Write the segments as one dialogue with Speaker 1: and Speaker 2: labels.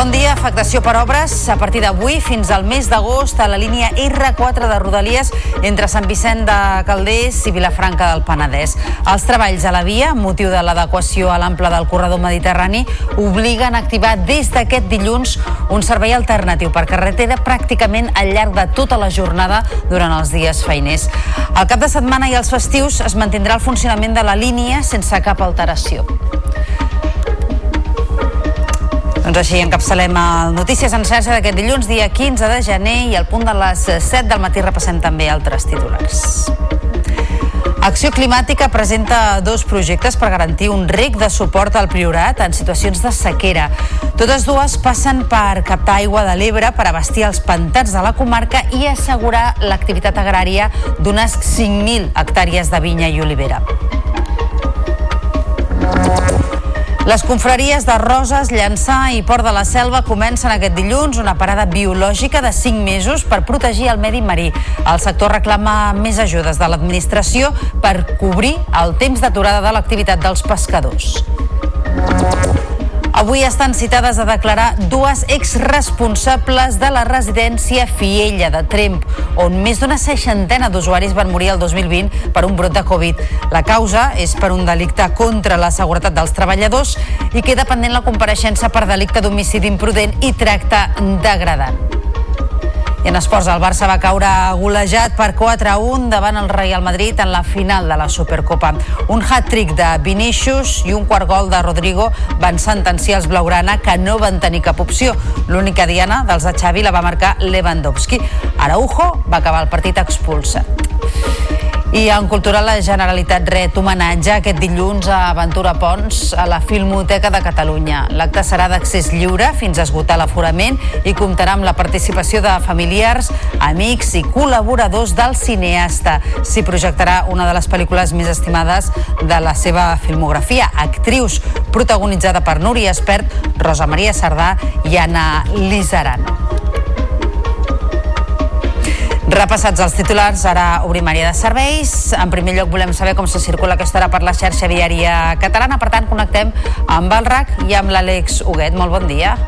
Speaker 1: Bon dia, afectació per obres. A partir d'avui fins al mes d'agost a la línia R4 de Rodalies entre Sant Vicent de Calders i Vilafranca del Penedès. Els treballs a la via, motiu de l'adequació a l'ample del corredor mediterrani, obliguen a activar des d'aquest dilluns un servei alternatiu per carretera pràcticament al llarg de tota la jornada durant els dies feiners. Al cap de setmana i els festius es mantindrà el funcionament de la línia sense cap alteració. Doncs així encapçalem el Notícies en xarxa d'aquest dilluns, dia 15 de gener, i al punt de les 7 del matí repassem també altres titulars. Acció Climàtica presenta dos projectes per garantir un rec de suport al Priorat en situacions de sequera. Totes dues passen per captar aigua de l'Ebre per abastir els pantans de la comarca i assegurar l'activitat agrària d'unes 5.000 hectàrees de vinya i olivera. Les confraries de Roses, Llançà i Port de la Selva comencen aquest dilluns una parada biològica de 5 mesos per protegir el medi marí. El sector reclama més ajudes de l'administració per cobrir el temps d'aturada de l'activitat dels pescadors. Avui estan citades a declarar dues exresponsables de la residència Fiella de Tremp, on més d'una seixantena d'usuaris van morir el 2020 per un brot de Covid. La causa és per un delicte contra la seguretat dels treballadors i queda pendent la compareixença per delicte d'homicidi imprudent i tracte degradant. I en esports, el Barça va caure golejat per 4 a 1 davant el Real Madrid en la final de la Supercopa. Un hat-trick de Vinicius i un quart gol de Rodrigo van sentenciar els blaugrana que no van tenir cap opció. L'única diana dels de Xavi la va marcar Lewandowski. Araujo va acabar el partit expulsat. I en cultura la Generalitat ret homenatge aquest dilluns a Ventura Pons a la Filmoteca de Catalunya. L'acte serà d'accés lliure fins a esgotar l'aforament i comptarà amb la participació de familiars, amics i col·laboradors del cineasta. S'hi projectarà una de les pel·lícules més estimades de la seva filmografia, Actrius, protagonitzada per Núria Espert, Rosa Maria Sardà i Anna Lizarano. Repassats els titulars, ara obrim àrea de serveis. En primer lloc volem saber com se circula aquesta hora per la xarxa viària catalana. Per tant, connectem amb el RAC i amb l'Àlex Huguet. Molt bon dia.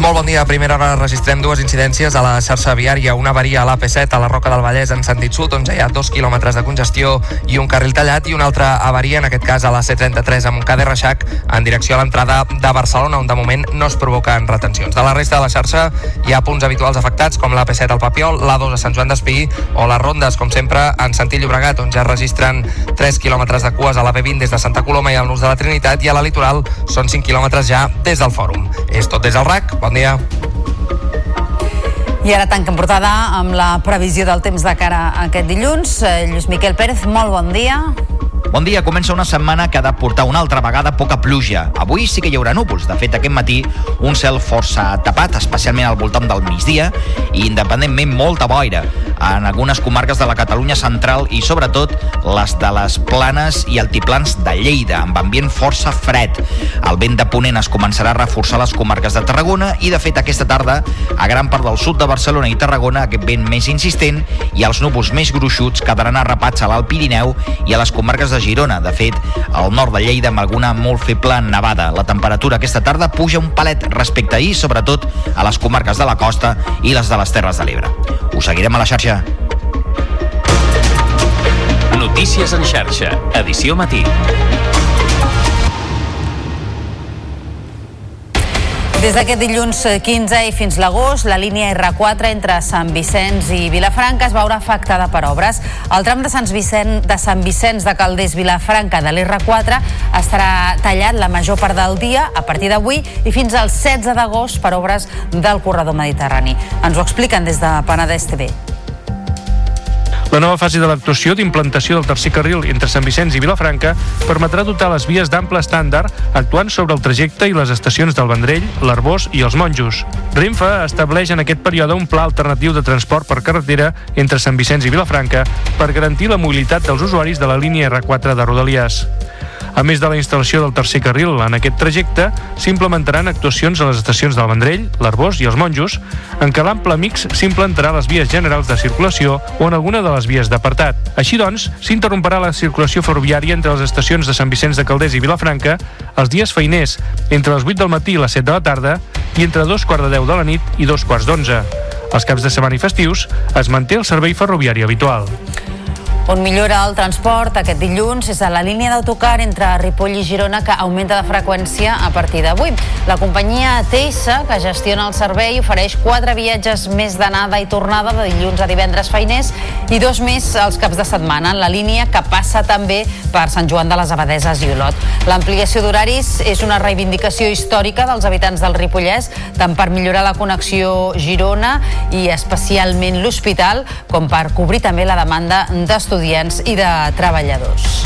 Speaker 2: Molt bon dia. A primera hora registrem dues incidències a la xarxa viària. Una avaria a l'AP7 a la Roca del Vallès en sentit sud, on ja hi ha dos quilòmetres de congestió i un carril tallat, i una altra avaria, en aquest cas a la C33 a Montcada i Reixac, en direcció a l'entrada de Barcelona, on de moment no es provoquen retencions. De la resta de la xarxa hi ha punts habituals afectats, com l'AP7 al Papiol, l'A2 a Sant Joan d'Espí o les rondes, com sempre, en sentit Llobregat, on ja registren 3 quilòmetres de cues a la B20 des de Santa Coloma i al Nus de la Trinitat, i a la Litoral són 5 quilòmetres ja des del Fòrum. És tot des del RAC. Bon dia.
Speaker 1: I ara tanquem portada amb la previsió del temps de cara a aquest dilluns. Eh, Lluís Miquel Pérez, molt bon dia.
Speaker 3: Bon dia, comença una setmana que ha de portar una altra vegada poca pluja. Avui sí que hi haurà núvols. De fet, aquest matí un cel força tapat, especialment al voltant del migdia, i independentment molta boira en algunes comarques de la Catalunya central i sobretot les de les planes i altiplans de Lleida, amb ambient força fred. El vent de ponent es començarà a reforçar les comarques de Tarragona i, de fet, aquesta tarda, a gran part del sud de Barcelona i Tarragona, aquest vent més insistent i els núvols més gruixuts quedaran arrapats a l'Alt Pirineu i a les comarques de Girona. De fet, al nord de Lleida amb alguna molt feble nevada. La temperatura aquesta tarda puja un palet respecte a ahir, sobretot a les comarques de la costa i les de les Terres de l'Ebre. Us seguirem a la xarxa.
Speaker 4: Notícies en xarxa, edició matí.
Speaker 1: Des d'aquest dilluns 15 i fins l'agost, la línia R4 entre Sant Vicenç i Vilafranca es veurà afectada per obres. El tram de Sant Vicent de Sant Vicenç de Calders Vilafranca de l'R4 estarà tallat la major part del dia a partir d'avui i fins al 16 d'agost per obres del corredor mediterrani. Ens ho expliquen des de Penedès TV.
Speaker 5: La nova fase de l'actuació d'implantació del tercer carril entre Sant Vicenç i Vilafranca permetrà dotar les vies d'ample estàndard actuant sobre el trajecte i les estacions del Vendrell, l'Arbós i els Monjos. Renfe estableix en aquest període un pla alternatiu de transport per carretera entre Sant Vicenç i Vilafranca per garantir la mobilitat dels usuaris de la línia R4 de Rodalies. A més de la instal·lació del tercer carril en aquest trajecte, s'implementaran actuacions a les estacions del Vendrell, l'Arbós i els Monjos, en què l'ample mix s'implantarà a les vies generals de circulació o en alguna de les vies d'apartat. Així doncs, s'interromperà la circulació ferroviària entre les estacions de Sant Vicenç de Calders i Vilafranca els dies feiners entre les 8 del matí i les 7 de la tarda i entre dos quarts de 10 de la nit i dos quarts d'11. Els caps de setmana i festius es manté el servei ferroviari habitual.
Speaker 1: On millora el transport aquest dilluns és a la línia d'autocar entre Ripoll i Girona que augmenta de freqüència a partir d'avui. La companyia TS, que gestiona el servei, ofereix quatre viatges més d'anada i tornada de dilluns a divendres feiners i dos més als caps de setmana en la línia que passa també per Sant Joan de les Abadeses i Olot. L'ampliació d'horaris és una reivindicació històrica dels habitants del Ripollès, tant per millorar la connexió Girona i especialment l'hospital, com per cobrir també la demanda d'estudiants d'estudiants i de treballadors.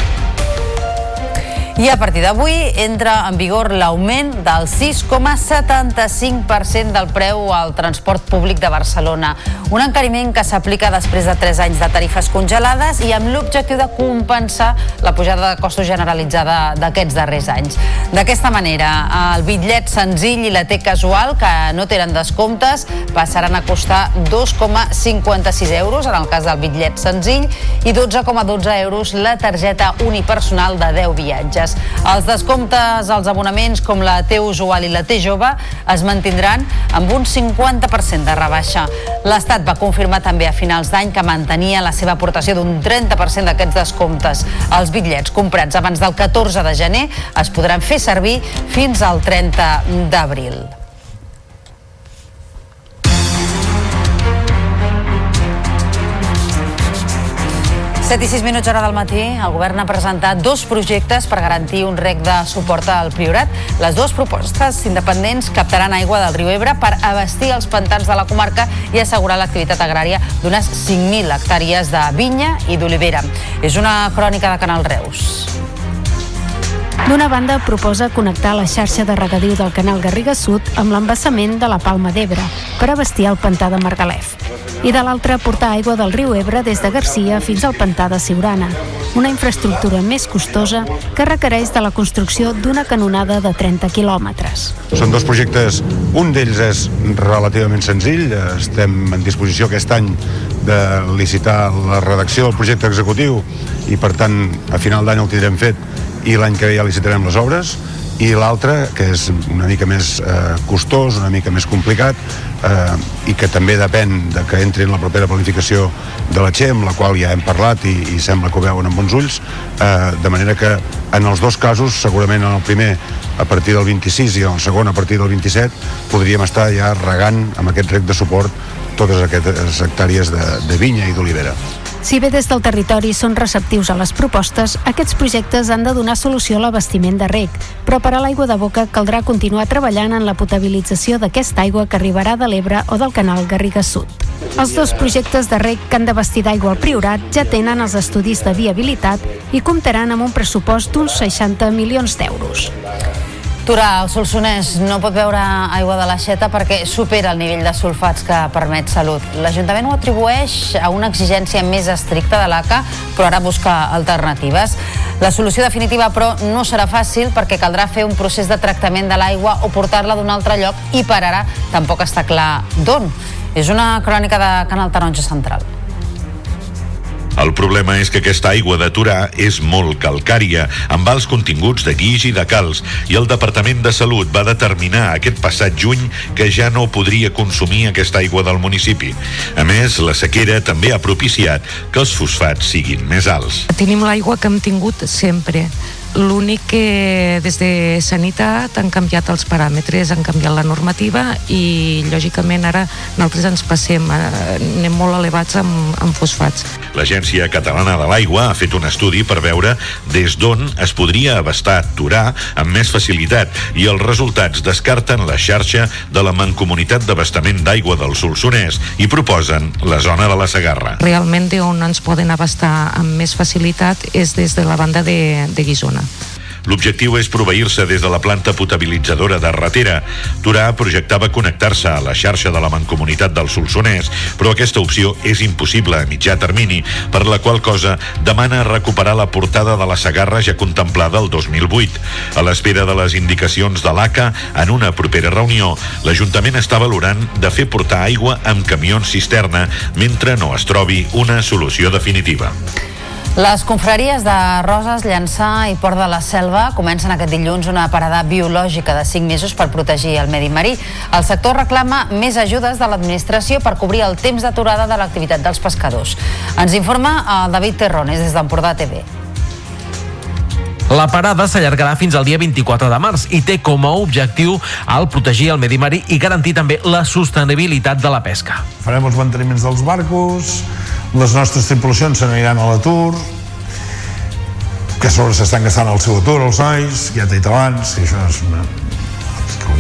Speaker 1: I a partir d'avui entra en vigor l'augment del 6,75% del preu al transport públic de Barcelona. Un encariment que s'aplica després de 3 anys de tarifes congelades i amb l'objectiu de compensar la pujada de costos generalitzada d'aquests darrers anys. D'aquesta manera, el bitllet senzill i la T casual, que no tenen descomptes, passaran a costar 2,56 euros en el cas del bitllet senzill i 12,12 euros la targeta unipersonal de 10 viatges viatges. Els descomptes als abonaments com la T usual i la T jove es mantindran amb un 50% de rebaixa. L'Estat va confirmar també a finals d'any que mantenia la seva aportació d'un 30% d'aquests descomptes. Els bitllets comprats abans del 14 de gener es podran fer servir fins al 30 d'abril. 7 i 6 minuts hora del matí, el govern ha presentat dos projectes per garantir un rec de suport al Priorat. Les dues propostes independents captaran aigua del riu Ebre per abastir els pantans de la comarca i assegurar l'activitat agrària d'unes 5.000 hectàrees de vinya i d'olivera. És una crònica de Canal Reus.
Speaker 6: D'una banda, proposa connectar la xarxa de regadiu del canal Garriga Sud amb l'embassament de la Palma d'Ebre per abastir el pantà de Margalef. I de l'altra, portar aigua del riu Ebre des de Garcia fins al pantà de Siurana, una infraestructura més costosa que requereix de la construcció d'una canonada de 30 quilòmetres.
Speaker 7: Són dos projectes, un d'ells és relativament senzill, estem en disposició aquest any de licitar la redacció del projecte executiu i per tant a final d'any el tindrem fet i l'any que ve ja licitarem les obres i l'altre, que és una mica més eh, costós, una mica més complicat eh, i que també depèn de que entri en la propera planificació de la amb la qual ja hem parlat i, i sembla que ho veuen amb bons ulls eh, de manera que en els dos casos segurament en el primer a partir del 26 i en el segon a partir del 27 podríem estar ja regant amb aquest rec de suport totes aquestes hectàrees de, de vinya i d'olivera.
Speaker 6: Si bé des del territori són receptius a les propostes, aquests projectes han de donar solució a l'abastiment de rec, però per a l'aigua de boca caldrà continuar treballant en la potabilització d'aquesta aigua que arribarà de l'Ebre o del canal Garriga Sud. Els dos projectes de rec que han d'abastir d'aigua al Priorat ja tenen els estudis de viabilitat i comptaran amb un pressupost d'uns 60 milions d'euros.
Speaker 1: Torà, el Solsonès no pot beure aigua de l'aixeta perquè supera el nivell de sulfats que permet salut. L'Ajuntament ho atribueix a una exigència més estricta de l'ACA, però ara busca alternatives. La solució definitiva, però, no serà fàcil perquè caldrà fer un procés de tractament de l'aigua o portar-la d'un altre lloc i per ara tampoc està clar d'on. És una crònica de Canal Taronja Central.
Speaker 8: El problema és que aquesta aigua de Torà és molt calcària, amb alts continguts de guix i de calç, i el Departament de Salut va determinar aquest passat juny que ja no podria consumir aquesta aigua del municipi. A més, la sequera també ha propiciat que els fosfats siguin més alts.
Speaker 9: Tenim l'aigua que hem tingut sempre L'únic que des de Sanitat han canviat els paràmetres, han canviat la normativa i lògicament ara nosaltres ens passem, eh, anem molt elevats amb, amb fosfats.
Speaker 8: L'Agència Catalana de l'Aigua ha fet un estudi per veure des d'on es podria abastar Torà amb més facilitat i els resultats descarten la xarxa de la Mancomunitat d'Abastament d'Aigua del Solsonès i proposen la zona de la Segarra.
Speaker 9: Realment on ens poden abastar amb més facilitat és des de la banda de, de Guisona.
Speaker 8: L'objectiu és proveir-se des de la planta potabilitzadora de Ratera. Torà projectava connectar-se a la xarxa de la Mancomunitat del Solsonès, però aquesta opció és impossible a mitjà termini, per la qual cosa demana recuperar la portada de la Sagarra ja contemplada el 2008. A l'espera de les indicacions de l'ACA, en una propera reunió, l'Ajuntament està valorant de fer portar aigua amb camions cisterna mentre no es trobi una solució definitiva.
Speaker 1: Les confraries de Roses, Llançà i Port de la Selva comencen aquest dilluns una parada biològica de 5 mesos per protegir el medi marí. El sector reclama més ajudes de l'administració per cobrir el temps d'aturada de l'activitat dels pescadors. Ens informa el David Terrones des d'Empordà TV.
Speaker 10: La parada s'allargarà fins al dia 24 de març i té com a objectiu el protegir el medi marí i garantir també la sostenibilitat de la pesca.
Speaker 11: Farem els manteniments dels barcos, les nostres tripulacions se n'aniran a l'atur, que a sobre s'estan gastant el seu atur els nois, ja t'he dit abans, i això és una,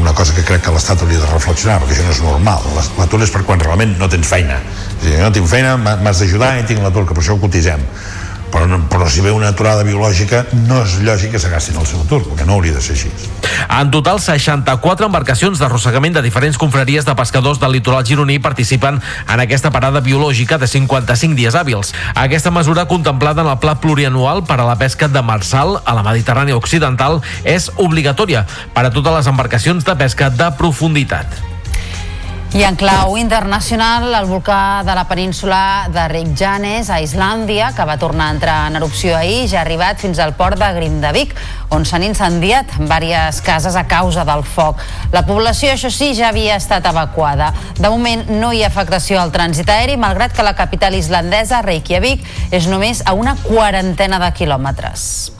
Speaker 11: una cosa que crec que l'Estat hauria de reflexionar, perquè això no és normal. L'atur és per quan realment no tens feina. Dir, no tinc feina, m'has d'ajudar i tinc l'atur, que per això ho cotitzem però, no, però si ve una aturada biològica no és lògic que s'agastin el seu atur perquè no hauria de ser així
Speaker 10: En total 64 embarcacions d'arrossegament de diferents confraries de pescadors del litoral gironí participen en aquesta parada biològica de 55 dies hàbils. Aquesta mesura contemplada en el pla plurianual per a la pesca de marsal a la Mediterrània Occidental és obligatòria per a totes les embarcacions de pesca de profunditat.
Speaker 1: I en clau internacional, el volcà de la península de Reykjanes, a Islàndia, que va tornar a entrar en erupció ahir, ja ha arribat fins al port de Grindavik, on s'han incendiat diverses cases a causa del foc. La població, això sí, ja havia estat evacuada. De moment no hi ha afectació al trànsit aeri, malgrat que la capital islandesa, Reykjavik, és només a una quarantena de quilòmetres.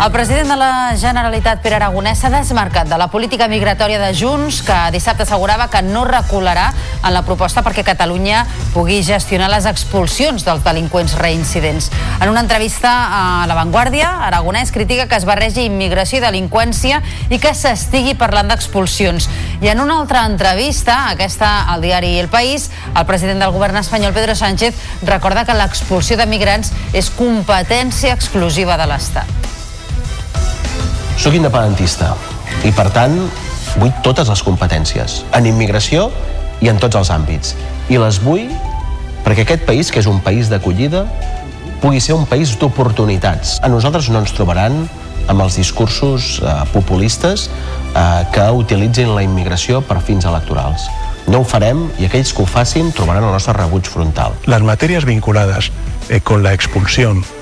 Speaker 1: El president de la Generalitat, Pere Aragonès, s'ha desmarcat de la política migratòria de Junts, que dissabte assegurava que no recularà en la proposta perquè Catalunya pugui gestionar les expulsions dels delinqüents reincidents. En una entrevista a La Vanguardia, Aragonès critica que es barregi immigració i delinqüència i que s'estigui parlant d'expulsions. I en una altra entrevista, aquesta al diari El País, el president del govern espanyol, Pedro Sánchez, recorda que l'expulsió de migrants és competència exclusiva de l'Estat.
Speaker 12: Soc independentista i, per tant, vull totes les competències, en immigració i en tots els àmbits. I les vull perquè aquest país, que és un país d'acollida, pugui ser un país d'oportunitats. A nosaltres no ens trobaran amb els discursos eh, populistes eh, que utilitzin la immigració per fins electorals. No ho farem i aquells que ho facin trobaran el nostre rebuig frontal.
Speaker 13: Les matèries vinculades eh, con la expulsión Eh,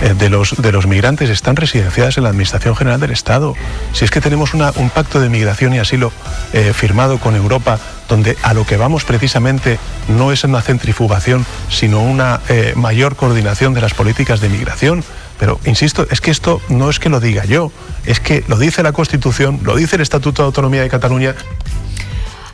Speaker 13: de, los, de los migrantes están residenciadas en la Administración General del Estado. Si es que tenemos un pacto de migración y asilo eh, firmado con Europa, donde a lo que vamos precisamente no es una centrifugación, sino una eh, mayor coordinación de las políticas de migración. Pero, insisto, es que esto no es que lo diga yo, es que lo dice la Constitución, lo dice el Estatuto de Autonomía de Cataluña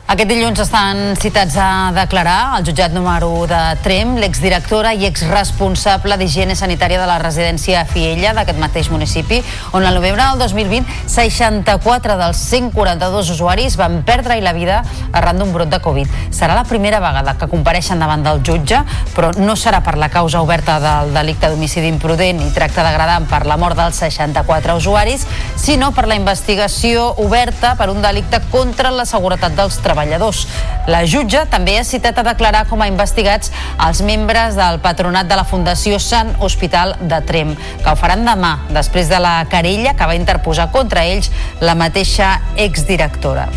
Speaker 1: Aquest dilluns estan citats a declarar al jutjat número 1 de Trem l'exdirectora i exresponsable d'higiene sanitària de la residència Fiella d'aquest mateix municipi, on al novembre del 2020 64 dels 142 usuaris van perdre la vida arran d'un brot de Covid. Serà la primera vegada que compareixen davant del jutge, però no serà per la causa oberta del delicte d'homicidi imprudent i tracte degradant per la mort dels 64 usuaris, sinó per la investigació oberta per un delicte contra la seguretat dels treballadors treballadors. La jutge també ha citat a declarar com a investigats els membres del patronat de la Fundació Sant Hospital de Trem, que ho faran demà, després de la querella que va interposar contra ells la mateixa exdirectora.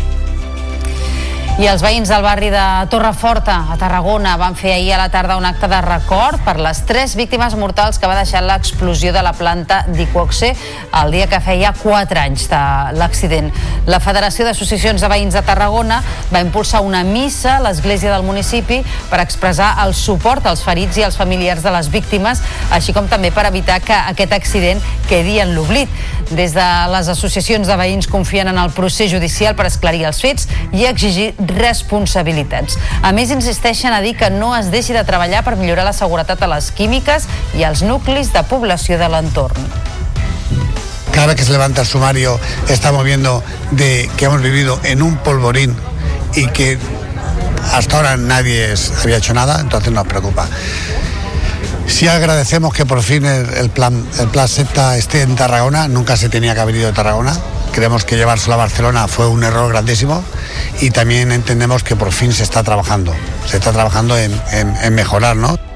Speaker 1: I els veïns del barri de Torreforta, a Tarragona, van fer ahir a la tarda un acte de record per les tres víctimes mortals que va deixar l'explosió de la planta d'Iquoxe el dia que feia 4 anys de l'accident. La Federació d'Associacions de Veïns de Tarragona va impulsar una missa a l'església del municipi per expressar el suport als ferits i als familiars de les víctimes, així com també per evitar que aquest accident quedi en l'oblit. Des de les associacions de veïns confien en el procés judicial per esclarir els fets i exigir responsabilitats. A més, insisteixen a dir que no es deixi de treballar per millorar la seguretat a les químiques i als nuclis de població de l'entorn.
Speaker 14: Cada que se levanta el sumario estamos viendo de que hemos vivido en un polvorín y que hasta ahora nadie había hecho nada, entonces nos preocupa. Sí agradecemos que por fin el, el plan, el plan SEPTA esté en Tarragona, nunca se tenía que haber ido de Tarragona. Creemos que llevárselo a Barcelona fue un error grandísimo y también entendemos que por fin se está trabajando, se está trabajando en, en, en mejorar, ¿no?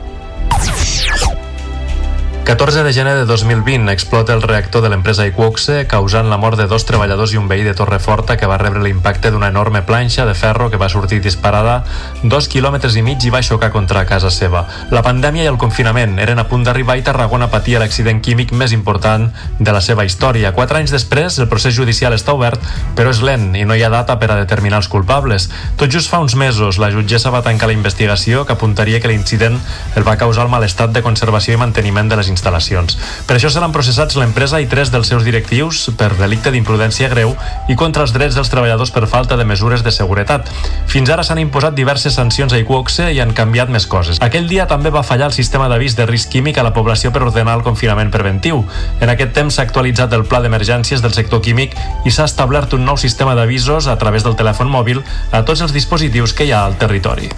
Speaker 15: 14 de gener de 2020 explota el reactor de l'empresa Iquoxe, causant la mort de dos treballadors i un veí de Torreforta que va rebre l'impacte d'una enorme planxa de ferro que va sortir disparada dos quilòmetres i mig i va xocar contra casa seva. La pandèmia i el confinament eren a punt d'arribar i Tarragona patia l'accident químic més important de la seva història. Quatre anys després, el procés judicial està obert, però és lent i no hi ha data per a determinar els culpables. Tot just fa uns mesos, la jutgessa va tancar la investigació que apuntaria que l'incident el va causar el mal estat de conservació i manteniment de les instal·lacions. Per això seran processats l'empresa i tres dels seus directius per delicte d'imprudència greu i contra els drets dels treballadors per falta de mesures de seguretat. Fins ara s'han imposat diverses sancions a Iquoxe i han canviat més coses. Aquell dia també va fallar el sistema d'avís de risc químic a la població per ordenar el confinament preventiu. En aquest temps s'ha actualitzat el pla d'emergències del sector químic i s'ha establert un nou sistema d'avisos a través del telèfon mòbil a tots els dispositius que hi ha al territori.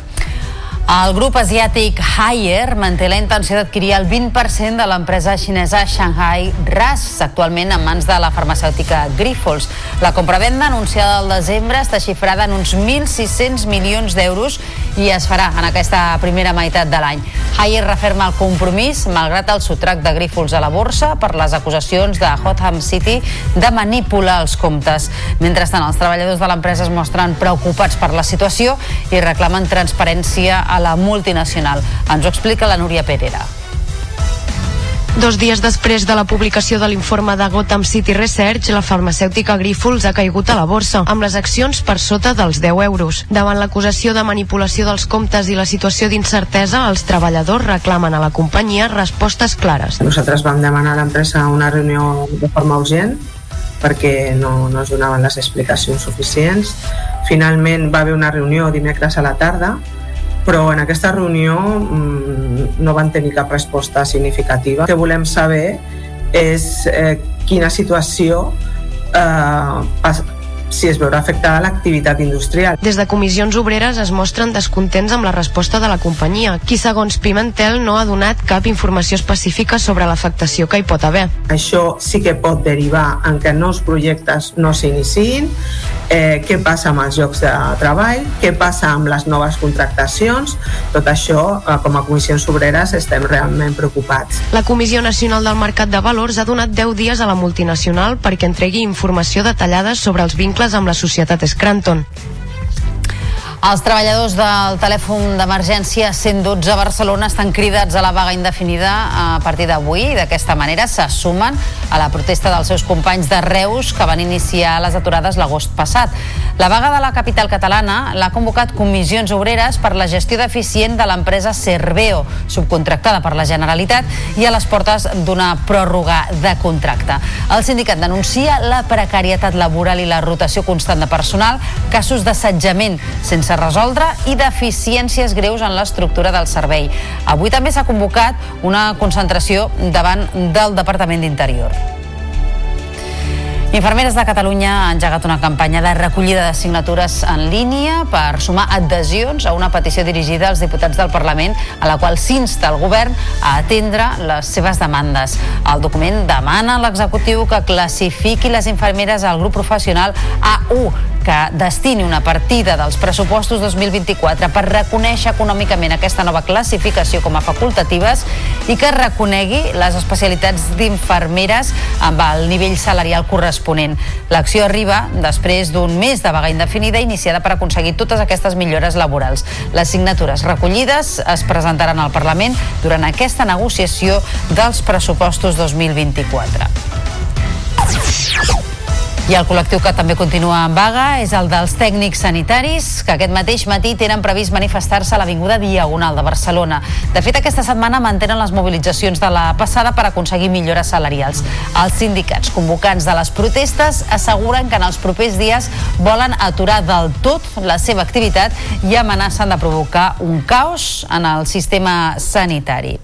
Speaker 1: El grup asiàtic Haier manté la intenció d'adquirir el 20% de l'empresa xinesa Shanghai RAS, actualment en mans de la farmacèutica Grifols. La compravenda anunciada al desembre està xifrada en uns 1.600 milions d'euros i es farà en aquesta primera meitat de l'any. Haier referma el compromís, malgrat el sotrac de Grifols a la borsa, per les acusacions de Hotham City de manipular els comptes. Mentrestant, els treballadors de l'empresa es mostren preocupats per la situació i reclamen transparència a la multinacional. Ens ho explica la Núria Perera.
Speaker 16: Dos dies després de la publicació de l'informe de Gotham City Research, la farmacèutica Grifols ha caigut a la borsa, amb les accions per sota dels 10 euros. Davant l'acusació de manipulació dels comptes i la situació d'incertesa, els treballadors reclamen a la companyia respostes clares.
Speaker 17: Nosaltres vam demanar a l'empresa una reunió de forma urgent perquè no, no es donaven les explicacions suficients. Finalment va haver una reunió dimecres a la tarda però en aquesta reunió mmm, no van tenir cap resposta significativa. El que volem saber és eh, quina situació eh, si es veurà afectada l'activitat industrial.
Speaker 16: Des de comissions obreres es mostren descontents amb la resposta de la companyia, qui segons Pimentel no ha donat cap informació específica sobre l'afectació que hi pot haver.
Speaker 17: Això sí que pot derivar en que nous projectes no s'iniciïn, eh, què passa amb els llocs de treball, què passa amb les noves contractacions, tot això eh, com a comissions obreres estem realment preocupats.
Speaker 16: La Comissió Nacional del Mercat de Valors ha donat 10 dies a la multinacional perquè entregui informació detallada sobre els vincles amb la societat Scranton.
Speaker 1: Els treballadors del telèfon d'emergència 112 a Barcelona estan cridats a la vaga indefinida a partir d'avui i d'aquesta manera se sumen a la protesta dels seus companys de Reus que van iniciar les aturades l'agost passat. La vaga de la capital catalana l'ha convocat Comissions Obreres per la gestió deficient de l'empresa Cerveo, subcontractada per la Generalitat i a les portes d'una pròrroga de contracte. El sindicat denuncia la precarietat laboral i la rotació constant de personal, casos d'assetjament sense resoldre i deficiències greus en l'estructura del servei. Avui també s'ha convocat una concentració davant del Departament d'Interior. Infermeres de Catalunya han engegat una campanya de recollida de signatures en línia per sumar adhesions a una petició dirigida als diputats del Parlament a la qual s'insta el govern a atendre les seves demandes. El document demana a l'executiu que classifiqui les infermeres al grup professional A1 que destini una partida dels pressupostos 2024 per reconèixer econòmicament aquesta nova classificació com a facultatives i que reconegui les especialitats d'infermeres amb el nivell salarial corresponent. L'acció arriba després d'un mes de vaga indefinida iniciada per aconseguir totes aquestes millores laborals. Les signatures recollides es presentaran al Parlament durant aquesta negociació dels pressupostos 2024. I el col·lectiu que també continua en vaga és el dels tècnics sanitaris, que aquest mateix matí tenen previst manifestar-se a l'Avinguda Diagonal de Barcelona. De fet, aquesta setmana mantenen les mobilitzacions de la passada per aconseguir millores salarials. Els sindicats convocants de les protestes asseguren que en els propers dies volen aturar del tot la seva activitat i amenacen de provocar un caos en el sistema sanitari.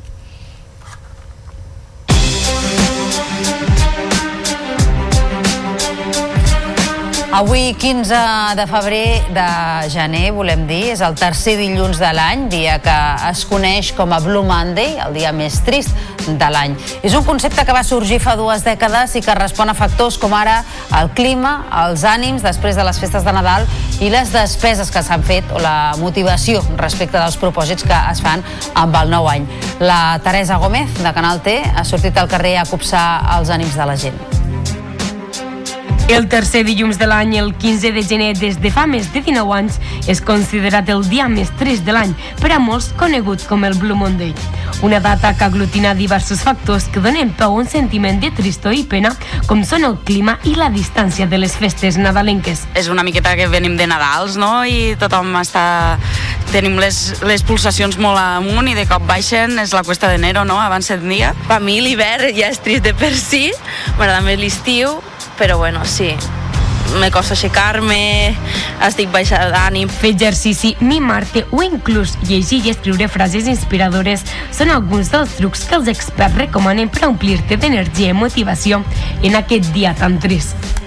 Speaker 1: Avui, 15 de febrer de gener, volem dir, és el tercer dilluns de l'any, dia que es coneix com a Blue Monday, el dia més trist de l'any. És un concepte que va sorgir fa dues dècades i que respon a factors com ara el clima, els ànims després de les festes de Nadal i les despeses que s'han fet o la motivació respecte dels propòsits que es fan amb el nou any. La Teresa Gómez, de Canal T, ha sortit al carrer a copsar els ànims de la gent.
Speaker 18: El tercer dilluns de l'any, el 15 de gener, des de fa més de 19 anys, és considerat el dia més trist de l'any, per a molts conegut com el Blue Monday. Una data que aglutina diversos factors que donen peu a un sentiment de tristor i pena, com són el clima i la distància de les festes nadalenques.
Speaker 19: És una miqueta que venim de Nadals, no?, i tothom està... Tenim les, les pulsacions molt amunt i de cop baixen, és la cuesta d'enero, no?, abans set dia. Per mi l'hivern ja és trist de per si, m'agrada més l'estiu, però bueno, sí, me costa aixecar-me, estic baixa d'ànim.
Speaker 18: Fer exercici, mimar-te o inclús llegir i escriure frases inspiradores són alguns dels trucs que els experts recomanen per omplir-te d'energia i motivació en aquest dia tan trist.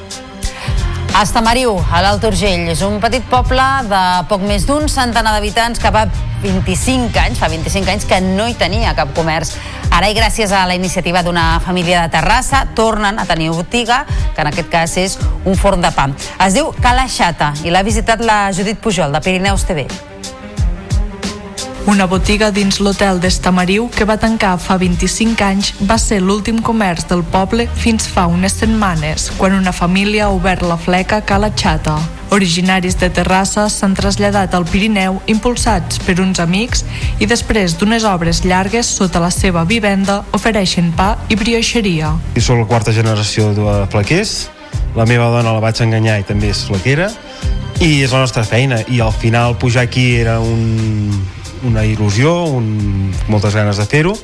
Speaker 1: Estamariu, a l'Alt Urgell, és un petit poble de poc més d'un centenar d'habitants que va 25 anys, fa 25 anys que no hi tenia cap comerç. Ara i gràcies a la iniciativa d'una família de Terrassa tornen a tenir botiga, que en aquest cas és un forn de pa. Es diu Cala Xata i l'ha visitat la Judit Pujol de Pirineus TV.
Speaker 20: Una botiga dins l'hotel d'Estamariu que va tancar fa 25 anys va ser l'últim comerç del poble fins fa unes setmanes, quan una família ha obert la fleca Cala Xata. Originaris de Terrassa s'han traslladat al Pirineu impulsats per uns amics i després d'unes obres llargues sota la seva vivenda ofereixen pa i brioixeria.
Speaker 21: I sóc la quarta generació de flequers, la meva dona la vaig enganyar i també és flequera, i és la nostra feina, i al final pujar aquí era un, una il·lusió, un, moltes ganes de fer-ho,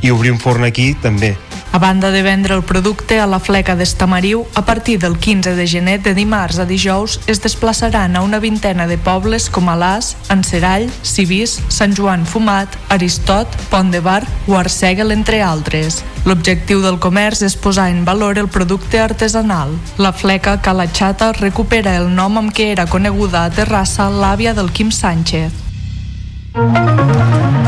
Speaker 21: i obrir un forn aquí també.
Speaker 20: A banda de vendre el producte a la fleca d'Estamariu, a partir del 15 de gener de dimarts a dijous es desplaçaran a una vintena de pobles com Alàs, Encerall, Civís, Sant Joan Fumat, Aristot, Pont de Bar o Arsèguel, entre altres. L'objectiu del comerç és posar en valor el producte artesanal. La fleca Calachata recupera el nom amb què era coneguda a Terrassa l'àvia del Quim Sánchez.
Speaker 1: El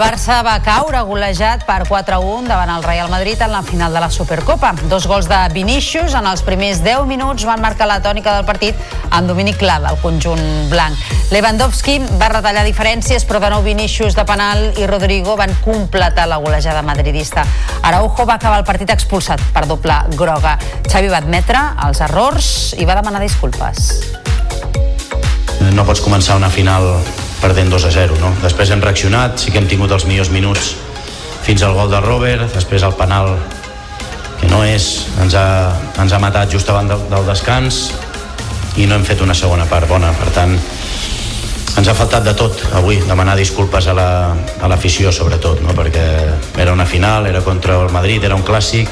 Speaker 1: Barça va caure golejat per 4-1 davant el Real Madrid en la final de la Supercopa. Dos gols de Vinícius en els primers 10 minuts van marcar la tònica del partit amb domini clar del conjunt blanc. Lewandowski va retallar diferències, però de nou Vinícius de penal i Rodrigo van completar la golejada madridista. Araujo va acabar el partit expulsat per doble groga. Xavi va admetre els errors i va demanar disculpes.
Speaker 22: No pots començar una final perdent 2 a 0, no? Després hem reaccionat, sí que hem tingut els millors minuts fins al gol de Robert, després el penal que no és, ens ha, ens ha matat just abans del, del descans i no hem fet una segona part bona, per tant ens ha faltat de tot avui, demanar disculpes a l'afició la, sobretot, no? perquè era una final, era contra el Madrid, era un clàssic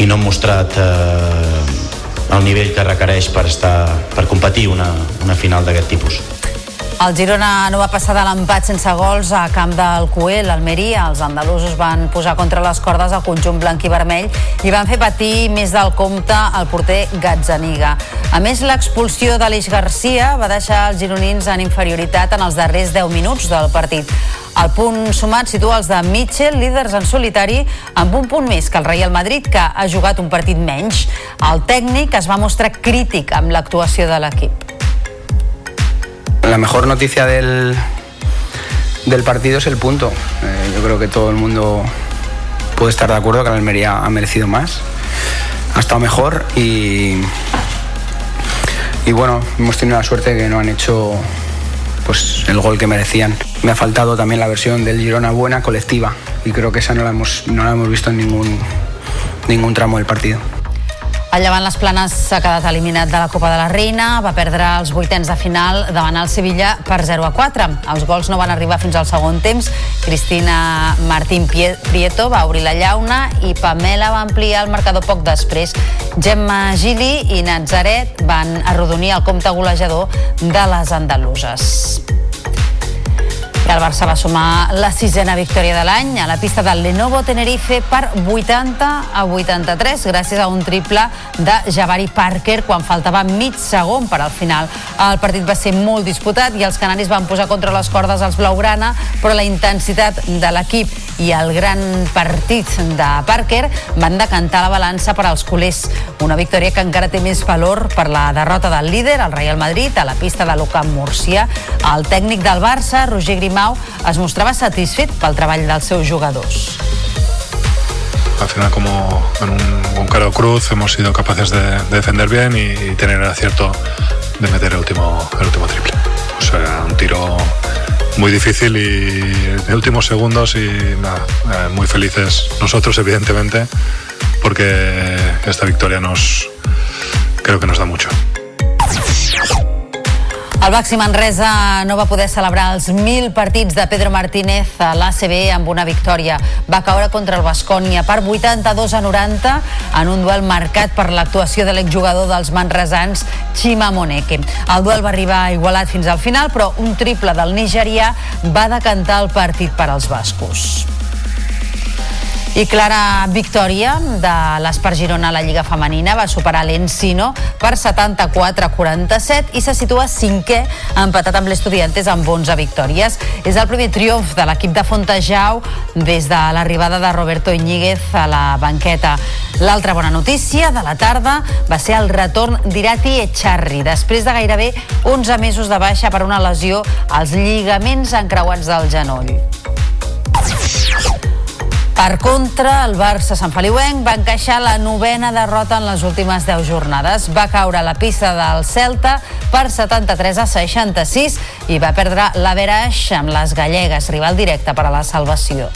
Speaker 22: i no hem mostrat eh, el nivell que requereix per, estar, per competir una, una final d'aquest tipus.
Speaker 1: El Girona no va passar de l'empat sense gols a camp del Cué, l'Almeria. Els andalusos van posar contra les cordes el conjunt blanc i vermell i van fer patir més del compte el porter Gazzaniga. A més, l'expulsió d'Aleix Garcia va deixar els gironins en inferioritat en els darrers 10 minuts del partit. El punt sumat situa els de Mitchell, líders en solitari, amb un punt més que el Real Madrid, que ha jugat un partit menys. El tècnic es va mostrar crític amb l'actuació de l'equip.
Speaker 23: La mejor noticia del, del partido es el punto. Eh, yo creo que todo el mundo puede estar de acuerdo que la Almería ha merecido más, ha estado mejor y, y bueno, hemos tenido la suerte de que no han hecho pues, el gol que merecían. Me ha faltado también la versión del Girona buena colectiva y creo que esa no la hemos, no la hemos visto en ningún, ningún tramo del partido.
Speaker 1: El Llevant les Planes s'ha quedat eliminat de la Copa de la Reina, va perdre els vuitens de final davant el Sevilla per 0 a 4. Els gols no van arribar fins al segon temps. Cristina Martín Prieto va obrir la llauna i Pamela va ampliar el marcador poc després. Gemma Gili i Nazaret van arrodonir el compte golejador de les andaluses. I el Barça va sumar la sisena victòria de l'any a la pista del Lenovo Tenerife per 80 a 83 gràcies a un triple de Javari Parker quan faltava mig segon per al final. El partit va ser molt disputat i els canaris van posar contra les cordes els blaugrana, però la intensitat de l'equip i el gran partit de Parker van decantar la balança per als culers. Una victòria que encara té més valor per la derrota del líder, el Real Madrid, a la pista de l'Ucamp Murcia. El tècnic del Barça, Roger Grimau, es mostrava satisfet pel treball dels seus jugadors.
Speaker 24: Al final, como en un, caro cruz, hemos sido capaces de, de defender bien y, tener el acierto de meter el último, el último triple. O un tiro muy difícil y de últimos segundos y eh, muy felices nosotros, evidentemente, porque esta victoria nos creo que nos da mucho.
Speaker 1: El Baxi Manresa no va poder celebrar els 1.000 partits de Pedro Martínez a l'ACB amb una victòria. Va caure contra el Bascònia per 82 a 90 en un duel marcat per l'actuació de l'exjugador dels manresans Chima Moneke. El duel va arribar igualat fins al final, però un triple del nigerià va decantar el partit per als bascos. I clara victòria de l'Espar Girona a la Lliga Femenina va superar l'Encino per 74 a 47 i se situa cinquè empatat amb l'Estudiantes amb 11 victòries. És el primer triomf de l'equip de Fontejau des de l'arribada de Roberto Iñiguez a la banqueta. L'altra bona notícia de la tarda va ser el retorn d'Irati Echarri després de gairebé 11 mesos de baixa per una lesió als lligaments encreuats del genoll. Per contra, el Barça Sant Feliuenc va encaixar la novena derrota en les últimes 10 jornades. Va caure a la pista del Celta per 73 a 66 i va perdre la Veraix amb les gallegues, rival directe per a la salvació.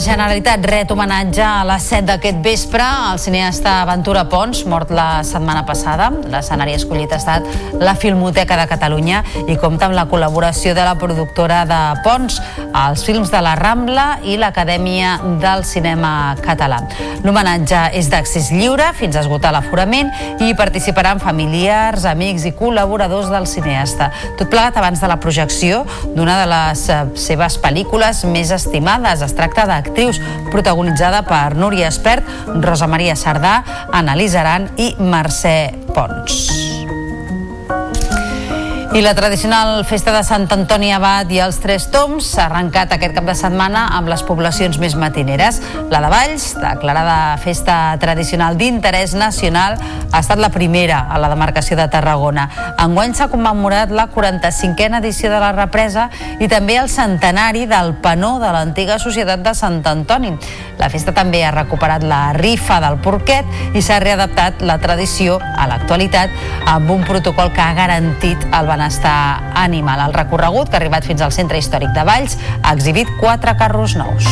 Speaker 1: Generalitat ret homenatge a les 7 d'aquest vespre al cineasta Ventura Pons, mort la setmana passada. L'escenari escollit ha estat la Filmoteca de Catalunya i compta amb la col·laboració de la productora de Pons, els films de la Rambla i l'Acadèmia del Cinema Català. L'homenatge és d'accés lliure fins a esgotar l'aforament i participaran familiars, amics i col·laboradors del cineasta. Tot plegat abans de la projecció d'una de les eh, seves pel·lícules més estimades. Es tracta d'actrius protagonitzada per Núria Espert, Rosa Maria Sardà, Annalisa Aran i Mercè Pons. I la tradicional festa de Sant Antoni Abat i els Tres Toms s'ha arrencat aquest cap de setmana amb les poblacions més matineres. La de Valls, declarada festa tradicional d'interès nacional, ha estat la primera a la demarcació de Tarragona. Enguany s'ha commemorat la 45a edició de la represa i també el centenari del penó de l'antiga societat de Sant Antoni. La festa també ha recuperat la rifa del porquet i s'ha readaptat la tradició a l'actualitat amb un protocol que ha garantit el benestar animal. El recorregut, que ha arribat fins al centre històric de Valls, ha exhibit quatre carros nous.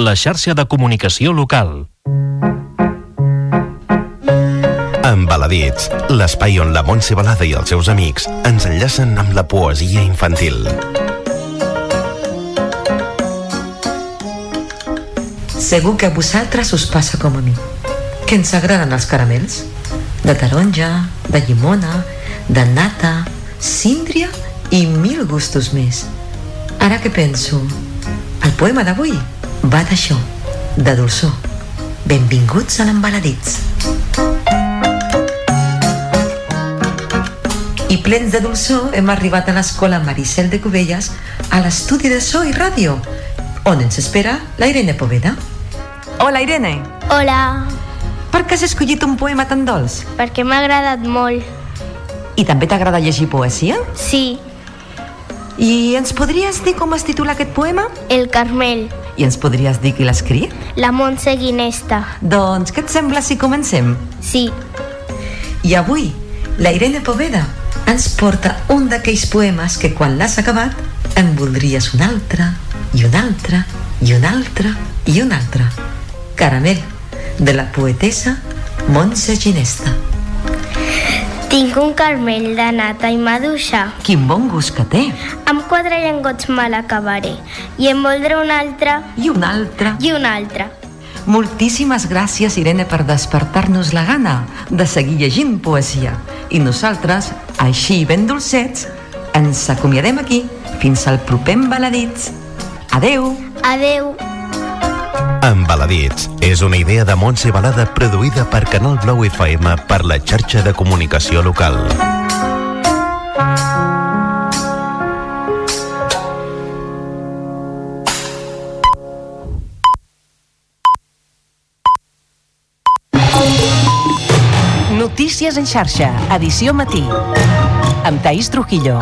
Speaker 25: La xarxa de comunicació local.
Speaker 26: Embaladits, l'espai on la Montse Balada i els seus amics ens enllacen amb la poesia infantil.
Speaker 27: Segur que a vosaltres us passa com a mi, que ens agraden els caramels, de taronja, de llimona, de nata, síndria i mil gustos més. Ara que penso, el poema d'avui va d'això, de dolçor. Benvinguts a l'Embaladits. I plens de dolçor hem arribat a l'escola Maricel de Cubelles a l'estudi de so i ràdio, on ens espera la Irene Poveda. Hola, Irene.
Speaker 28: Hola,
Speaker 27: Per què has escollit un poema tan dolç?
Speaker 28: perquè m'ha agradat molt.
Speaker 27: I també t'agrada llegir poesia?
Speaker 28: Sí,
Speaker 27: I ens podries dir com es titula aquest poema?
Speaker 28: El Carmel,
Speaker 27: I ens podries dir qui l'escrit?
Speaker 28: la Montse Guinesta.
Speaker 27: Doncs què et sembla si comencem?
Speaker 28: Sí.
Speaker 27: I avui, la Irene Poveda ens porta un d'aquells poemes que quan l'has acabat en voldries un altre, i un altre, i un altre, i un altre. Caramel, de la poetessa Montse Ginesta.
Speaker 28: Tinc un carmell de nata i maduixa.
Speaker 27: Quin bon gust que té.
Speaker 28: Amb quatre llengots me l'acabaré. I en voldré un altre.
Speaker 27: I un altre.
Speaker 28: I un altre.
Speaker 27: Moltíssimes gràcies, Irene, per despertar-nos la gana de seguir llegint poesia. I nosaltres, així ben dolcets, ens acomiadem aquí. Fins al proper Embaladits. Adeu.
Speaker 28: Adeu.
Speaker 26: Embaladits és una idea de Montse Balada produïda per Canal Blau FM per la xarxa de comunicació local.
Speaker 29: Notícies en xarxa, edició matí. Amb Taís Trujillo.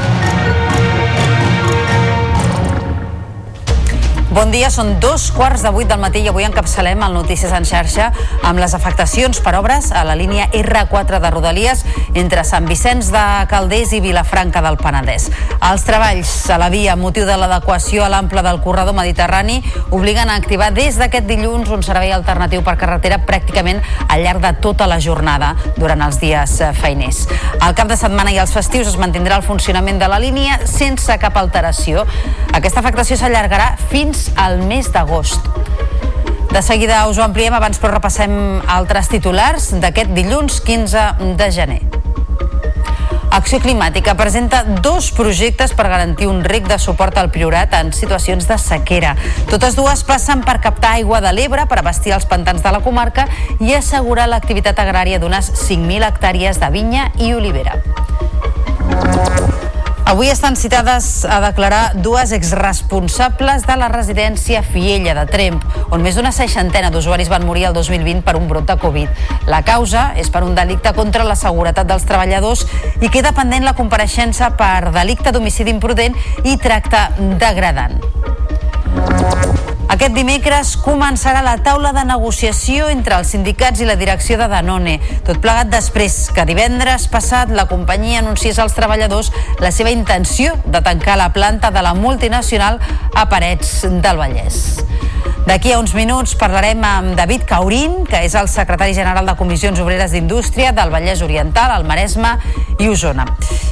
Speaker 1: Bon dia, són dos quarts de vuit del matí i avui encapçalem el Notícies en xarxa amb les afectacions per obres a la línia R4 de Rodalies entre Sant Vicenç de Calders i Vilafranca del Penedès. Els treballs a la via, motiu de l'adequació a l'ample del corredor mediterrani, obliguen a activar des d'aquest dilluns un servei alternatiu per carretera pràcticament al llarg de tota la jornada durant els dies eh, feiners. Al cap de setmana i els festius es mantindrà el funcionament de la línia sense cap alteració. Aquesta afectació s'allargarà fins al mes d'agost. De seguida us ho ampliem, abans però repassem altres titulars d'aquest dilluns 15 de gener. Acció Climàtica presenta dos projectes per garantir un rec de suport al Priorat en situacions de sequera. Totes dues passen per captar aigua de l'Ebre per abastir els pantans de la comarca i assegurar l'activitat agrària d'unes 5.000 hectàrees de vinya i olivera. Avui estan citades a declarar dues exresponsables de la residència Fiella de Tremp, on més d'una seixantena d'usuaris van morir el 2020 per un brot de Covid. La causa és per un delicte contra la seguretat dels treballadors i queda pendent la compareixença per delicte d'homicidi imprudent i tracte degradant. Aquest dimecres començarà la taula de negociació entre els sindicats i la direcció de Danone. Tot plegat després que divendres passat la companyia anunciés als treballadors la seva intenció de tancar la planta de la multinacional a Parets del Vallès. D'aquí a uns minuts parlarem amb David Caurín, que és el secretari general de Comissions Obreres d'Indústria del Vallès Oriental, el Maresme i Osona.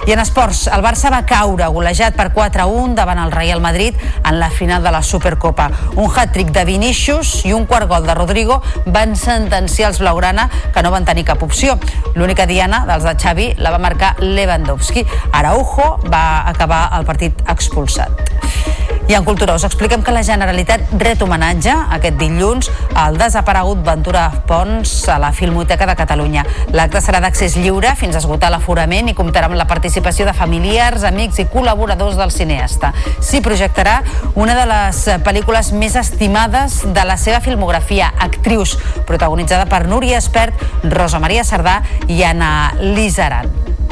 Speaker 1: I en esports, el Barça va caure golejat per 4-1 davant el Real Madrid en la final de la Supercopa. Un hat-trick de Vinícius i un quart gol de Rodrigo van sentenciar els Blaugrana que no van tenir cap opció. L'única diana dels de Xavi la va marcar Lewandowski. Araujo va acabar el partit expulsat. I en Cultura us expliquem que la Generalitat ret homenatge aquest dilluns al desaparegut Ventura Pons a la Filmoteca de Catalunya. L'acte serà d'accés lliure fins a esgotar l'aforament i comptarà amb la participació de familiars, amics i col·laboradors del cineasta. S'hi projectarà una de les pel·lícules més estimades de la seva filmografia, Actrius, protagonitzada per Núria Espert, Rosa Maria Sardà i Anna Lizaran.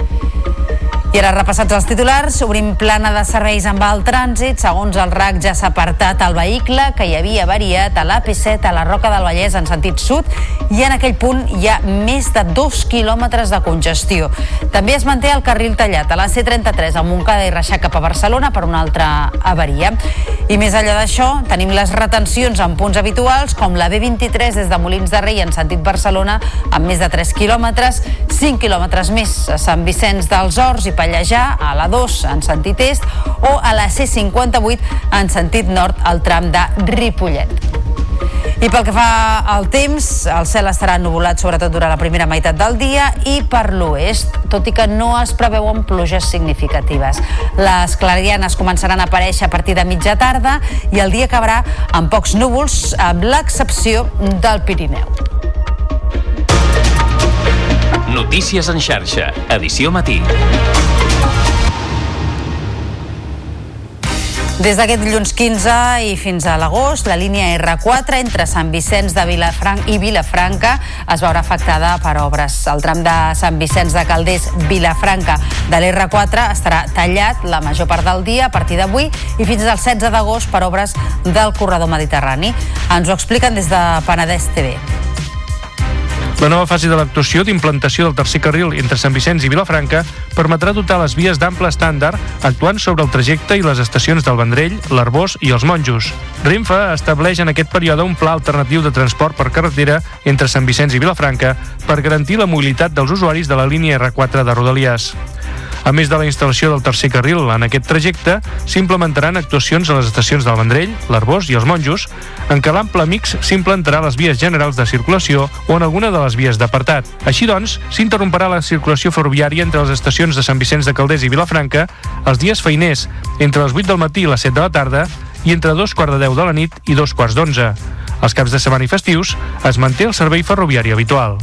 Speaker 1: I ara repassats els titulars, obrim plana de serveis amb el trànsit. Segons el RAC ja s'ha apartat el vehicle que hi havia variat a l'AP7 a la Roca del Vallès en sentit sud i en aquell punt hi ha més de dos quilòmetres de congestió. També es manté el carril tallat a la C33 a Montcada i Reixac cap a Barcelona per una altra avaria. I més enllà d'això, tenim les retencions en punts habituals com la B23 des de Molins de Rei en sentit Barcelona amb més de 3 quilòmetres, 5 quilòmetres més a Sant Vicenç dels Horts i Pallejà, a la 2 en sentit est o a la C58 en sentit nord al tram de Ripollet. I pel que fa al temps, el cel estarà nuvolat sobretot durant la primera meitat del dia i per l'oest, tot i que no es preveuen pluges significatives. Les clarianes començaran a aparèixer a partir de mitja tarda i el dia acabarà amb pocs núvols, amb l'excepció del Pirineu.
Speaker 25: Notícies en xarxa, edició matí.
Speaker 1: Des d'aquest dilluns 15 i fins a l'agost, la línia R4 entre Sant Vicenç de Vilafranc i Vilafranca es veurà afectada per obres. El tram de Sant Vicenç de Calders Vilafranca de l'R4 estarà tallat la major part del dia a partir d'avui i fins al 16 d'agost per obres del corredor mediterrani. Ens ho expliquen des de Penedès TV.
Speaker 5: La nova fase de l'actuació d'implantació del tercer carril entre Sant Vicenç i Vilafranca permetrà dotar les vies d'ample estàndard actuant sobre el trajecte i les estacions del Vendrell, l'Arbós i els Monjos. Renfe estableix en aquest període un pla alternatiu de transport per carretera entre Sant Vicenç i Vilafranca per garantir la mobilitat dels usuaris de la línia R4 de Rodalies. A més de la instal·lació del tercer carril en aquest trajecte, s'implementaran actuacions a les estacions del Vendrell, l'Arbós i els Monjos, en què l'ample mix s'implantarà a les vies generals de circulació o en alguna de les vies d'apartat. Així doncs, s'interromperà la circulació ferroviària entre les estacions de Sant Vicenç de Calders i Vilafranca els dies feiners, entre les 8 del matí i les 7 de la tarda, i entre dos quarts de 10 de la nit i dos quarts d'11. Els caps de setmana i festius es manté el servei ferroviari habitual.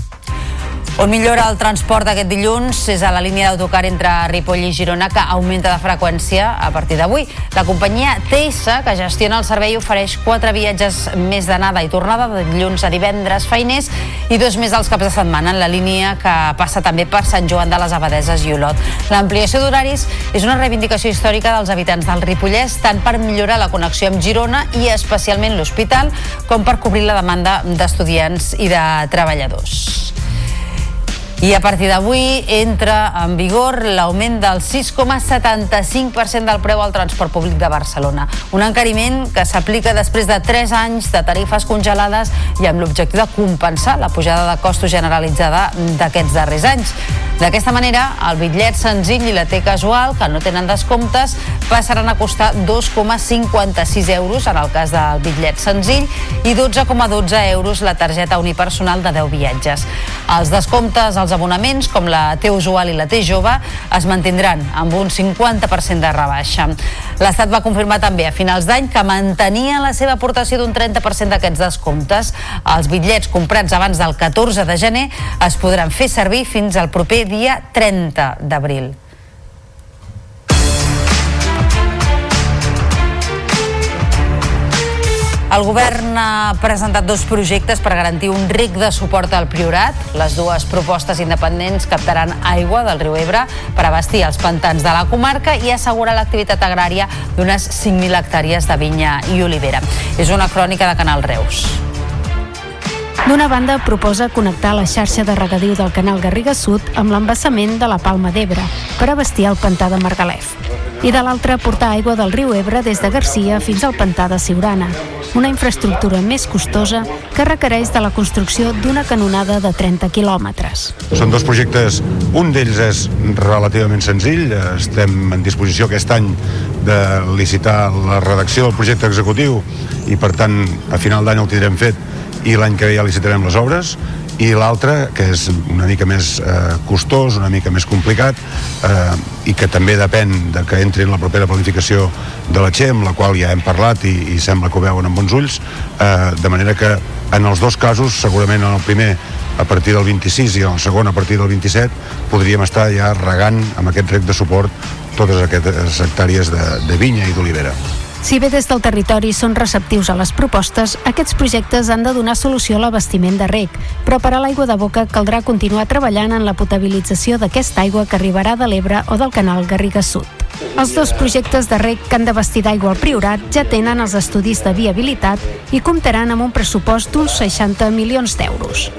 Speaker 1: On millora el transport aquest dilluns és a la línia d'autocar entre Ripoll i Girona que augmenta de freqüència a partir d'avui. La companyia TS, que gestiona el servei, ofereix quatre viatges més d'anada i tornada de dilluns a divendres feiners i dos més als caps de setmana en la línia que passa també per Sant Joan de les Abadeses i Olot. L'ampliació d'horaris és una reivindicació històrica dels habitants del Ripollès tant per millorar la connexió amb Girona i especialment l'hospital com per cobrir la demanda d'estudiants i de treballadors. I a partir d'avui entra en vigor l'augment del 6,75% del preu al transport públic de Barcelona. Un encariment que s'aplica després de 3 anys de tarifes congelades i amb l'objectiu de compensar la pujada de costos generalitzada d'aquests darrers anys. D'aquesta manera, el bitllet senzill i la T casual, que no tenen descomptes, passaran a costar 2,56 euros en el cas del bitllet senzill i 12,12 euros la targeta unipersonal de 10 viatges. Els descomptes als abonaments, com la T usual i la T jove, es mantindran amb un 50% de rebaixa. L'Estat va confirmar també a finals d'any que mantenia la seva aportació d'un 30% d'aquests descomptes. Els bitllets comprats abans del 14 de gener es podran fer servir fins al proper dia 30 d'abril. El govern ha presentat dos projectes per garantir un ric de suport al Priorat. Les dues propostes independents captaran aigua del riu Ebre per abastir els pantans de la comarca i assegurar l'activitat agrària d'unes 5.000 hectàrees de vinya i olivera. És una crònica de Canal Reus.
Speaker 6: D'una banda, proposa connectar la xarxa de regadiu del canal Garriga Sud amb l'embassament de la Palma d'Ebre per abastir el pantà de Margalef. I de l'altra, portar aigua del riu Ebre des de Garcia fins al pantà de Siurana, una infraestructura més costosa que requereix de la construcció d'una canonada de 30 quilòmetres.
Speaker 7: Són dos projectes, un d'ells és relativament senzill, estem en disposició aquest any de licitar la redacció del projecte executiu i per tant a final d'any el tindrem fet i l'any que ve ja licitarem les obres i l'altre, que és una mica més eh, costós, una mica més complicat eh, i que també depèn de que entri en la propera planificació de la amb la qual ja hem parlat i, i sembla que ho veuen amb bons ulls eh, de manera que en els dos casos segurament en el primer a partir del 26 i en el segon a partir del 27 podríem estar ja regant amb aquest rec de suport totes aquestes hectàrees de, de vinya i d'olivera.
Speaker 6: Si bé des del territori són receptius a les propostes, aquests projectes han de donar solució a l'abastiment de rec, però per a l'aigua de boca caldrà continuar treballant en la potabilització d'aquesta aigua que arribarà de l'Ebre o del canal Garriga Sud. Els dos projectes de rec que han d'abastir d'aigua al Priorat ja tenen els estudis de viabilitat i comptaran amb un pressupost d'uns 60 milions d'euros.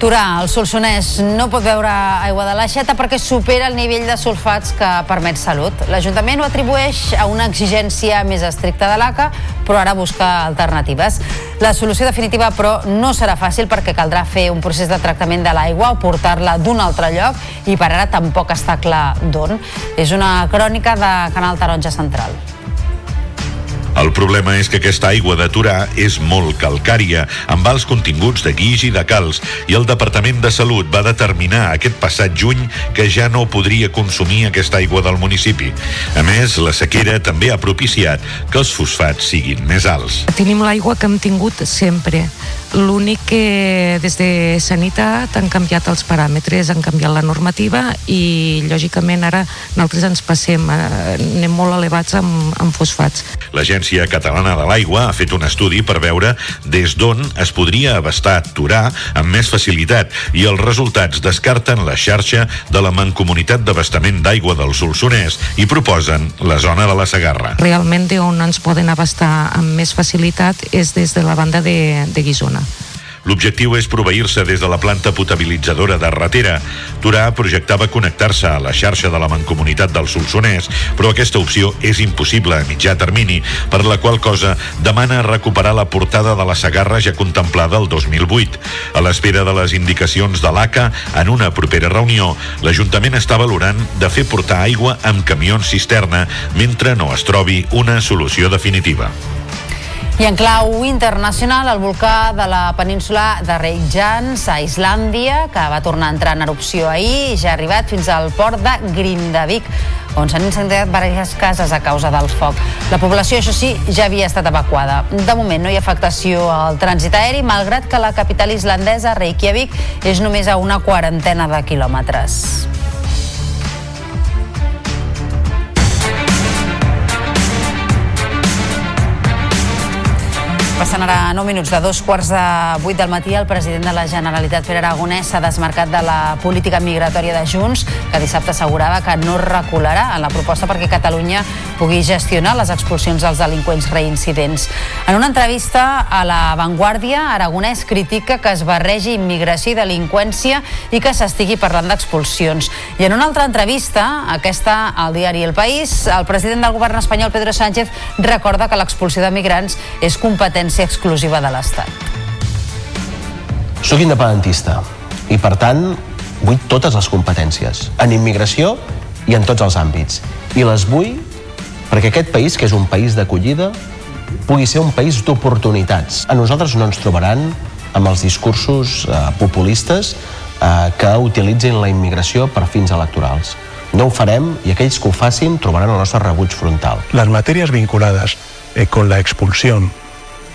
Speaker 1: Torà, el Solsonès no pot beure aigua de l'aixeta perquè supera el nivell de sulfats que permet salut. L'Ajuntament ho atribueix a una exigència més estricta de l'ACA, però ara busca alternatives. La solució definitiva, però, no serà fàcil perquè caldrà fer un procés de tractament de l'aigua o portar-la d'un altre lloc i per ara tampoc està clar d'on. És una crònica de Canal Taronja Central.
Speaker 8: El problema és que aquesta aigua de Torà és molt calcària, amb alts continguts de guix i de calç, i el Departament de Salut va determinar aquest passat juny que ja no podria consumir aquesta aigua del municipi. A més, la sequera també ha propiciat que els fosfats siguin més alts.
Speaker 30: Tenim l'aigua que hem tingut sempre. L'únic que des de Sanitat han canviat els paràmetres, han canviat la normativa i lògicament ara nosaltres ens passem, eh, anem molt elevats amb, amb fosfats.
Speaker 8: L'Agència Catalana de l'Aigua ha fet un estudi per veure des d'on es podria abastar Torà amb més facilitat i els resultats descarten la xarxa de la Mancomunitat d'Abastament d'Aigua del Solsonès i proposen la zona de la Segarra.
Speaker 30: Realment d'on ens poden abastar amb més facilitat és des de la banda de, de Guisona.
Speaker 8: L'objectiu és proveir-se des de la planta potabilitzadora de Ratera. Torà projectava connectar-se a la xarxa de la Mancomunitat del Solsonès, però aquesta opció és impossible a mitjà termini, per la qual cosa demana recuperar la portada de la Sagarra ja contemplada el 2008. A l'espera de les indicacions de l'ACA, en una propera reunió, l'Ajuntament està valorant de fer portar aigua amb camions cisterna mentre no es trobi una solució definitiva.
Speaker 1: I en clau internacional, el volcà de la península de Reykjans, a Islàndia, que va tornar a entrar en erupció ahir, ja ha arribat fins al port de Grindavik, on s'han incendiat diverses cases a causa del foc. La població, això sí, ja havia estat evacuada. De moment no hi ha afectació al trànsit aeri, malgrat que la capital islandesa, Reykjavik, és només a una quarantena de quilòmetres. Passant ara 9 minuts de dos quarts de vuit del matí, el president de la Generalitat, Pere Aragonès, s'ha desmarcat de la política migratòria de Junts, que dissabte assegurava que no recularà en la proposta perquè Catalunya pugui gestionar les expulsions dels delinqüents reincidents. En una entrevista a La Vanguardia, Aragonès critica que es barregi immigració i delinqüència i que s'estigui parlant d'expulsions. I en una altra entrevista, aquesta al diari El País, el president del govern espanyol, Pedro Sánchez, recorda que l'expulsió de migrants és competència exclusiva de l'Estat.
Speaker 12: Soc independentista i, per tant, vull totes les competències, en immigració i en tots els àmbits. I les vull perquè aquest país, que és un país d'acollida, pugui ser un país d'oportunitats. A nosaltres no ens trobaran amb els discursos eh, populistes eh, que utilitzin la immigració per fins electorals. No ho farem i aquells que ho facin trobaran el nostre rebuig frontal.
Speaker 13: Las materias vinculadas eh, con la expulsión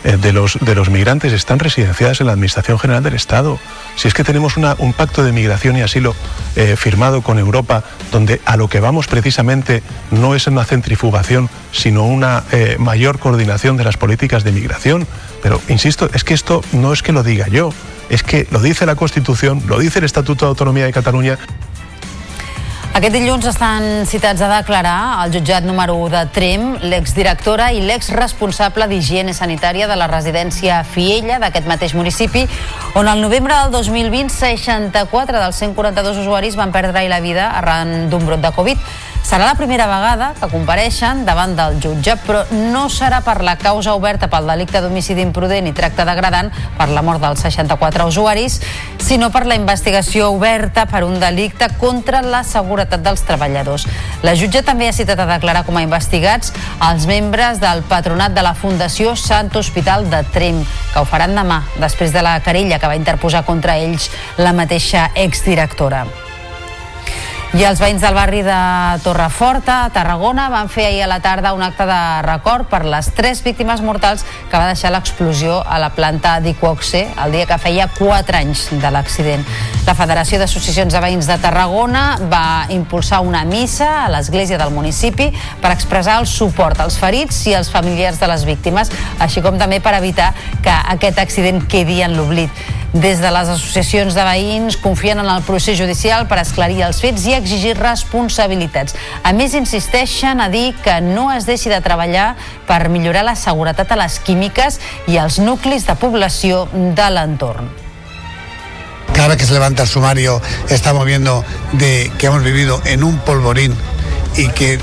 Speaker 13: eh, de, los, de los migrantes están residenciadas en la Administración General del Estado. Si es que tenemos un pacto de migración y asilo eh, firmado con Europa, donde a lo que vamos precisamente no es una centrifugación, sino una eh, mayor coordinación de las políticas de migración. Pero, insisto, es que esto no es que lo diga yo, es que lo dice la Constitución, lo dice el Estatuto de Autonomía de Cataluña.
Speaker 1: Aquest dilluns estan citats a declarar al jutjat número 1 de Trem l'exdirectora i l'exresponsable d'higiene sanitària de la residència Fiella d'aquest mateix municipi, on al novembre del 2020 64 dels 142 usuaris van perdre la vida arran d'un brot de Covid. Serà la primera vegada que compareixen davant del jutge, però no serà per la causa oberta pel delicte d'homicidi imprudent i tracte degradant per la mort dels 64 usuaris, sinó per la investigació oberta per un delicte contra la seguretat dels treballadors. La jutge també ha citat a declarar com a investigats els membres del patronat de la Fundació Sant Hospital de Trem, que ho faran demà, després de la querella que va interposar contra ells la mateixa exdirectora. I els veïns del barri de Torreforta, a Tarragona, van fer ahir a la tarda un acte de record per les tres víctimes mortals que va deixar l'explosió a la planta d'Iquoxe el dia que feia 4 anys de l'accident. La Federació d'Associacions de Veïns de Tarragona va impulsar una missa a l'església del municipi per expressar el suport als ferits i als familiars de les víctimes, així com també per evitar que aquest accident quedi en l'oblit. Des de les associacions de veïns confien en el procés judicial per esclarir els fets i exigir responsabilitats. A més, insisteixen a dir que no es deixi de treballar per millorar la seguretat a les químiques i als nuclis de població de l'entorn.
Speaker 14: Cada vez que se levanta el sumario estamos viendo de que hemos vivido en un polvorín y que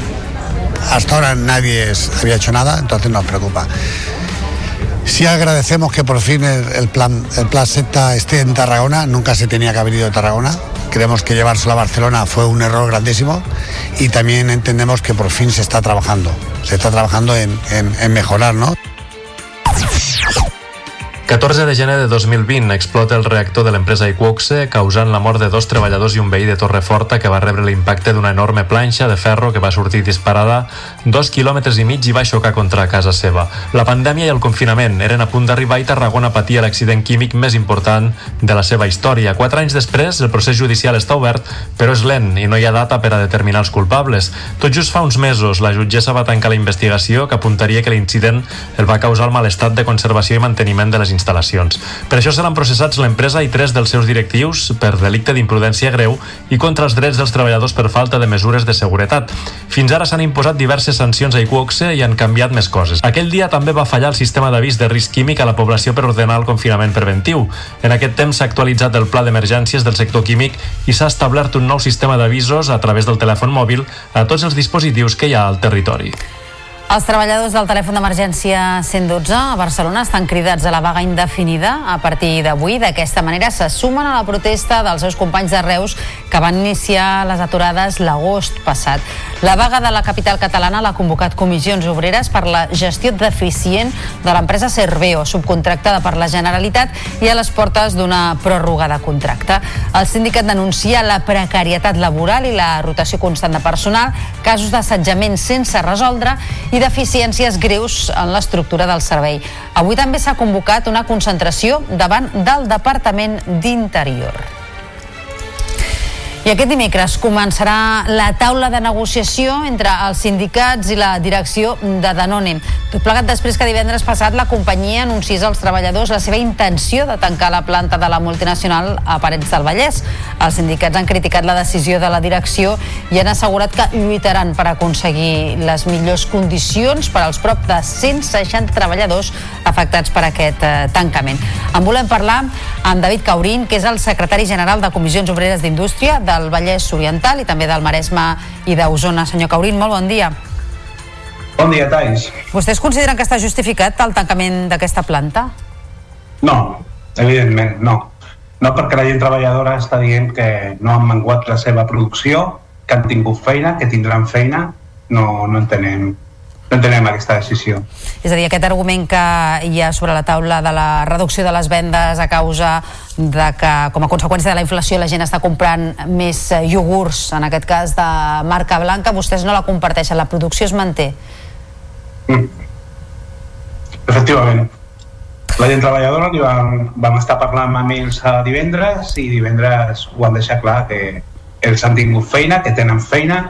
Speaker 14: hasta ahora nadie había hecho nada, entonces nos preocupa. Sí agradecemos que por fin el, plan el plan SEPTA esté en Tarragona, nunca se tenía que haber ido de Tarragona. Creemos que llevárselo a Barcelona fue un error grandísimo y también entendemos que por fin se está trabajando, se está trabajando en, en- en mejorar, ¿no?
Speaker 15: 14 de gener de 2020 explota el reactor de l'empresa Iquoxe, causant la mort de dos treballadors i un veí de Torreforta que va rebre l'impacte d'una enorme planxa de ferro que va sortir disparada dos quilòmetres i mig i va xocar contra casa seva. La pandèmia i el confinament eren a punt d'arribar i Tarragona patia l'accident químic més important de la seva història. Quatre anys després, el procés judicial està obert, però és lent i no hi ha data per a determinar els culpables. Tot just fa uns mesos, la jutgessa va tancar la investigació que apuntaria que l'incident el va causar el mal estat de conservació i manteniment de les instal·lacions instal·lacions. Per això seran processats l'empresa i tres dels seus directius per delicte d'imprudència greu i contra els drets dels treballadors per falta de mesures de seguretat. Fins ara s'han imposat diverses sancions a Iquoxe i han canviat més coses. Aquell dia també va fallar el sistema d'avís de risc químic a la població per ordenar el confinament preventiu. En aquest temps s'ha actualitzat el pla d'emergències del sector químic i s'ha establert un nou sistema d'avisos a través del telèfon mòbil a tots els dispositius que hi ha al territori.
Speaker 1: Els treballadors del telèfon d'emergència 112 a Barcelona estan cridats a la vaga indefinida a partir d'avui. D'aquesta manera se sumen a la protesta dels seus companys de Reus que van iniciar les aturades l'agost passat. La vaga de la capital catalana l'ha convocat Comissions Obreres per la gestió deficient de l'empresa Cerveo, subcontractada per la Generalitat i a les portes d'una pròrroga de contracte. El sindicat denuncia la precarietat laboral i la rotació constant de personal, casos d'assetjament sense resoldre i deficiències greus en l'estructura del servei. Avui també s'ha convocat una concentració davant del Departament d'Interior. I aquest dimecres començarà la taula de negociació entre els sindicats i la direcció de Danone. Tot plegat després que divendres passat la companyia anunciés als treballadors la seva intenció de tancar la planta de la multinacional a Parets del Vallès. Els sindicats han criticat la decisió de la direcció i han assegurat que lluitaran per aconseguir les millors condicions per als prop de 160 treballadors afectats per aquest eh, tancament. En volem parlar amb David Caurín, que és el secretari general de Comissions Obreres d'Indústria del Vallès Oriental i també del Maresme i d'Osona. Senyor Caurín, molt bon dia.
Speaker 31: Bon dia, Thais.
Speaker 1: Vostès consideren que està justificat el tancament d'aquesta planta?
Speaker 31: No, evidentment, no. No perquè la gent treballadora està dient que no han menguat la seva producció, que han tingut feina, que tindran feina, no, no entenem entenem aquesta decisió.
Speaker 1: És a dir, aquest argument que hi ha sobre la taula de la reducció de les vendes a causa de que, com a conseqüència de la inflació, la gent està comprant més iogurts, en aquest cas de marca blanca, vostès no la comparteixen, la producció es manté.
Speaker 31: Mm. Efectivament. La gent treballadora li vam, vam estar parlant amb ells a divendres i divendres ho han deixat clar que ells han tingut feina, que tenen feina,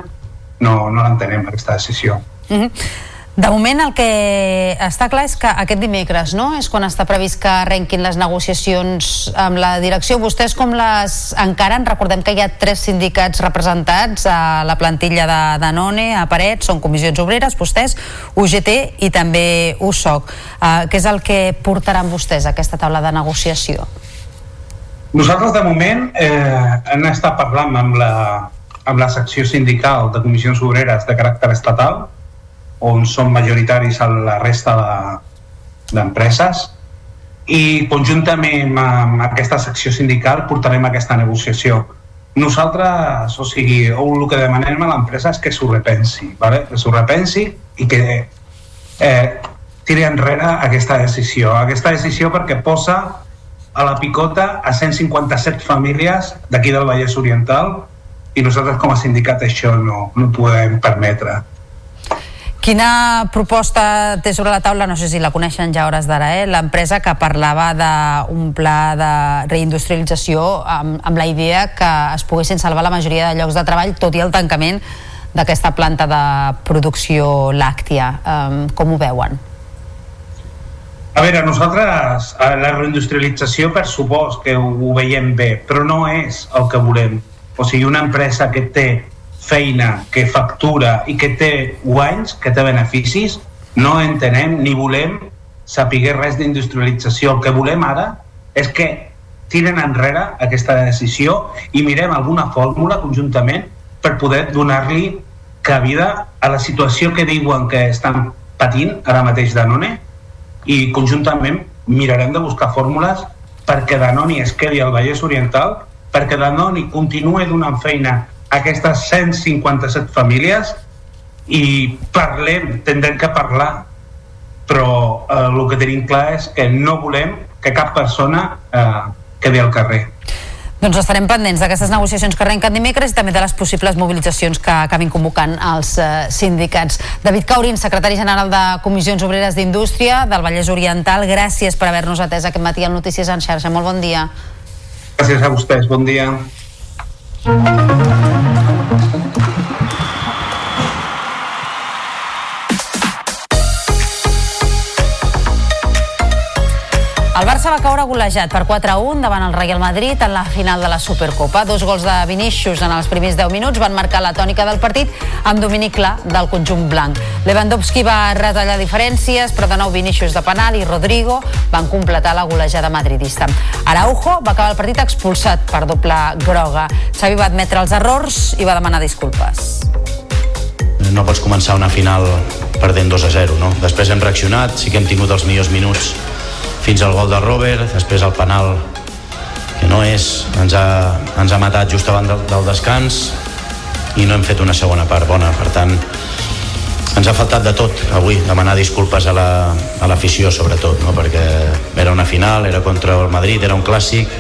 Speaker 31: no, no l'entenem aquesta decisió.
Speaker 1: Mm -hmm. De moment el que està clar és que aquest dimecres no? és quan està previst que arrenquin les negociacions amb la direcció. Vostès com les encaren? Recordem que hi ha tres sindicats representats a la plantilla de Danone, a Paret, són comissions obreres, vostès, UGT i també USOC. Uh, què és el que portaran vostès a aquesta taula de negociació?
Speaker 31: Nosaltres de moment eh, hem estat parlant amb la, amb la secció sindical de comissions obreres de caràcter estatal on són majoritaris a la resta d'empreses de, i conjuntament amb aquesta secció sindical portarem aquesta negociació. Nosaltres, o sigui, el que demanem a l'empresa és que s'ho repensi, ¿vale? que s'ho repensi i que eh, tiri enrere aquesta decisió. Aquesta decisió perquè posa a la picota a 157 famílies d'aquí del Vallès Oriental i nosaltres com a sindicat això no, no podem permetre.
Speaker 1: Quina proposta té sobre la taula, no sé si la coneixen ja hores d'ara, eh? l'empresa que parlava d'un pla de reindustrialització amb, amb la idea que es poguessin salvar la majoria de llocs de treball, tot i el tancament d'aquesta planta de producció làctia. Um, com ho veuen?
Speaker 31: A veure, nosaltres la reindustrialització per supost que ho, ho veiem bé, però no és el que volem. O sigui, una empresa que té feina, que factura i que té guanys, que té beneficis, no entenem ni volem saber res d'industrialització. El que volem ara és que tiren enrere aquesta decisió i mirem alguna fórmula conjuntament per poder donar-li cabida a la situació que diuen que estan patint ara mateix Danone i conjuntament mirarem de buscar fórmules perquè Danone es quedi al Vallès Oriental, perquè Danone continuï donant feina aquestes 157 famílies i parlem, tindrem que parlar però eh, el que tenim clar és que no volem que cap persona eh, quedi al carrer
Speaker 1: doncs estarem pendents d'aquestes negociacions que arrenquen dimecres i també de les possibles mobilitzacions que acabin convocant els eh, sindicats. David Caurín, secretari general de Comissions Obreres d'Indústria del Vallès Oriental, gràcies per haver-nos atès aquest matí al Notícies en xarxa. Molt bon dia.
Speaker 31: Gràcies a vostès, bon dia. Thank you.
Speaker 1: El Barça va caure golejat per 4-1 davant el Real Madrid en la final de la Supercopa. Dos gols de Vinícius en els primers 10 minuts van marcar la tònica del partit amb domini clar del conjunt blanc. Lewandowski va retallar diferències, però de nou Vinícius de penal i Rodrigo van completar la golejada madridista. Araujo va acabar el partit expulsat per doble groga. Xavi va admetre els errors i va demanar disculpes.
Speaker 22: No pots començar una final perdent 2 a 0, no? Després hem reaccionat, sí que hem tingut els millors minuts fins al gol de Robert, després el penal que no és, ens ha, ens ha matat just abans del, del descans i no hem fet una segona part bona, per tant ens ha faltat de tot avui, demanar disculpes a l'afició la, sobretot, no? perquè era una final, era contra el Madrid, era un clàssic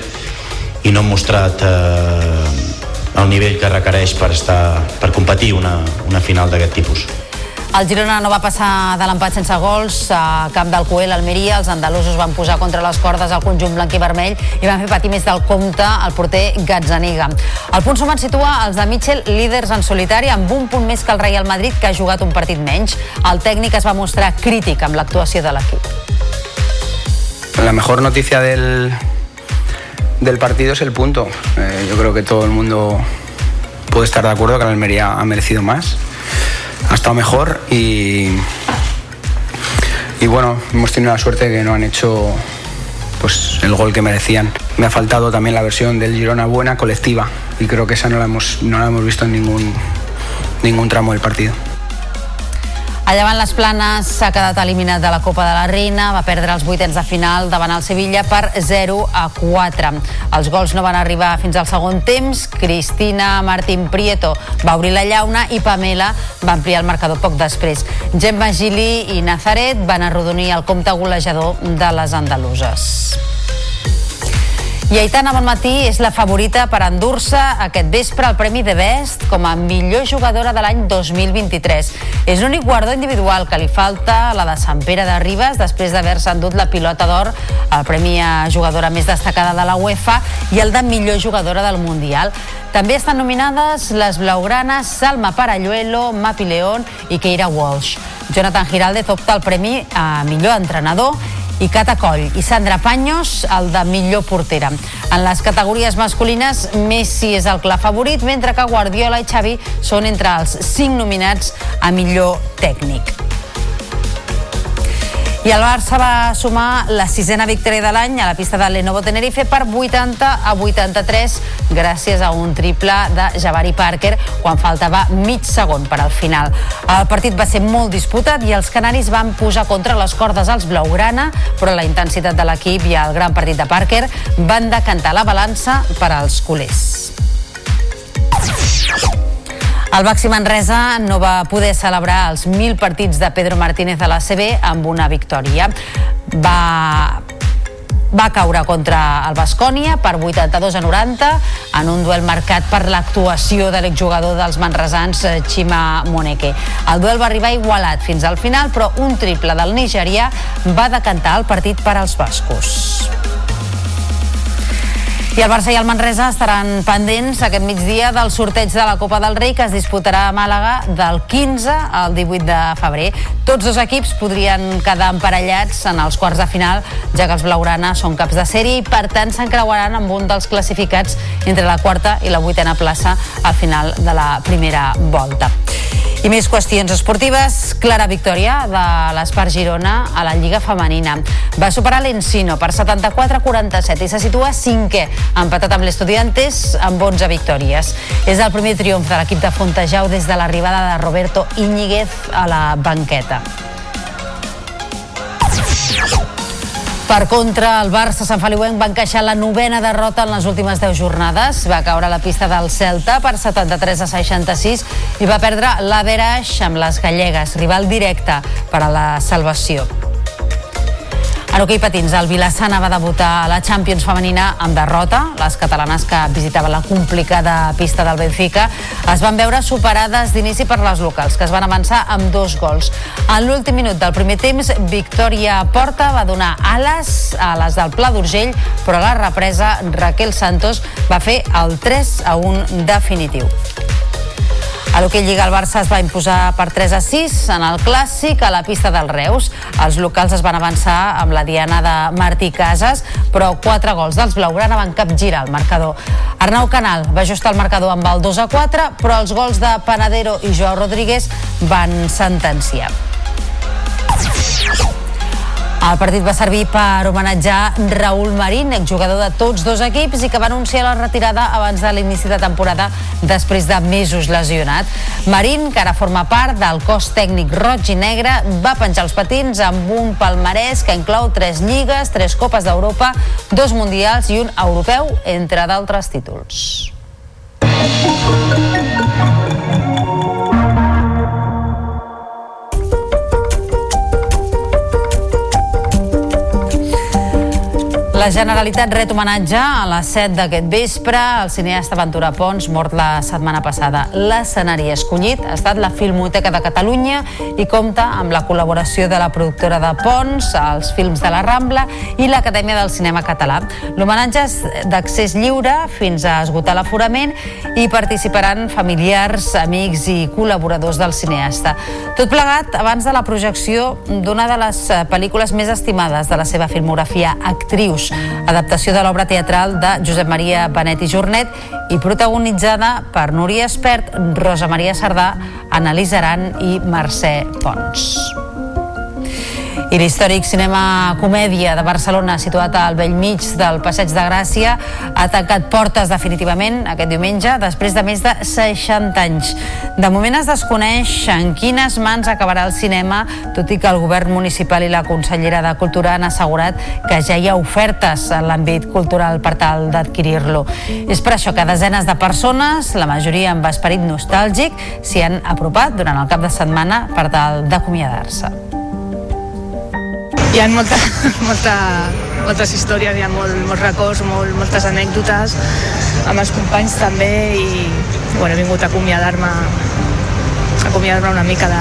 Speaker 22: i no hem mostrat eh, el nivell que requereix per, estar, per competir una, una final d'aquest tipus.
Speaker 1: El Girona no va passar de l'empat sense gols a camp del Coel, Almeria. Els andalusos van posar contra les cordes al conjunt blanc i vermell i van fer patir més del compte el porter Gazzaniga. El punt sumat situa els de Mitchell líders en solitari amb un punt més que el Real Madrid que ha jugat un partit menys. El tècnic es va mostrar crític amb l'actuació de l'equip.
Speaker 23: La mejor noticia del, del partido es el punto. Eh, yo creo que todo el mundo puede estar de acuerdo que la Almería ha merecido más. Ha estado mejor y, y bueno, hemos tenido la suerte que no han hecho pues el gol que merecían. Me ha faltado también la versión del Girona buena colectiva y creo que esa no la hemos, no la hemos visto en ningún, ningún tramo del partido.
Speaker 1: A llevant les planes s'ha quedat eliminat de la Copa de la Reina, va perdre els vuitens de final davant el Sevilla per 0 a 4. Els gols no van arribar fins al segon temps, Cristina Martín Prieto va obrir la llauna i Pamela va ampliar el marcador poc després. Gemma Gili i Nazaret van arrodonir el compte golejador de les andaluses. I Aitana Bonmatí és la favorita per endur-se aquest vespre el Premi de Best com a millor jugadora de l'any 2023. És l'únic guardó individual que li falta la de Sant Pere de Ribes després d'haver-se endut la pilota d'or, el Premi a jugadora més destacada de la UEFA i el de millor jugadora del Mundial. També estan nominades les blaugranes Salma Paralluelo, Mapi León i Keira Walsh. Jonathan Giraldez opta el premi a millor entrenador i Cata Coll i Sandra Paños el de millor portera. En les categories masculines, Messi és el clar favorit, mentre que Guardiola i Xavi són entre els cinc nominats a millor tècnic. I el Barça va sumar la sisena victòria de l'any a la pista de Lenovo Tenerife per 80 a 83 gràcies a un triple de Javari Parker quan faltava mig segon per al final. El partit va ser molt disputat i els canaris van posar contra les cordes als blaugrana, però la intensitat de l'equip i el gran partit de Parker van decantar la balança per als culers. El Baxi Manresa no va poder celebrar els 1.000 partits de Pedro Martínez a la CB amb una victòria. Va va caure contra el Bascònia per 82 a 90 en un duel marcat per l'actuació de l'exjugador dels manresans Chima Moneke. El duel va arribar igualat fins al final, però un triple del nigerià va decantar el partit per als bascos. I el Barça i el Manresa estaran pendents aquest migdia del sorteig de la Copa del Rei que es disputarà a Màlaga del 15 al 18 de febrer. Tots dos equips podrien quedar emparellats en els quarts de final, ja que els blaugrana són caps de sèrie i per tant s'encreuaran amb un dels classificats entre la quarta i la vuitena plaça al final de la primera volta. I més qüestions esportives. Clara victòria de l'Espar Girona a la Lliga Femenina. Va superar l'Encino per 74-47 i se situa cinquè, empatat amb l'Estudiantes amb 11 victòries. És el primer triomf de l'equip de Fontejau des de l'arribada de Roberto Íñiguez a la banqueta. Per contra, el Barça Sant Feliuenc va encaixar la novena derrota en les últimes 10 jornades. Va caure a la pista del Celta per 73 a 66 i va perdre l'Averaix amb les gallegues, rival directe per a la salvació. En hoquei patins, el Vilassana va debutar a la Champions femenina amb derrota. Les catalanes que visitaven la complicada pista del Benfica es van veure superades d'inici per les locals, que es van avançar amb dos gols. En l'últim minut del primer temps, Victòria Porta va donar ales a les del Pla d'Urgell, però a la represa Raquel Santos va fer el 3 a 1 definitiu. A l'hoquei Lliga el Barça es va imposar per 3 a 6 en el Clàssic a la pista del Reus. Els locals es van avançar amb la diana de Martí Casas, però quatre gols dels blaugrana van capgirar el marcador. Arnau Canal va ajustar el marcador amb el 2 a 4, però els gols de Panadero i Joao Rodríguez van sentenciar. El partit va servir per homenatjar Raúl Marín, exjugador de tots dos equips i que va anunciar la retirada abans de l'inici de temporada després de mesos lesionat. Marín, que ara forma part del cos tècnic roig i negre, va penjar els patins amb un palmarès que inclou tres lligues, tres copes d'Europa, dos mundials i un europeu, entre d'altres títols. La Generalitat ret homenatge a les 7 d'aquest vespre al cineasta Ventura Pons, mort la setmana passada. L'escenari escollit ha estat la Filmoteca de Catalunya i compta amb la col·laboració de la productora de Pons, els films de la Rambla i l'Acadèmia del Cinema Català. L'homenatge és d'accés lliure fins a esgotar l'aforament i participaran familiars, amics i col·laboradors del cineasta. Tot plegat abans de la projecció d'una de les pel·lícules més estimades de la seva filmografia, Actrius, adaptació de l'obra teatral de Josep Maria Benet i Jornet i protagonitzada per Núria Espert, Rosa Maria Sardà, Annalisa Aran i Mercè Pons. I l'històric cinema comèdia de Barcelona, situat al vell mig del Passeig de Gràcia, ha tancat portes definitivament aquest diumenge, després de més de 60 anys. De moment es desconeix en quines mans acabarà el cinema, tot i que el govern municipal i la consellera de Cultura han assegurat que ja hi ha ofertes en l'àmbit cultural per tal d'adquirir-lo. És per això que desenes de persones, la majoria amb esperit nostàlgic, s'hi han apropat durant el cap de setmana per tal d'acomiadar-se.
Speaker 32: Hi ha molta, molta, moltes històries, hi ha molt, molts records, molt, moltes anècdotes amb els companys també i bueno, he vingut a acomiadar-me acomiadar-me una mica de,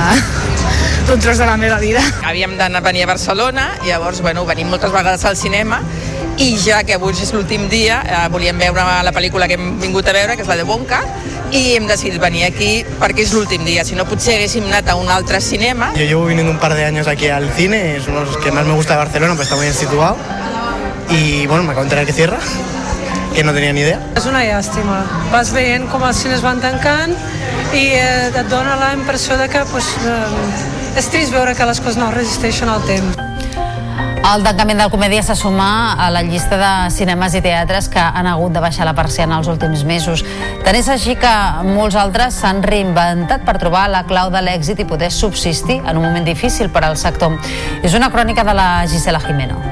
Speaker 32: d'un tros de la meva vida.
Speaker 33: Havíem d'anar venir a Barcelona, llavors bueno, venim moltes vegades al cinema i ja que avui és l'últim dia eh, volíem veure la pel·lícula que hem vingut a veure, que és la de Bonca, i hem decidit venir aquí perquè és l'últim dia, si no potser haguéssim anat a un altre cinema.
Speaker 34: Yo llevo viniendo un par de años aquí al cine, es uno de los que más me gusta de Barcelona, pues está muy bien situado. Y bueno, me acabo de enterar que cierra, que no tenía ni idea.
Speaker 35: És una llàstima. Vas veient com els cines van tancant i eh, et dona la impressió de que pues, eh, és trist veure que les coses no resisteixen al temps.
Speaker 1: El tancament del comèdia se suma a la llista de cinemes i teatres que han hagut de baixar la persiana els últims mesos. Tant és així que molts altres s'han reinventat per trobar la clau de l'èxit i poder subsistir en un moment difícil per al sector. És una crònica de la Gisela Jimeno.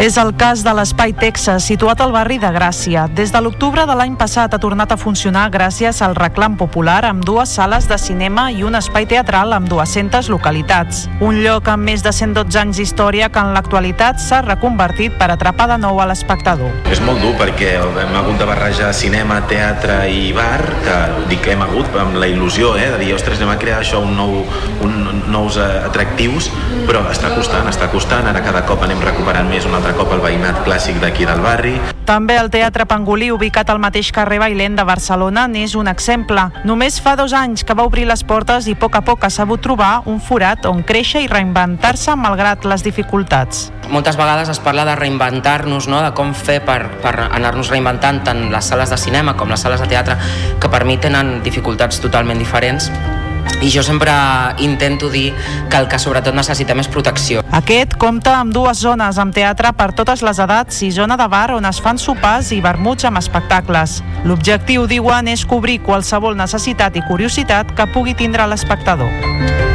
Speaker 36: És el cas de l'Espai Texas, situat al barri de Gràcia. Des de l'octubre de l'any passat ha tornat a funcionar gràcies al reclam popular amb dues sales de cinema i un espai teatral amb 200 localitats. Un lloc amb més de 112 anys d'història que en l'actualitat s'ha reconvertit per atrapar de nou a l'espectador.
Speaker 14: És molt dur perquè hem hagut de barrejar cinema, teatre i bar, que dic que hem hagut amb la il·lusió eh, de dir, ostres, anem a crear això, un nou, un, nous atractius, però està costant, està costant, ara cada cop anem recuperant més un altre cop el veïnat clàssic d'aquí del barri.
Speaker 36: També el Teatre Pangolí, ubicat al mateix carrer Bailent de Barcelona, n'és un exemple. Només fa dos anys que va obrir les portes i a poc a poc ha sabut trobar un forat on créixer i reinventar-se malgrat les dificultats.
Speaker 37: Moltes vegades es parla de reinventar-nos, no? de com fer per, per anar-nos reinventant tant les sales de cinema com les sales de teatre, que per mi tenen dificultats totalment diferents i jo sempre intento dir que el que sobretot necessitem és protecció.
Speaker 36: Aquest compta amb dues zones amb teatre per totes les edats i zona de bar on es fan sopars i vermuts amb espectacles. L'objectiu, diuen, és cobrir qualsevol necessitat i curiositat que pugui tindre l'espectador.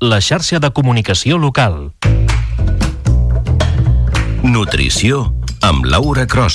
Speaker 10: La xarxa de comunicació local. Nutrició amb Laura Cros.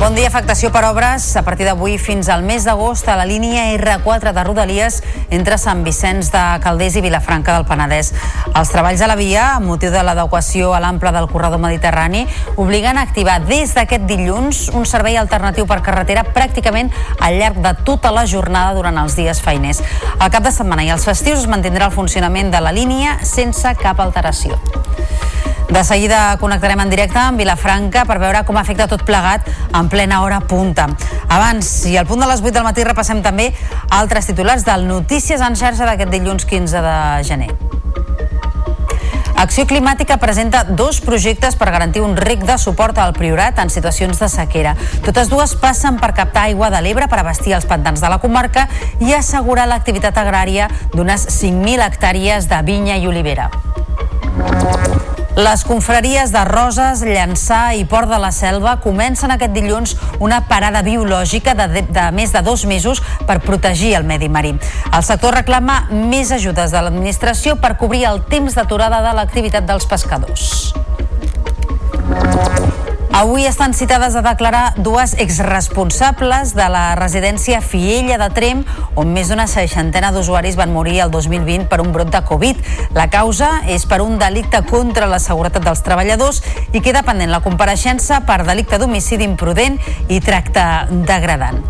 Speaker 1: Bon dia, afectació per obres. A partir d'avui fins al mes d'agost a la línia R4 de Rodalies entre Sant Vicenç de Calders i Vilafranca del Penedès. Els treballs a la via, amb motiu de l'adequació a l'ample del corredor mediterrani, obliguen a activar des d'aquest dilluns un servei alternatiu per carretera pràcticament al llarg de tota la jornada durant els dies feiners. Al cap de setmana i els festius es mantindrà el funcionament de la línia sense cap alteració. De seguida connectarem en directe amb Vilafranca per veure com afecta tot plegat en plena hora punta. Abans, i al punt de les 8 del matí, repassem també altres titulars del Notícies en xarxa d'aquest dilluns 15 de gener. Acció Climàtica presenta dos projectes per garantir un rec de suport al Priorat en situacions de sequera. Totes dues passen per captar aigua de l'Ebre per abastir els pantans de la comarca i assegurar l'activitat agrària d'unes 5.000 hectàrees de vinya i olivera. Les confraries de Roses, Llançà i Port de la Selva comencen aquest dilluns una parada biològica de, de, de més de dos mesos per protegir el medi marí. El sector reclama més ajudes de l'administració per cobrir el temps d'aturada de l'activitat dels pescadors. Avui estan citades a declarar dues exresponsables de la residència Fiella de Trem, on més d'una seixantena d'usuaris van morir el 2020 per un brot de Covid. La causa és per un delicte contra la seguretat dels treballadors i queda pendent la compareixença per delicte d'homicidi imprudent i tracte degradant.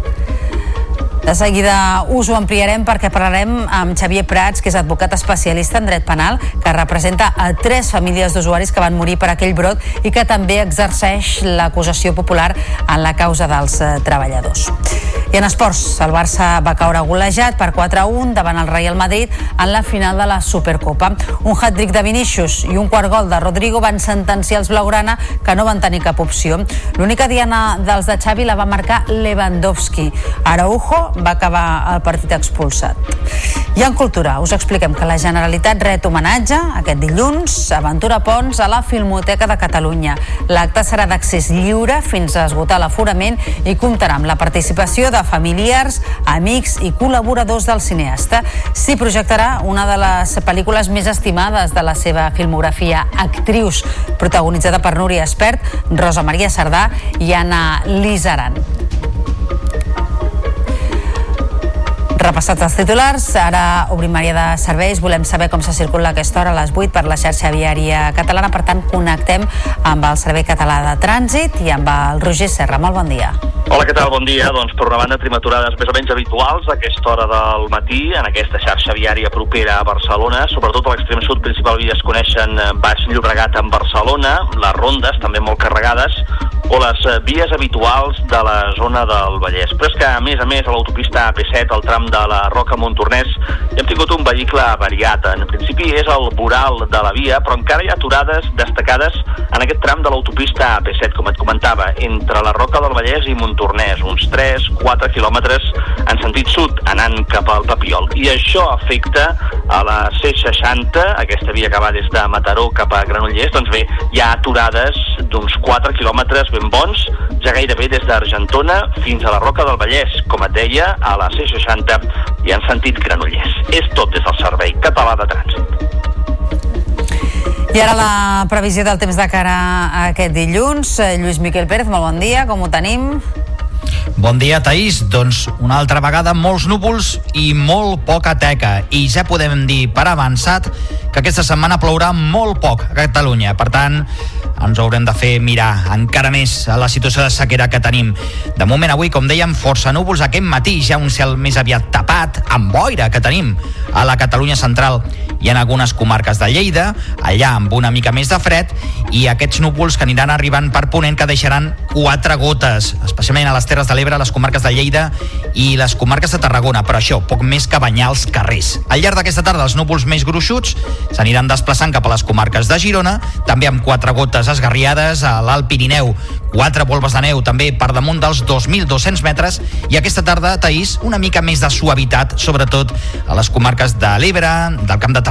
Speaker 1: De seguida us ho ampliarem perquè parlarem amb Xavier Prats, que és advocat especialista en dret penal, que representa a tres famílies d'usuaris que van morir per aquell brot i que també exerceix l'acusació popular en la causa dels eh, treballadors. I en esports, el Barça va caure golejat per 4-1 davant el Real Madrid en la final de la Supercopa. Un hat-trick de Vinícius i un quart gol de Rodrigo van sentenciar els blaugrana que no van tenir cap opció. L'única diana dels de Xavi la va marcar Lewandowski. Araujo va acabar el partit expulsat. I en cultura us expliquem que la Generalitat ret homenatge aquest dilluns a Ventura Pons a la Filmoteca de Catalunya. L'acte serà d'accés lliure fins a esgotar l'aforament i comptarà amb la participació de familiars, amics i col·laboradors del cineasta. S'hi projectarà una de les pel·lícules més estimades de la seva filmografia, Actrius, protagonitzada per Núria Espert, Rosa Maria Sardà i Anna Lizaran. Repassats els titulars, ara obrim àrea de serveis. Volem saber com se circula aquesta hora a les 8 per la xarxa viària catalana. Per tant, connectem amb el Servei Català de Trànsit i amb el Roger Serra. Molt bon dia.
Speaker 38: Hola, què tal? Bon dia. Doncs per una banda tenim aturades més o menys habituals a aquesta hora del matí en aquesta xarxa viària propera a Barcelona, sobretot a l'extrem sud principal via es coneixen eh, Baix Llobregat en Barcelona, les rondes també molt carregades, o les eh, vies habituals de la zona del Vallès. Però és que, a més a més, a l'autopista AP7, al tram de la Roca Montornès, hem tingut un vehicle variat. En principi és el voral de la via, però encara hi ha aturades destacades en aquest tram de l'autopista AP7, com et comentava, entre la Roca del Vallès i Montornès, uns 3-4 quilòmetres en sentit sud, anant cap al Papiol. I això afecta a la C60, aquesta via que va des de Mataró cap a Granollers, doncs bé, hi ha aturades d'uns 4 quilòmetres ben bons, ja gairebé des d'Argentona fins a la Roca del Vallès, com et deia, a la C60 i en sentit Granollers. És tot des del Servei Català de Trànsit.
Speaker 1: I ara la previsió del temps de cara a aquest dilluns. Eh, Lluís Miquel Pérez, molt bon dia, com ho tenim?
Speaker 3: Bon dia, Taís. Doncs una altra vegada molts núvols i molt poca teca. I ja podem dir per avançat que aquesta setmana plourà molt poc a Catalunya. Per tant, ens haurem de fer mirar encara més a la situació de sequera que tenim. De moment avui, com dèiem, força núvols. Aquest matí ja un cel més aviat tapat, amb boira que tenim a la Catalunya central i en algunes comarques de Lleida, allà amb una mica més de fred, i aquests núvols que aniran arribant per Ponent que deixaran quatre gotes, especialment a les Terres de l'Ebre, les comarques de Lleida i les comarques de Tarragona, però això, poc més que banyar els carrers. Al llarg d'aquesta tarda, els núvols més gruixuts s'aniran desplaçant cap a les comarques de Girona, també amb quatre gotes esgarriades a l'Alt Pirineu, quatre volves de neu també per damunt dels 2.200 metres, i aquesta tarda, Taís, una mica més de suavitat, sobretot a les comarques de l'Ebre, del Camp de Tarragona,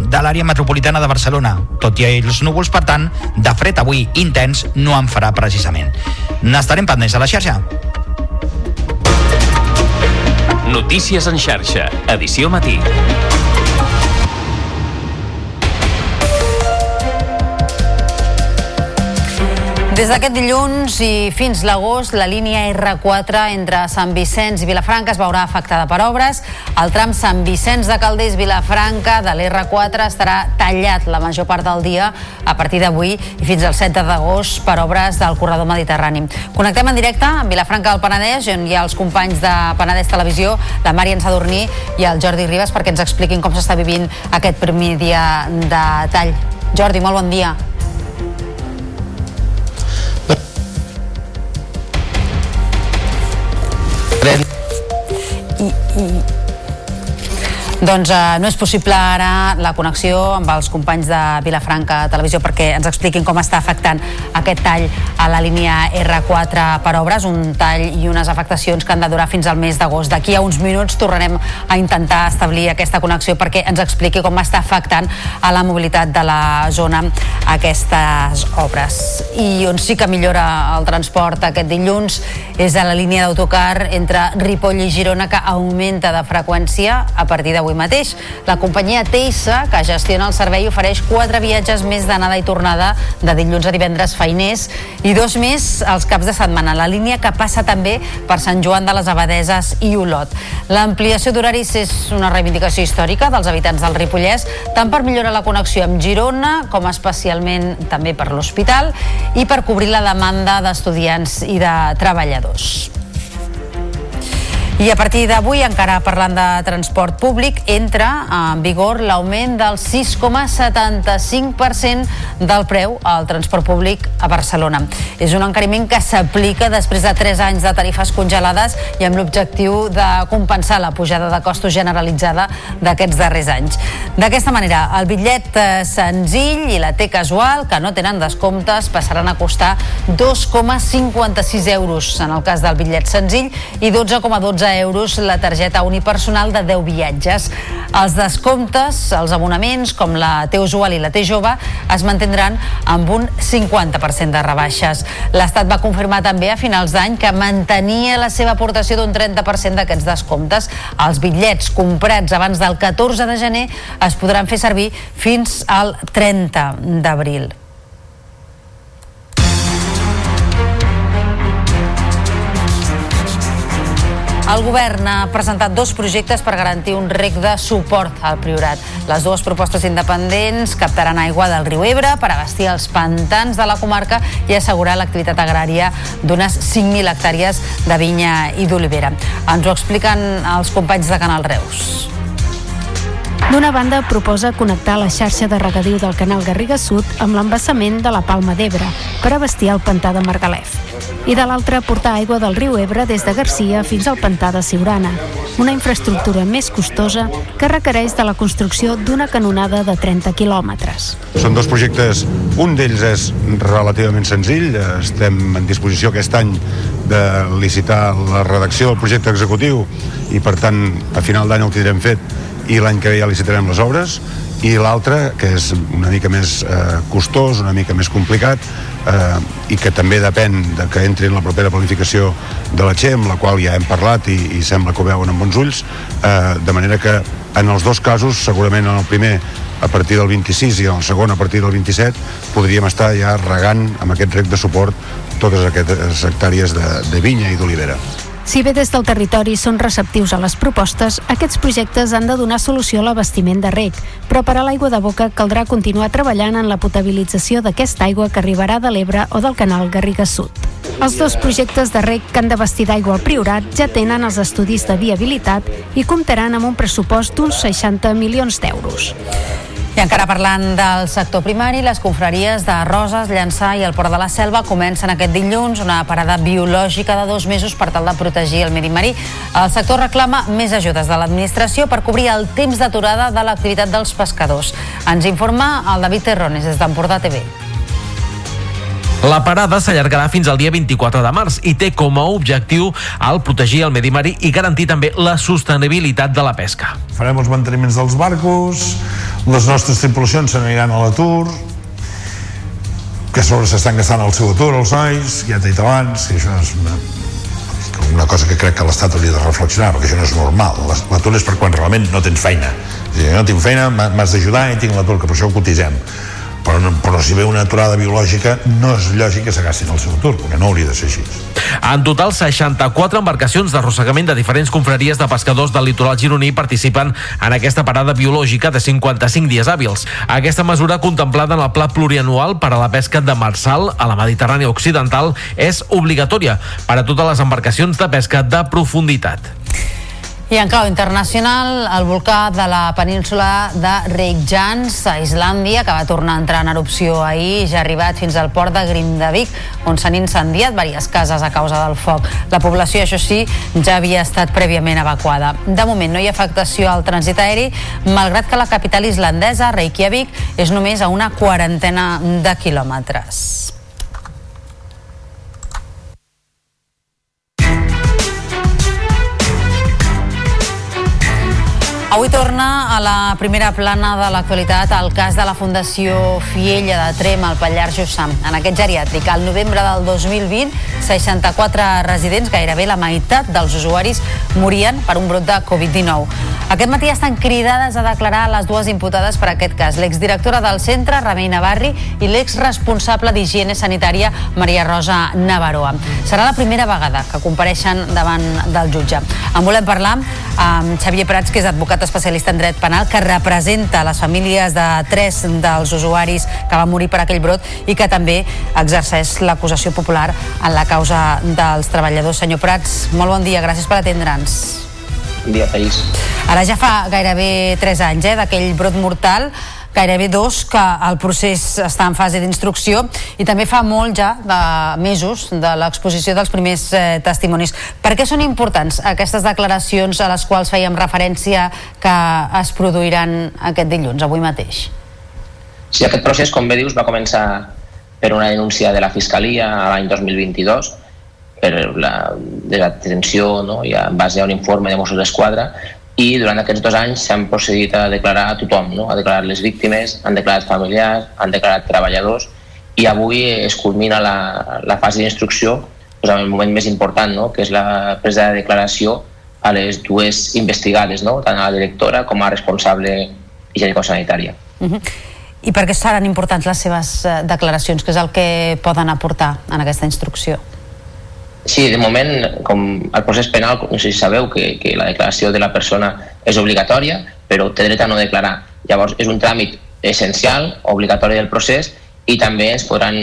Speaker 3: de l'àrea metropolitana de Barcelona. Tot i els núvols, per tant, de fred avui intens no en farà precisament. N'estarem pendents a la xarxa.
Speaker 4: Notícies en xarxa, edició matí.
Speaker 1: Des d'aquest dilluns i fins l'agost, la línia R4 entre Sant Vicenç i Vilafranca es veurà afectada per obres. El tram Sant Vicenç de Calders-Vilafranca de l'R4 estarà tallat la major part del dia a partir d'avui i fins al 7 d'agost per obres del corredor mediterrani. Connectem en directe amb Vilafranca del Penedès, on hi ha els companys de Penedès Televisió, la Mària Sadurní i el Jordi Ribas, perquè ens expliquin com s'està vivint aquest primer dia de tall. Jordi, molt bon dia. I, i... Doncs eh, no és possible ara la connexió amb els companys de Vilafranca Televisió perquè ens expliquin com està afectant aquest tall a la línia R4 per obres, un tall i unes afectacions que han de durar fins al mes d'agost. D'aquí a uns minuts tornarem a intentar establir aquesta connexió perquè ens expliqui com està afectant a la mobilitat de la zona aquestes obres. I on sí que millora el transport aquest dilluns és a la línia d'autocar entre Ripoll i Girona que augmenta de freqüència a partir d'avui mateix. La companyia Teissa, que gestiona el servei, ofereix quatre viatges més d'anada i tornada de dilluns a divendres feiners i dos més els caps de setmana. La línia que passa també per Sant Joan de les Abadeses i Olot. L'ampliació d'horaris és una reivindicació històrica dels habitants del Ripollès, tant per millorar la connexió amb Girona com especialment també per l'hospital i per cobrir la demanda d'estudiants i de treballadors. I a partir d'avui, encara parlant de transport públic, entra en vigor l'augment del 6,75% del preu al transport públic a Barcelona. És un encariment que s'aplica després de 3 anys de tarifes congelades i amb l'objectiu de compensar la pujada de costos generalitzada d'aquests darrers anys. D'aquesta manera, el bitllet eh, senzill i la T casual, que no tenen descomptes, passaran a costar 2,56 euros en el cas del bitllet senzill i 12,12 euros la targeta unipersonal de 10 viatges. Els descomptes, els abonaments, com la T usual i la T jove, es mantindran amb un 50% de rebaixes. L'Estat va confirmar també a finals d'any que mantenia la seva aportació d'un 30% d'aquests descomptes. Els bitllets comprats abans del 14 de gener es podran fer servir fins al 30 d'abril. El govern ha presentat dos projectes per garantir un rec de suport al Priorat. Les dues propostes independents captaran aigua del riu Ebre per abastir els pantans de la comarca i assegurar l'activitat agrària d'unes 5.000 hectàrees de vinya i d'olivera. Ens ho expliquen els companys de Canal Reus.
Speaker 6: D'una banda, proposa connectar la xarxa de regadiu del canal Garriga Sud amb l'embassament de la Palma d'Ebre per abastir el pantà de Margalef. I de l'altra, portar aigua del riu Ebre des de Garcia fins al pantà de Siurana, una infraestructura més costosa que requereix de la construcció d'una canonada de 30 quilòmetres.
Speaker 7: Són dos projectes, un d'ells és relativament senzill, estem en disposició aquest any de licitar la redacció del projecte executiu i per tant a final d'any el tindrem fet i l'any que ve ja licitarem les obres i l'altre, que és una mica més eh, costós, una mica més complicat eh, i que també depèn de que entri en la propera planificació de la XEM, la qual ja hem parlat i, i sembla que ho veuen amb bons ulls eh, de manera que en els dos casos segurament en el primer a partir del 26 i en el segon a partir del 27 podríem estar ja regant amb aquest rec de suport totes aquestes hectàrees de, de vinya i d'olivera.
Speaker 6: Si bé des del territori són receptius a les propostes, aquests projectes han de donar solució a l'abastiment de rec, però per a l'aigua de boca caldrà continuar treballant en la potabilització d'aquesta aigua que arribarà de l'Ebre o del canal Garriga Sud. Els dos projectes de rec que han d'abastir d'aigua al Priorat ja tenen els estudis de viabilitat i comptaran amb un pressupost d'uns 60 milions d'euros.
Speaker 1: I encara parlant del sector primari, les confraries de Roses, Llançà i el Port de la Selva comencen aquest dilluns una parada biològica de dos mesos per tal de protegir el medi marí. El sector reclama més ajudes de l'administració per cobrir el temps d'aturada de l'activitat dels pescadors. Ens informa el David Terrones des d'Empordà TV.
Speaker 10: La parada s'allargarà fins al dia 24 de març i té com a objectiu el protegir el medi marí i garantir també la sostenibilitat de la pesca.
Speaker 11: Farem els manteniments dels barcos, les nostres tripulacions se n'aniran a l'atur, que a sobre s'estan gastant el seu atur els nois, ja t'he dit abans, que això és una, una cosa que crec que l'Estat hauria de reflexionar, perquè això no és normal. L'atur és per quan realment no tens feina. Dir, no tinc feina, m'has d'ajudar i tinc l'atur, que per això ho cotitzem però, però si ve una aturada biològica no és lògic que s'agastin el seu atur perquè no hauria de ser així
Speaker 10: En total, 64 embarcacions d'arrossegament de diferents confraries de pescadors del litoral gironí participen en aquesta parada biològica de 55 dies hàbils. Aquesta mesura contemplada en el pla plurianual per a la pesca de marsal a la Mediterrània Occidental és obligatòria per a totes les embarcacions de pesca de profunditat.
Speaker 1: I en clau internacional, el volcà de la península de Reykjans, a Islàndia, que va tornar a entrar en erupció ahir, ja ha arribat fins al port de Grindavik, on s'han incendiat diverses cases a causa del foc. La població, això sí, ja havia estat prèviament evacuada. De moment no hi ha afectació al trànsit aeri, malgrat que la capital islandesa, Reykjavik, és només a una quarantena de quilòmetres. Avui torna a la primera plana de l'actualitat el cas de la Fundació Fiella de Trem al Pallars Jussà. En aquest geriàtric, al novembre del 2020, 64 residents, gairebé la meitat dels usuaris, morien per un brot de Covid-19. Aquest matí estan cridades a declarar les dues imputades per aquest cas, l'exdirectora del centre, Remei Navarri, i l'exresponsable d'Higiene Sanitària, Maria Rosa Navarroa. Serà la primera vegada que compareixen davant del jutge. En volem parlar amb Xavier Prats, que és advocat especialista en dret penal, que representa les famílies de tres dels usuaris que van morir per aquell brot i que també exerceix l'acusació popular en la causa dels treballadors. Senyor Prats, molt bon dia, gràcies per atendre'ns.
Speaker 39: Bon dia, País.
Speaker 1: Ara ja fa gairebé 3 anys eh, d'aquell brot mortal gairebé dos que el procés està en fase d'instrucció i també fa molt ja de mesos de l'exposició dels primers eh, testimonis. Per què són importants aquestes declaracions a les quals fèiem referència que es produiran aquest dilluns, avui mateix?
Speaker 39: Sí, aquest procés, com bé dius, va començar per una denúncia de la Fiscalia l'any 2022 per la, de la no? i en base a un informe de Mossos d'Esquadra i durant aquests dos anys s'han procedit a declarar a tothom, no? a declarar les víctimes, han declarat familiars, han declarat treballadors i avui es culmina la, la fase d'instrucció doncs, en el moment més important, no? que és la presa de declaració a les dues investigades, no? tant a la directora com a responsable higiènico-sanitària.
Speaker 1: Uh -huh. I per què seran importants les seves eh, declaracions? Què és el que poden aportar en aquesta instrucció?
Speaker 39: Sí, de moment, com el procés penal, no sé si sabeu que, que la declaració de la persona és obligatòria, però té dret a no declarar. Llavors, és un tràmit essencial, obligatori del procés, i també ens podran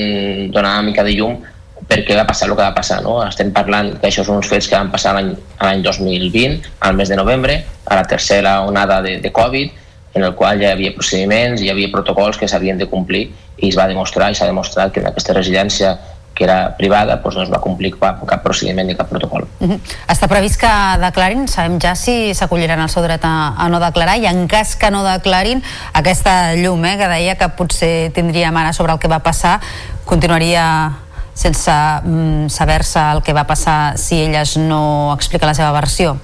Speaker 39: donar una mica de llum per què va passar el que va passar. No? Estem parlant que això són uns fets que van passar l'any 2020, al mes de novembre, a la tercera onada de, de Covid, en el qual ja hi havia procediments, hi havia protocols que s'havien de complir i es va demostrar i s'ha demostrat que en aquesta residència que era privada doncs no es va complir cap, cap procediment ni cap protocol.
Speaker 1: Uh -huh. Està previst que declarin? Sabem ja si s'acolliran al seu dret a, a no declarar i en cas que no declarin aquesta llum eh, que deia que potser tindríem ara sobre el que va passar continuaria sense mm, saber-se el que va passar si elles no expliquen la seva versió?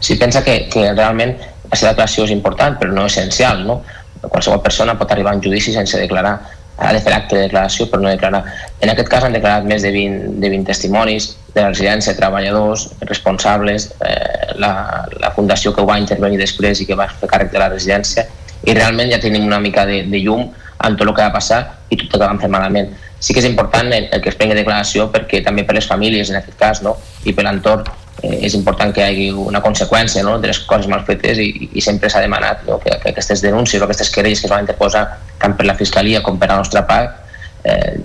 Speaker 39: Sí, pensa que, que realment la seva declaració és important però no essencial. No? Qualsevol persona pot arribar a un judici sense declarar ha de fer acte de declaració però no declarar. En aquest cas han declarat més de 20, de 20 testimonis de la residència, treballadors, responsables, eh, la, la fundació que ho va intervenir després i que va fer càrrec de la residència i realment ja tenim una mica de, de llum en tot el que va passar i tot el que van fer malament. Sí que és important el, el que es prengui declaració perquè també per les famílies en aquest cas no? i per l'entorn eh, és important que hi hagi una conseqüència no? de les coses mal fetes i, i sempre s'ha demanat no? que, que aquestes denúncies o aquestes querelles que es van interposar tant per la Fiscalia com per la nostra part eh,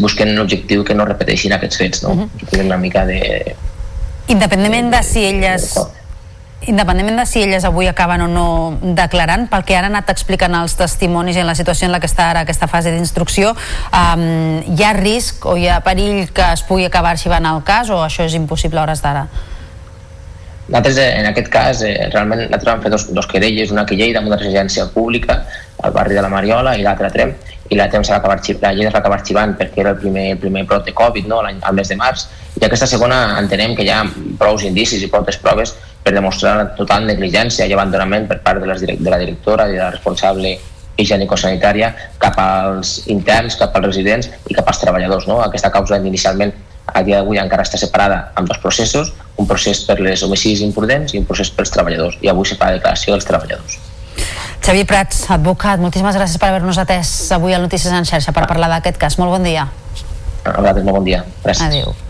Speaker 39: busquen l'objectiu que no repeteixin aquests fets, no? Uh -huh. que una mica de...
Speaker 1: Independentment de si elles independentment de si elles avui acaben o no declarant, pel que han anat explicant els testimonis i en la situació en la que està ara aquesta fase d'instrucció, um, hi ha risc o hi ha perill que es pugui acabar arxivant el cas o això és impossible a hores d'ara?
Speaker 39: Nosaltres, eh, en aquest cas, eh, realment nosaltres vam fer dos, dos querelles, una que Lleida amb una residència pública al barri de la Mariola i l'altra a Trem, i la Trem s'ha acabar la Lleida s'ha acabar arxivant perquè era el primer, el primer brot de Covid no? al mes de març, i aquesta segona entenem que hi ha prou indicis i prou proves per demostrar total negligència i abandonament per part de, les, de la directora i de la responsable higiènico-sanitària cap als interns, cap als residents i cap als treballadors. No? Aquesta causa inicialment a dia d'avui encara està separada en dos processos, un procés per les homicidis imprudents i un procés pels treballadors, i avui se fa la declaració dels treballadors.
Speaker 1: Xavier Prats, advocat, moltíssimes gràcies per haver-nos atès avui a Notícies en xarxa per parlar d'aquest cas. Molt bon dia.
Speaker 39: A vosaltres, molt bon dia. Gràcies.
Speaker 1: Adéu.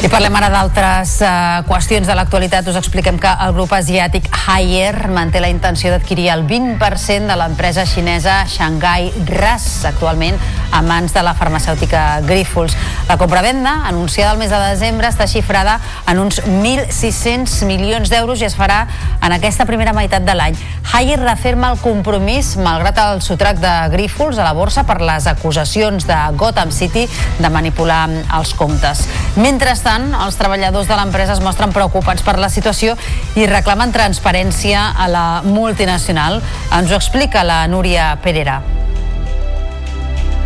Speaker 1: I parlem ara d'altres uh, qüestions de l'actualitat. Us expliquem que el grup asiàtic Haier manté la intenció d'adquirir el 20% de l'empresa xinesa Shanghai RAS, actualment a mans de la farmacèutica Grifols. La compravenda, anunciada el mes de desembre, està xifrada en uns 1.600 milions d'euros i es farà en aquesta primera meitat de l'any. Haier referma el compromís, malgrat el sotrac de Grifols a la borsa per les acusacions de Gotham City de manipular els comptes. Mentrestant, tant, els treballadors de l'empresa es mostren preocupats per la situació i reclamen transparència a la multinacional. Ens ho explica la Núria Perera.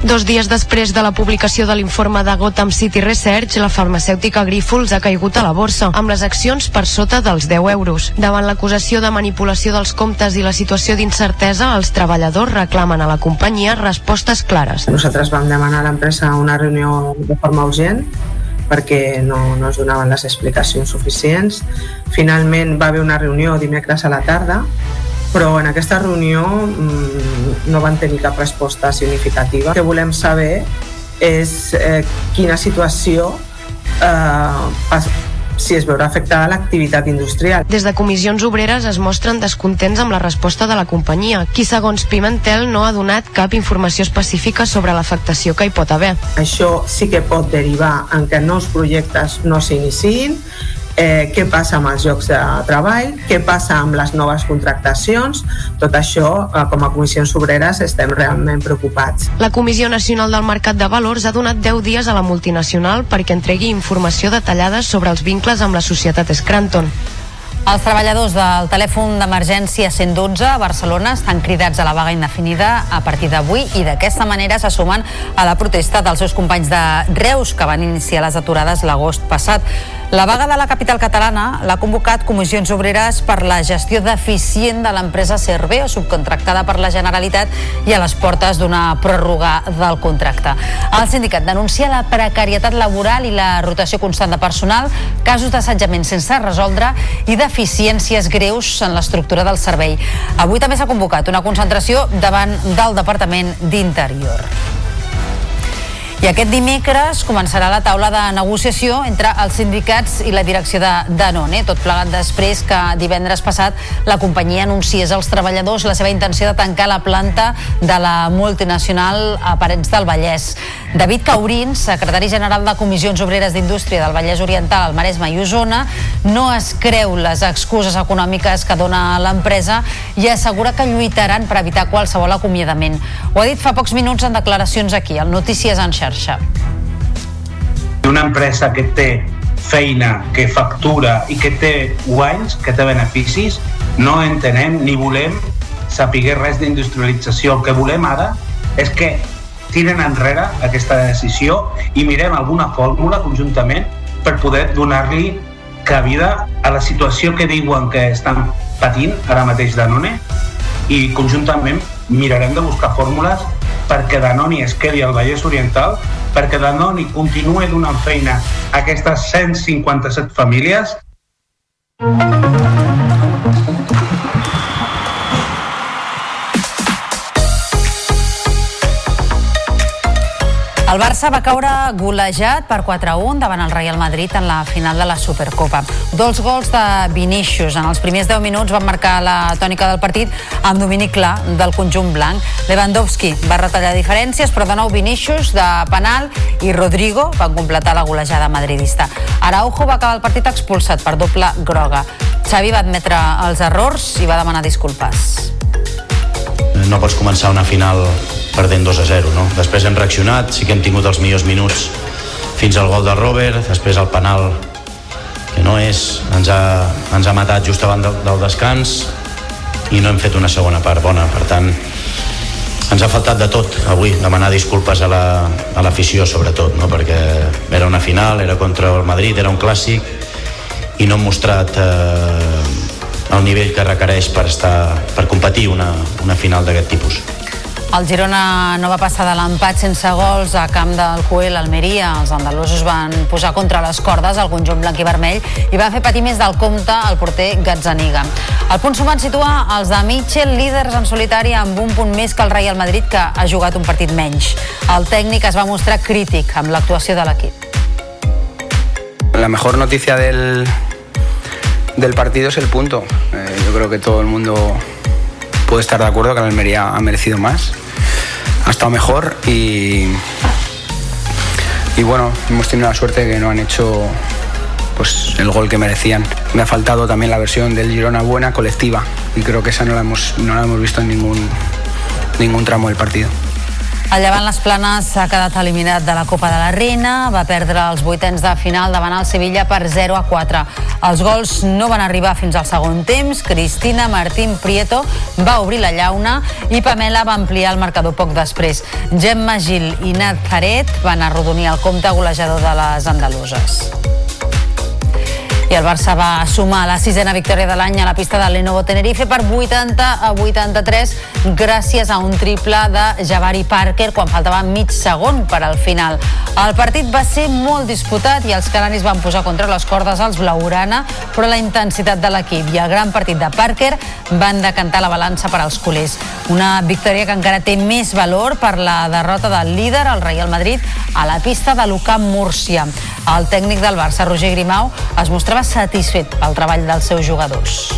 Speaker 16: Dos dies després de la publicació de l'informe de Gotham City Research, la farmacèutica Grifols ha caigut a la borsa, amb les accions per sota dels 10 euros. Davant l'acusació de manipulació dels comptes i la situació d'incertesa, els treballadors reclamen a la companyia respostes clares.
Speaker 17: Nosaltres vam demanar a l'empresa una reunió de forma urgent perquè no, no es donaven les explicacions suficients. Finalment va haver una reunió dimecres a la tarda, però en aquesta reunió mmm, no van tenir cap resposta significativa. El que volem saber és eh, quina situació eh, si es veurà afectada l'activitat industrial.
Speaker 16: Des de comissions obreres es mostren descontents amb la resposta de la companyia, qui segons Pimentel no ha donat cap informació específica sobre l'afectació que hi pot haver.
Speaker 17: Això sí que pot derivar en que nous projectes no s'iniciïn, eh, què passa amb els llocs de treball, què passa amb les noves contractacions, tot això, eh, com a comissions obreres, estem realment preocupats.
Speaker 16: La Comissió Nacional del Mercat de Valors ha donat 10 dies a la multinacional perquè entregui informació detallada sobre els vincles amb la societat Scranton.
Speaker 1: Els treballadors del telèfon d'emergència 112 a Barcelona estan cridats a la vaga indefinida a partir d'avui i d'aquesta manera se sumen a la protesta dels seus companys de Reus que van iniciar les aturades l'agost passat. La vaga de la capital catalana l'ha convocat Comissions Obreres per la gestió deficient de l'empresa Cerveo, subcontractada per la Generalitat i a les portes d'una pròrroga del contracte. El sindicat denuncia la precarietat laboral i la rotació constant de personal, casos d'assetjament sense resoldre i deficiències greus en l'estructura del servei. Avui també s'ha convocat una concentració davant del Departament d'Interior. I aquest dimecres començarà la taula de negociació entre els sindicats i la direcció de Danone, tot plegat després que divendres passat la companyia anunciés als treballadors la seva intenció de tancar la planta de la multinacional a Parets del Vallès. David Caurins, secretari general de Comissions Obreres d'Indústria del Vallès Oriental, al Maresme i Osona, no es creu les excuses econòmiques que dona l'empresa i assegura que lluitaran per evitar qualsevol acomiadament. Ho ha dit fa pocs minuts en declaracions aquí, al Notícies en xarxa.
Speaker 31: Una empresa que té feina, que factura i que té guanys, que té beneficis, no entenem ni volem saber res d'industrialització. El que volem ara és que tiren enrere aquesta decisió i mirem alguna fórmula conjuntament per poder donar-li cabida a la situació que diuen que estan patint ara mateix Danone. I conjuntament mirarem de buscar fórmules perquè Danone es quedi al Vallès Oriental, perquè Danone continuï donant feina a aquestes 157 famílies
Speaker 1: El Barça va caure golejat per 4-1 davant el Real Madrid en la final de la Supercopa. Dos gols de Vinícius en els primers 10 minuts van marcar la tònica del partit amb domini clar del conjunt blanc. Lewandowski va retallar diferències, però de nou Vinícius de penal i Rodrigo van completar la golejada madridista. Araujo va acabar el partit expulsat per doble groga. Xavi va admetre els errors i va demanar disculpes.
Speaker 22: no pots començar una final perdent 2 a 0 no? després hem reaccionat, sí que hem tingut els millors minuts fins al gol de Robert després el penal que no és, ens ha, ens ha matat just abans del, del descans i no hem fet una segona part bona per tant ens ha faltat de tot avui, demanar disculpes a la- a l'afició la, sobretot, no? perquè era una final, era contra el Madrid, era un clàssic i no hem mostrat eh, el nivell que requereix per, estar, per competir una, una final d'aquest tipus.
Speaker 1: El Girona no va passar de l'empat sense gols a camp del Cuel, Almeria. Els andalusos van posar contra les cordes el conjunt blanc i vermell i va fer patir més del compte el porter Gazzaniga. El punt sumat situa els de Mitchell, líders en solitari amb un punt més que el Real Madrid, que ha jugat un partit menys. El tècnic es va mostrar crític amb l'actuació de l'equip.
Speaker 23: La mejor noticia del, del partido es el punto. Eh, yo creo que todo el mundo puede estar de acuerdo que el Almería ha merecido más, ha estado mejor y, y bueno, hemos tenido la suerte de que no han hecho pues, el gol que merecían. Me ha faltado también la versión del Girona buena colectiva y creo que esa no la hemos, no la hemos visto en ningún, ningún tramo del partido.
Speaker 1: El Llevant Les Planes s'ha quedat eliminat de la Copa de la Reina, va perdre els vuitens de final davant el Sevilla per 0 a 4. Els gols no van arribar fins al segon temps, Cristina Martín Prieto va obrir la llauna i Pamela va ampliar el marcador poc després. Gemma Gil i Nazaret van arrodonir el compte golejador de les andaluses. I el Barça va sumar la sisena victòria de l'any a la pista de Lenovo Tenerife per 80 a 83 gràcies a un triple de Javari Parker quan faltava mig segon per al final. El partit va ser molt disputat i els canaris van posar contra les cordes als Blaurana, però la intensitat de l'equip i el gran partit de Parker van decantar la balança per als culers. Una victòria que encara té més valor per la derrota del líder, el Real Madrid, a la pista de l'UCAM Múrcia. El tècnic del Barça, Roger Grimau, es mostrava satisfet pel treball dels seus jugadors.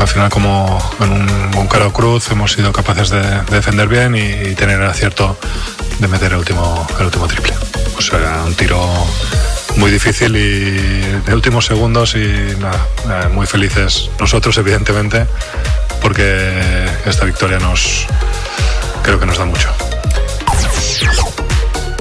Speaker 40: Al final, como en un, un cara o cruz, hemos sido capaces de, de defender bien y, y tener el acierto de meter el último, el último triple. O sea, era un tiro muy difícil y de últimos segundos y nada, eh, muy felices nosotros, evidentemente, porque esta victoria nos creo que nos da mucho.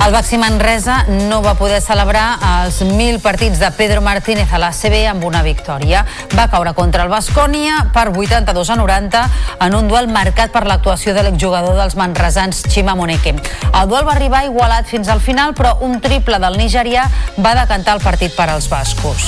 Speaker 1: El Baxi Manresa no va poder celebrar els 1.000 partits de Pedro Martínez a la CB amb una victòria. Va caure contra el Bascònia per 82 a 90 en un duel marcat per l'actuació de l'exjugador dels manresans Chima Moneke. El duel va arribar igualat fins al final, però un triple del nigerià va decantar el partit per als bascos.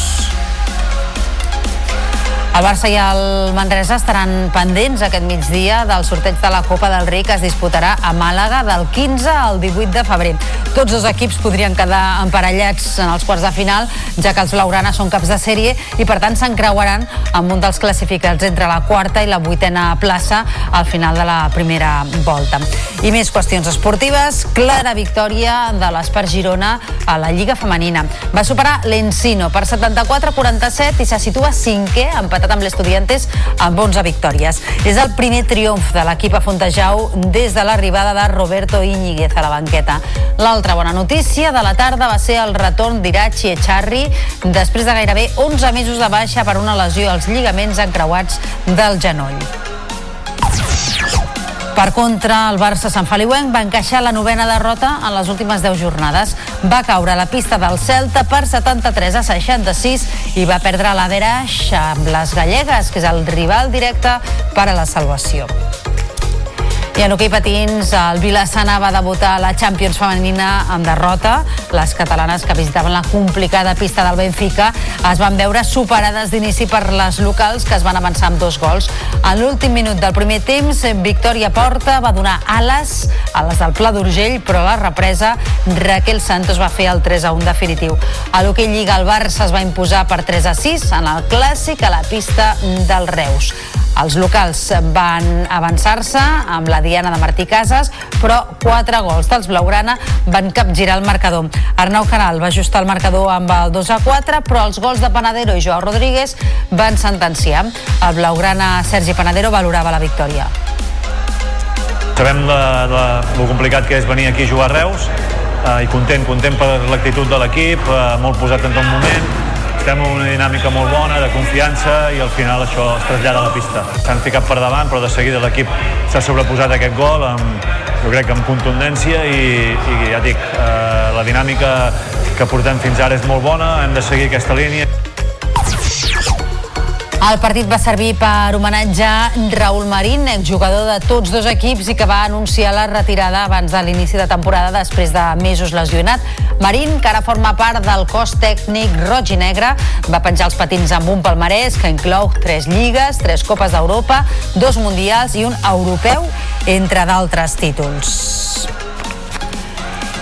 Speaker 1: El Barça i el Manresa estaran pendents aquest migdia del sorteig de la Copa del Rei que es disputarà a Màlaga del 15 al 18 de febrer. Tots dos equips podrien quedar emparellats en els quarts de final, ja que els blaugranes són caps de sèrie i per tant s'encreuaran amb un dels classificats entre la quarta i la vuitena plaça al final de la primera volta. I més qüestions esportives, clara victòria de l'Espar Girona a la Lliga Femenina. Va superar l'Encino per 74-47 i se situa cinquè, empatat amb l'Estudiantes amb 11 victòries. És el primer triomf de l'equip a Fontejau des de l'arribada de Roberto Íñiguez a la banqueta. L'altra bona notícia de la tarda va ser el retorn d'Irachi Echarri després de gairebé 11 mesos de baixa per una lesió als lligaments encreuats del genoll. Per contra, el Barça Sant Feliuenc va encaixar la novena derrota en les últimes 10 jornades. Va caure a la pista del Celta per 73 a 66 i va perdre l'Averaix amb les gallegues, que és el rival directe per a la salvació. I en hoquei patins, el Vilassana va debutar a la Champions femenina amb derrota. Les catalanes que visitaven la complicada pista del Benfica es van veure superades d'inici per les locals que es van avançar amb dos gols. En l'últim minut del primer temps, Victòria Porta va donar ales a les del Pla d'Urgell, però a la represa Raquel Santos va fer el 3 a 1 definitiu. A l'hoquei Lliga el Barça es va imposar per 3 a 6 en el clàssic a la pista del Reus. Els locals van avançar-se amb la Diana de Martí Casas, però quatre gols dels Blaugrana van capgirar el marcador. Arnau Canal va ajustar el marcador amb el 2 a 4, però els gols de Panadero i Joao Rodríguez van sentenciar. El Blaugrana Sergi Panadero valorava la victòria.
Speaker 41: Sabem la, la, lo complicat que és venir aquí a jugar a Reus eh, i content, content per l'actitud de l'equip, eh, molt posat en tot moment, estem en una dinàmica molt bona, de confiança i al final això es trasllada a la pista. S'han ficat per davant, però de seguida l'equip s'ha sobreposat aquest gol amb, jo crec que amb contundència i, i ja dic, eh, la dinàmica que portem fins ara és molt bona, hem de seguir aquesta línia.
Speaker 1: El partit va servir per homenatjar Raúl Marín, exjugador de tots dos equips i que va anunciar la retirada abans de l'inici de temporada després de mesos lesionat. Marín, que ara forma part del cos tècnic roig i negre, va penjar els patins amb un palmarès que inclou tres lligues, tres copes d'Europa, dos mundials i un europeu, entre d'altres títols.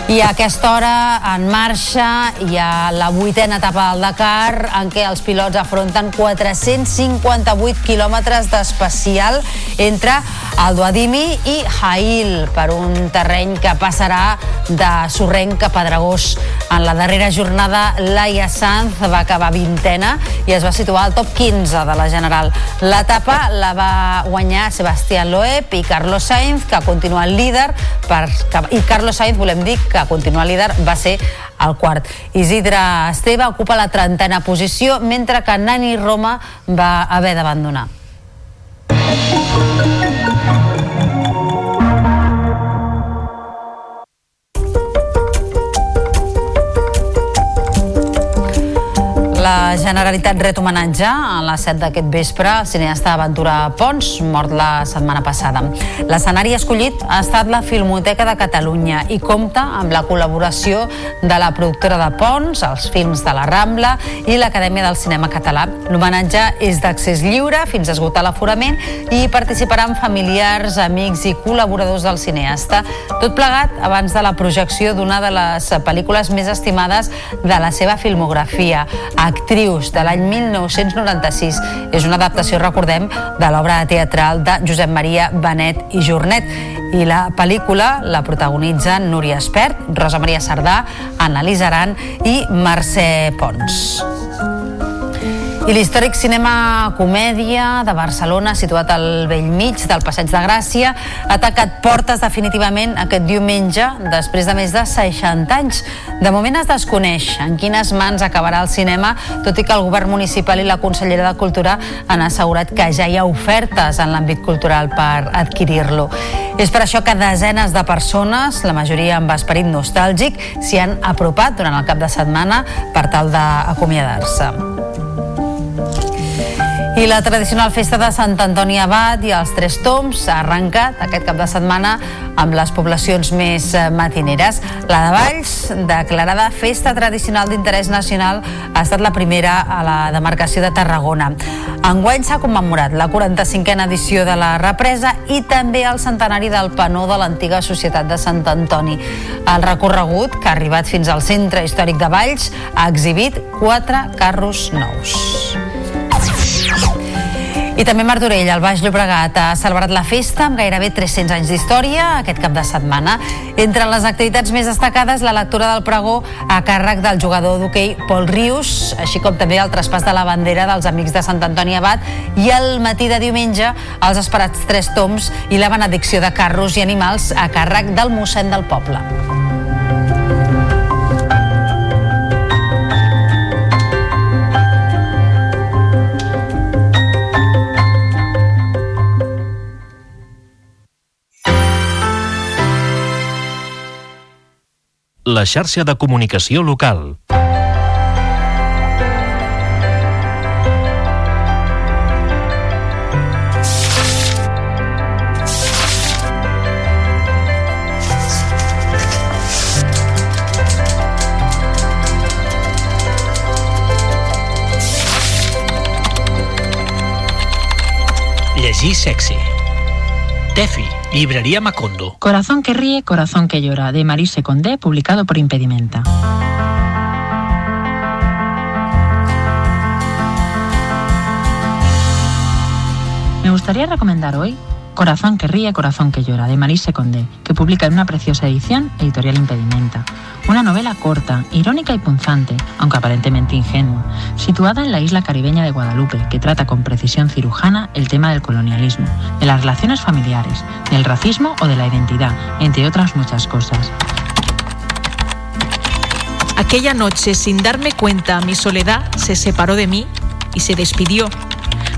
Speaker 1: I a aquesta hora, en marxa, hi ha la vuitena etapa del Dakar, en què els pilots afronten 458 quilòmetres d'especial entre el Duadimi i Hail, per un terreny que passarà de sorrenc a Dragós. En la darrera jornada, Laia Sanz va acabar vintena i es va situar al top 15 de la general. L'etapa la va guanyar Sebastián Loeb i Carlos Sainz, que continua el líder, per, i Carlos Sainz, volem dir, que continua líder, va ser el quart. Isidre Esteve ocupa la trentena posició, mentre que Nani Roma va haver d'abandonar. La Generalitat ret homenatge a les 7 d'aquest vespre al cineasta Ventura Pons, mort la setmana passada. L'escenari escollit ha estat la Filmoteca de Catalunya i compta amb la col·laboració de la productora de Pons, els films de la Rambla i l'Acadèmia del Cinema Català. L'homenatge és d'accés lliure fins a esgotar l'aforament i participaran familiars, amics i col·laboradors del cineasta. Tot plegat abans de la projecció d'una de les pel·lícules més estimades de la seva filmografia, Actrius, de l'any 1996. És una adaptació, recordem, de l'obra teatral de Josep Maria Benet i Jornet. I la pel·lícula la protagonitzen Núria Espert, Rosa Maria Sardà, Annalisa Aran i Mercè Pons. I l'històric cinema comèdia de Barcelona, situat al vell mig del Passeig de Gràcia, ha tacat portes definitivament aquest diumenge, després de més de 60 anys. De moment es desconeix en quines mans acabarà el cinema, tot i que el govern municipal i la consellera de Cultura han assegurat que ja hi ha ofertes en l'àmbit cultural per adquirir-lo. És per això que desenes de persones, la majoria amb esperit nostàlgic, s'hi han apropat durant el cap de setmana per tal d'acomiadar-se. I la tradicional festa de Sant Antoni Abat i els Tres Toms ha arrencat aquest cap de setmana amb les poblacions més eh, matineres. La de Valls, declarada festa tradicional d'interès nacional, ha estat la primera a la demarcació de Tarragona. Enguany s'ha commemorat la 45a edició de la represa i també el centenari del penó de l'antiga Societat de Sant Antoni. El recorregut, que ha arribat fins al centre històric de Valls, ha exhibit quatre carros nous. I també Martorell, el Baix Llobregat, ha celebrat la festa amb gairebé 300 anys d'història aquest cap de setmana. Entre les activitats més destacades, la lectura del pregó a càrrec del jugador d'hoquei Pol Rius, així com també el traspàs de la bandera dels Amics de Sant Antoni Abat i el matí de diumenge els esperats tres toms i la benedicció de carros i animals a càrrec del mossèn del poble.
Speaker 42: La xarxa de comunicació local.
Speaker 43: Llegir sexy. Tefi, llibreria Macondo.
Speaker 44: Corazón que ríe, corazón que llora, de Marise Condé, publicado por Impedimenta. Me gustaría recomendar hoy Corazón que ríe, corazón que llora, de Marise Condé, que publica en una preciosa edición Editorial Impedimenta. Una novela corta, irónica y punzante, aunque aparentemente ingenua, situada en la isla caribeña de Guadalupe, que trata con precisión cirujana el tema del colonialismo, de las relaciones familiares, del racismo o de la identidad, entre otras muchas cosas.
Speaker 45: Aquella noche, sin darme cuenta, mi soledad se separó de mí y se despidió.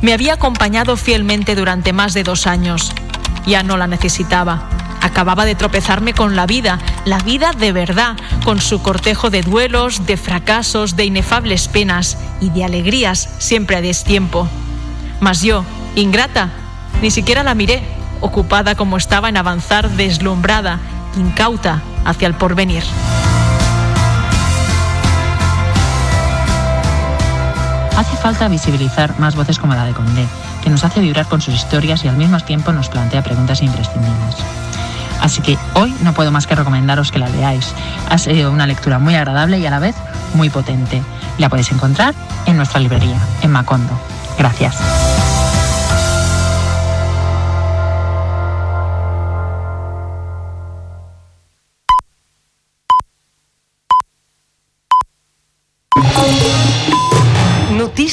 Speaker 45: Me había acompañado fielmente durante más de dos años. Ya no la necesitaba. Acababa de tropezarme con la vida, la vida de verdad, con su cortejo de duelos, de fracasos, de inefables penas y de alegrías siempre a destiempo. Mas yo, ingrata, ni siquiera la miré, ocupada como estaba en avanzar deslumbrada, incauta hacia el porvenir.
Speaker 44: Hace falta visibilizar más voces como la de Condé, que nos hace vibrar con sus historias y al mismo tiempo nos plantea preguntas imprescindibles. Así que hoy no puedo más que recomendaros que la leáis. Ha sido una lectura muy agradable y a la vez muy potente. La podéis encontrar en nuestra librería, en Macondo. Gracias.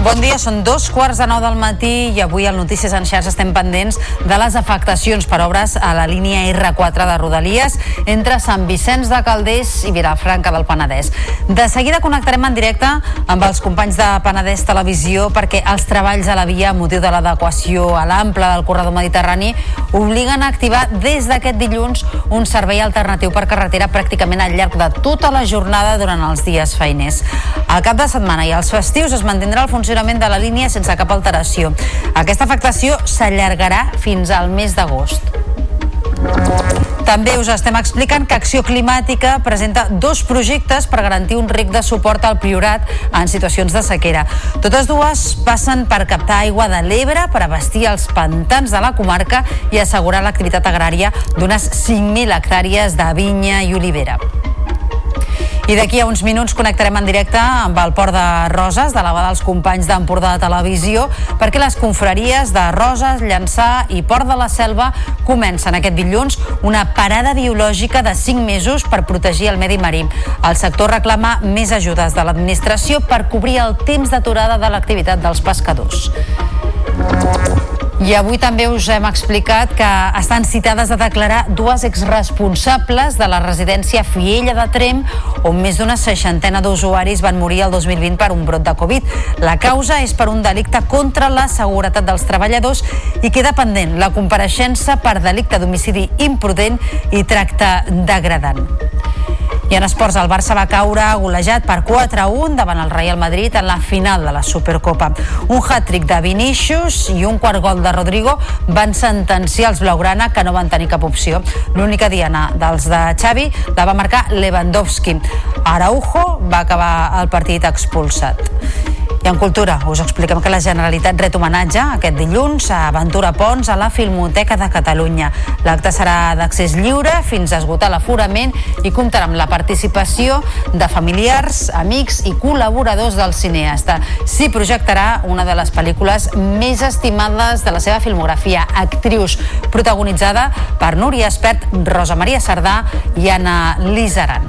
Speaker 1: Bon dia, són dos quarts de nou del matí i avui al Notícies en xarxa estem pendents de les afectacions per obres a la línia R4 de Rodalies entre Sant Vicenç de Calders i Vilafranca del Penedès. De seguida connectarem en directe amb els companys de Penedès Televisió perquè els treballs a la via a motiu de l'adequació a l'ample del corredor mediterrani obliguen a activar des d'aquest dilluns un servei alternatiu per carretera pràcticament al llarg de tota la jornada durant els dies feiners. Al cap de setmana i als festius es mantindrà el funcionament de la línia sense cap alteració. Aquesta afectació s'allargarà fins al mes d'agost. També us estem explicant que Acció Climàtica presenta dos projectes per garantir un rec de suport al Priorat en situacions de sequera. Totes dues passen per captar aigua de l'Ebre per abastir els pantans de la comarca i assegurar l'activitat agrària d'unes 5.000 hectàrees de vinya i olivera. I d'aquí a uns minuts connectarem en directe amb el Port de Roses, de la mà dels companys d'Empordà de Televisió, perquè les confraries de Roses, Llançà i Port de la Selva comencen aquest dilluns una parada biològica de 5 mesos per protegir el medi marí. El sector reclama més ajudes de l'administració per cobrir el temps d'aturada de l'activitat dels pescadors. I avui també us hem explicat que estan citades a declarar dues exresponsables de la residència Fiella de Trem, on més d'una seixantena d'usuaris van morir el 2020 per un brot de Covid. La causa és per un delicte contra la seguretat dels treballadors i queda pendent la compareixença per delicte d'homicidi imprudent i tracte degradant. I en esports, el Barça va caure golejat per 4-1 davant el Real Madrid en la final de la Supercopa. Un hat-trick de Vinícius i un quart gol de Rodrigo van sentenciar els blaugrana que no van tenir cap opció. L'única diana dels de Xavi la va marcar Lewandowski. Araujo va acabar el partit expulsat. I en cultura us expliquem que la Generalitat ret homenatge aquest dilluns a Ventura Pons a la Filmoteca de Catalunya. L'acte serà d'accés lliure fins a esgotar l'aforament i comptarà amb la participació de familiars, amics i col·laboradors del cineasta. S'hi projectarà una de les pel·lícules més estimades de la seva filmografia, Actrius, protagonitzada per Núria Espert, Rosa Maria Sardà i Anna Lizaran.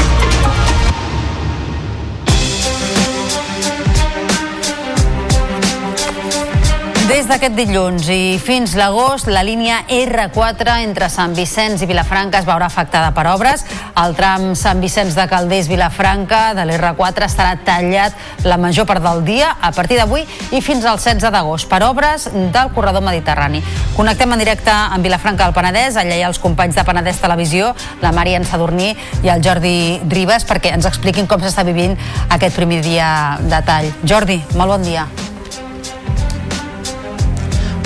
Speaker 1: Des d'aquest dilluns i fins l'agost, la línia R4 entre Sant Vicenç i Vilafranca es veurà afectada per obres. El tram Sant Vicenç de Calders-Vilafranca de l'R4 estarà tallat la major part del dia a partir d'avui i fins al 16 d'agost per obres del corredor mediterrani. Connectem en directe amb Vilafranca del Penedès. Allà hi ha els companys de Penedès Televisió, la Marian Sadurní i el Jordi Ribes, perquè ens expliquin com s'està vivint aquest primer dia de tall. Jordi, molt bon dia.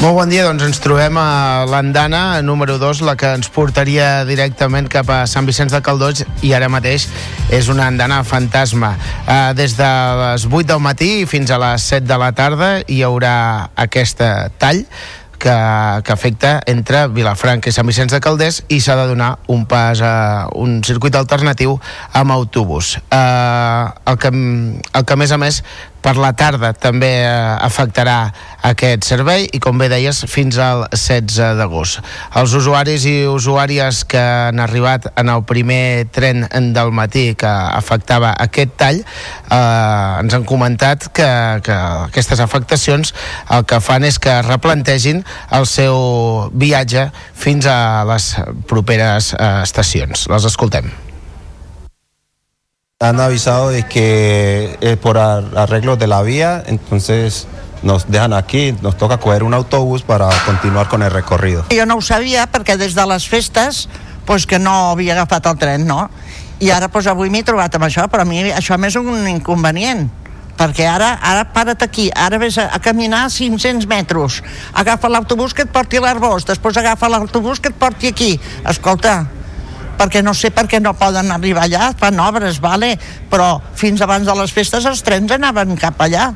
Speaker 46: Molt bon dia, doncs ens trobem a l'andana número 2, la que ens portaria directament cap a Sant Vicenç de Caldós i ara mateix és una andana fantasma. Uh, des de les 8 del matí fins a les 7 de la tarda hi haurà aquesta tall que, que afecta entre Vilafranca i Sant Vicenç de Calders i s'ha de donar un pas a un circuit alternatiu amb autobús. Uh, el, que, el que a més a més per la tarda també eh, afectarà aquest servei i com bé deies fins al 16 d'agost. Els usuaris i usuàries que han arribat en el primer tren del matí que afectava aquest tall eh, ens han comentat que, que aquestes afectacions el que fan és que replantegin el seu viatge fins a les properes eh, estacions. Les escoltem.
Speaker 47: Han avisado de que es por arreglos de la vía, entonces nos dejan aquí, nos toca coger un autobús para continuar con el recorrido.
Speaker 48: Jo no ho sabia perquè des de les festes pues, que no havia agafat el tren, no? I ara pues, avui m'he trobat amb això, però a mi això m'és un inconvenient perquè ara, ara para't aquí, ara vés a, a caminar 500 metres, agafa l'autobús que et porti a l'Arbós, després agafa l'autobús que et porti aquí. Escolta, perquè no sé per què no poden arribar allà, fan obres, vale? però fins abans de les festes els trens anaven cap allà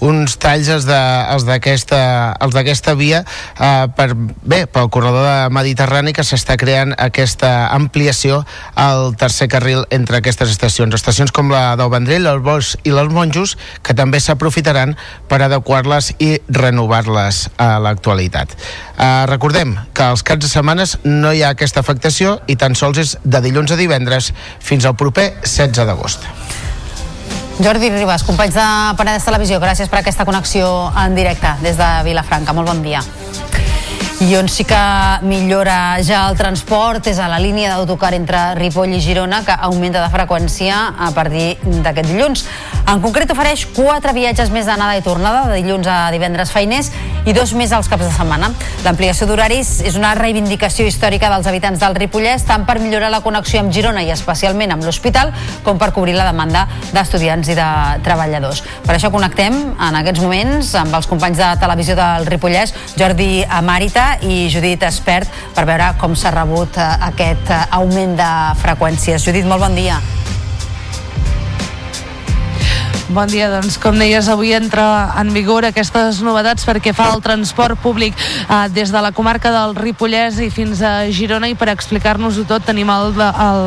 Speaker 46: uns talls els els d'aquesta els via eh, per, bé, pel corredor de Mediterrani que s'està creant aquesta ampliació al tercer carril entre aquestes estacions. Estacions com la del Vendrell, el Bosch i les Monjos que també s'aprofitaran per adequar-les i renovar-les a l'actualitat. Eh, recordem que als caps de setmanes no hi ha aquesta afectació i tan sols és de dilluns a divendres fins al proper 16 d'agost.
Speaker 1: Jordi Ribas, companys de Penedès Televisió, gràcies per aquesta connexió en directe des de Vilafranca. Molt bon dia. I on sí que millora ja el transport és a la línia d'autocar entre Ripoll i Girona, que augmenta de freqüència a partir d'aquest dilluns. En concret ofereix quatre viatges més d'anada i tornada, de dilluns a divendres feiners, i dos més als caps de setmana. L'ampliació d'horaris és una reivindicació històrica dels habitants del Ripollès, tant per millorar la connexió amb Girona i especialment amb l'hospital, com per cobrir la demanda d'estudiants i de treballadors. Per això connectem en aquests moments amb els companys de televisió del Ripollès, Jordi Amàrita i Judit Espert, per veure com s'ha rebut eh, aquest eh, augment de freqüències. Judit, molt bon dia.
Speaker 49: Bon dia, doncs com deies, avui entra en vigor aquestes novetats perquè fa el transport públic eh, des de la comarca del Ripollès i fins a Girona i per explicar-nos-ho tot tenim el, el...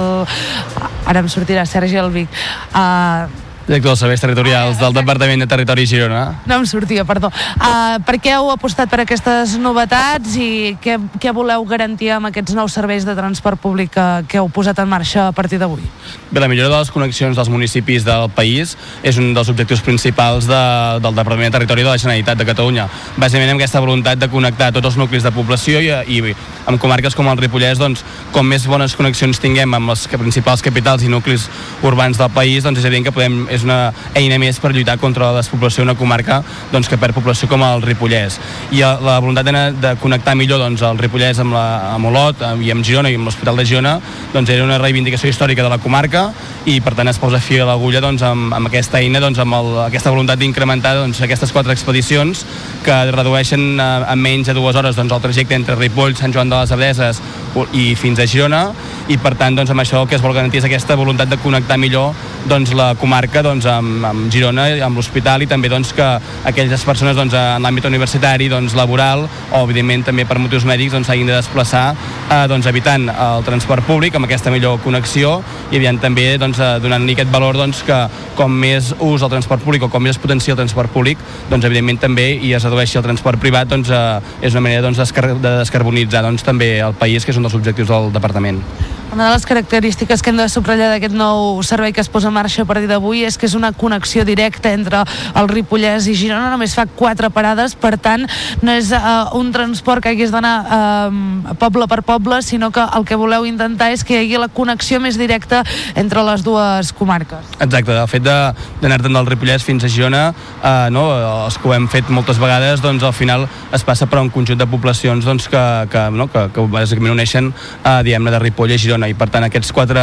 Speaker 49: Ara em sortirà Sergi Albic. Eh,
Speaker 50: director dels serveis territorials del Departament de Territori Girona.
Speaker 49: No em sortia, perdó. Uh, per què heu apostat per aquestes novetats i què, què voleu garantir amb aquests nous serveis de transport públic que, que heu posat en marxa a partir d'avui?
Speaker 50: Bé, la millora de les connexions dels municipis del país és un dels objectius principals de, del Departament de Territori de la Generalitat de Catalunya. Bàsicament amb aquesta voluntat de connectar tots els nuclis de població i, i amb comarques com el Ripollès, doncs, com més bones connexions tinguem amb les principals capitals i nuclis urbans del país, doncs és evident que podem, és una eina més per lluitar contra la despoblació d'una comarca doncs, que perd població com el Ripollès. I eh, la voluntat de, de connectar millor doncs, el Ripollès amb, la, amb Olot i amb Girona i amb l'Hospital de Girona doncs, era una reivindicació històrica de la comarca i per tant es posa fi a l'agulla doncs, amb, amb aquesta eina, doncs, amb el, aquesta voluntat d'incrementar doncs, aquestes quatre expedicions que redueixen a, a menys de dues hores doncs, el trajecte entre Ripoll, Sant Joan de les Abeses i fins a Girona i per tant doncs, amb això el que es vol garantir és aquesta voluntat de connectar millor doncs, la comarca doncs, amb, amb Girona, amb l'hospital i també doncs, que aquelles persones doncs, en l'àmbit universitari, doncs, laboral o evidentment també per motius mèdics doncs, s'hagin de desplaçar eh, doncs, evitant el transport públic amb aquesta millor connexió i evident també doncs, eh, donant-li aquest valor doncs, que com més ús al transport públic o com més es potencia el transport públic doncs, evidentment també i es redueixi el transport privat doncs, eh, és una manera doncs, de descarbonitzar doncs, també el país que és un dels objectius del departament.
Speaker 49: Una de les característiques que hem de subratllar d'aquest nou servei que es posa en marxa a partir d'avui és que és una connexió directa entre el Ripollès i Girona, només fa quatre parades, per tant, no és uh, un transport que hagués d'anar uh, poble per poble, sinó que el que voleu intentar és que hi hagi la connexió més directa entre les dues comarques.
Speaker 50: Exacte, el fet d'anar-te'n del Ripollès fins a Girona, uh, no, els que ho hem fet moltes vegades, doncs al final es passa per un conjunt de poblacions doncs, que, que, no, que, que bàsicament uneixen, uh, diguem-ne, de Ripoll a Girona Girona i per tant aquests quatre,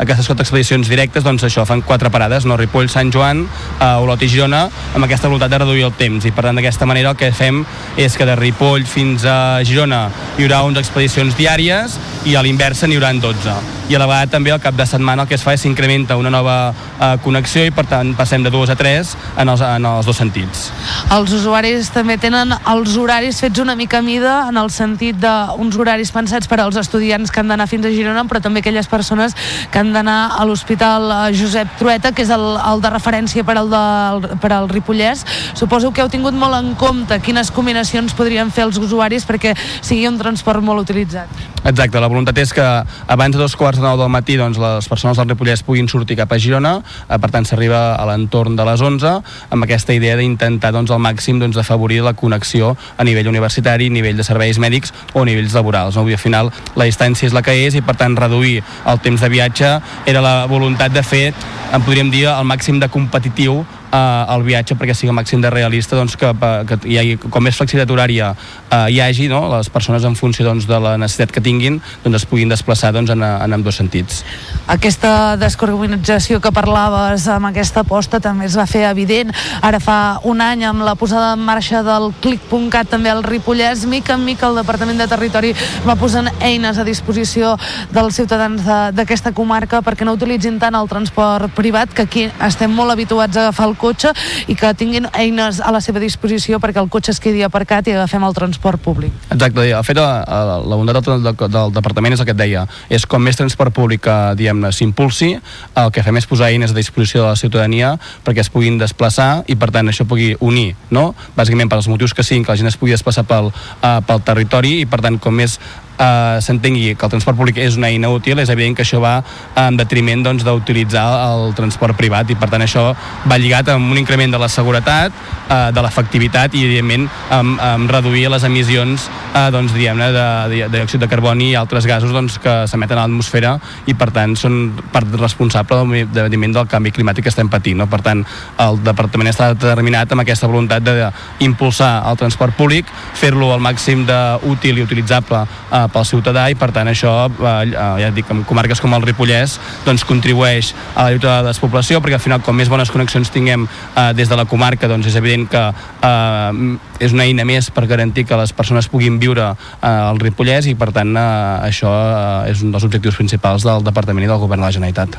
Speaker 50: aquestes quatre expedicions directes doncs això fan quatre parades, no? Ripoll, Sant Joan, eh, Olot i Girona amb aquesta voluntat de reduir el temps i per tant d'aquesta manera el que fem és que de Ripoll fins a Girona hi haurà 11 expedicions diàries i a l'inversa n'hi haurà 12 i a la vegada també al cap de setmana el que es fa és s'incrementa una nova eh, connexió i per tant passem de dues a tres en els, en els dos sentits.
Speaker 49: Els usuaris també tenen els horaris fets una mica a mida en el sentit d'uns horaris pensats per als estudiants que han d'anar fins a Girona però també aquelles persones que han d'anar a l'Hospital eh, Josep Trueta que és el, el de referència per al, de, per al Ripollès. Suposo que heu tingut molt en compte quines combinacions podrien fer els usuaris perquè sigui un transport molt utilitzat.
Speaker 50: Exacte, la voluntat és que abans de dos quarts de nou del matí doncs, les persones del Ripollès puguin sortir cap a Girona, eh, per tant s'arriba a l'entorn de les 11 amb aquesta idea d'intentar doncs, al màxim doncs, afavorir la connexió a nivell universitari, nivell de serveis mèdics o nivells laborals. No? Al final la distància és la que és i per tant reduir el temps de viatge era la voluntat de fer, en podríem dir, el màxim de competitiu eh, el viatge perquè sigui el màxim de realista doncs, que, que hi hagi, com més flexibilitat horària eh, hi hagi, no? les persones en funció doncs, de la necessitat que tinguin doncs, es puguin desplaçar doncs, en, en ambdós sentits.
Speaker 49: Aquesta descarbonització que parlaves amb aquesta aposta també es va fer evident ara fa un any amb la posada en marxa del clic.cat també al Ripollès mica en mica el Departament de Territori va posant eines a disposició dels ciutadans d'aquesta comarca perquè no utilitzin tant el transport privat que aquí estem molt habituats a agafar el cotxe i que tinguin eines a la seva disposició perquè el cotxe es quedi aparcat i agafem el transport públic.
Speaker 50: Exacte, de fet la, bondat del, del, del departament és el que et deia, és com més transport públic que, diguem-ne, s'impulsi, el que fem és posar eines a disposició de la ciutadania perquè es puguin desplaçar i per tant això pugui unir, no? Bàsicament per als motius que siguin, que la gent es pugui desplaçar pel, uh, pel territori i per tant com més eh, s'entengui que el transport públic és una eina útil, és evident que això va en detriment doncs, d'utilitzar el transport privat i per tant això va lligat amb un increment de la seguretat, eh, de l'efectivitat i evidentment amb, amb reduir les emissions eh, doncs, diguem-ne de, de diòxid de carboni i altres gasos doncs, que s'emeten a l'atmosfera i per tant són part responsable del, del canvi climàtic que estem patint. No? Per tant, el departament està determinat amb aquesta voluntat d'impulsar el transport públic, fer-lo al màxim d'útil i utilitzable eh, pel ciutadà i per tant això, eh, ja dic, en comarques com el Ripollès doncs contribueix a la lluita de la despoblació perquè al final com més bones connexions tinguem eh, des de la comarca doncs és evident que eh, és una eina més per garantir que les persones puguin viure eh, al Ripollès i per tant eh, això eh, és un dels objectius principals del Departament i del Govern de la Generalitat.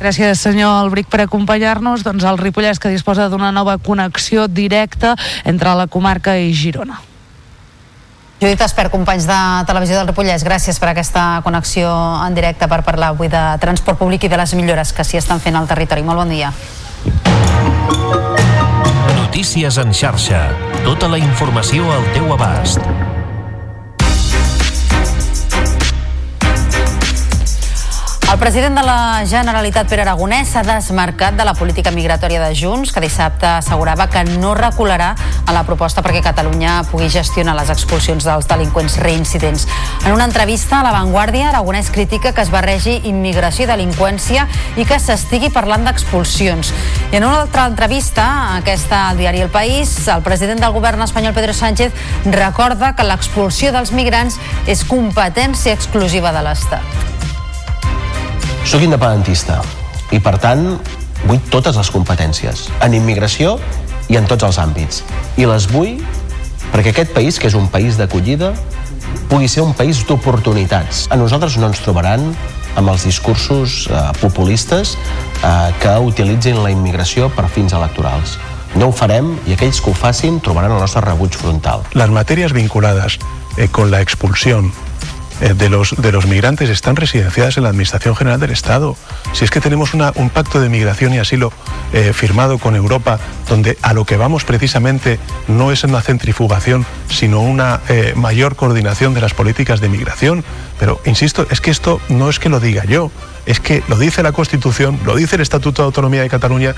Speaker 49: Gràcies senyor Albric per acompanyar-nos doncs el Ripollès que disposa d'una nova connexió directa entre la comarca i Girona.
Speaker 1: Judit Esper, companys de Televisió del Ripollès, gràcies per aquesta connexió en directe per parlar avui de transport públic i de les millores que s'hi estan fent al territori. Molt bon dia.
Speaker 51: Notícies en xarxa. Tota la informació al teu abast.
Speaker 1: El president de la Generalitat, Pere Aragonès, s'ha desmarcat de la política migratòria de Junts, que dissabte assegurava que no recularà a la proposta perquè Catalunya pugui gestionar les expulsions dels delinqüents reincidents. En una entrevista a La Vanguardia, Aragonès critica que es barregi immigració i delinqüència i que s'estigui parlant d'expulsions. I en una altra entrevista, aquesta al diari El País, el president del govern espanyol, Pedro Sánchez, recorda que l'expulsió dels migrants és competència exclusiva de l'Estat.
Speaker 12: Soc independentista i, per tant, vull totes les competències, en immigració i en tots els àmbits. I les vull perquè aquest país, que és un país d'acollida, pugui ser un país d'oportunitats. A nosaltres no ens trobaran amb els discursos eh, populistes eh, que utilitzin la immigració per fins electorals. No ho farem i aquells que ho facin trobaran el nostre rebuig frontal.
Speaker 13: Las materias vinculadas eh, con la expulsión eh, de, los, de los migrantes están residenciadas en la Administración General del Estado. Si es que tenemos un pacto de migración y asilo eh, firmado con Europa, donde a lo que vamos precisamente no es una centrifugación, sino una eh, mayor coordinación de las políticas de migración. Pero, insisto, es que esto no es que lo diga yo, es que lo dice la Constitución, lo dice el Estatuto de Autonomía de Cataluña.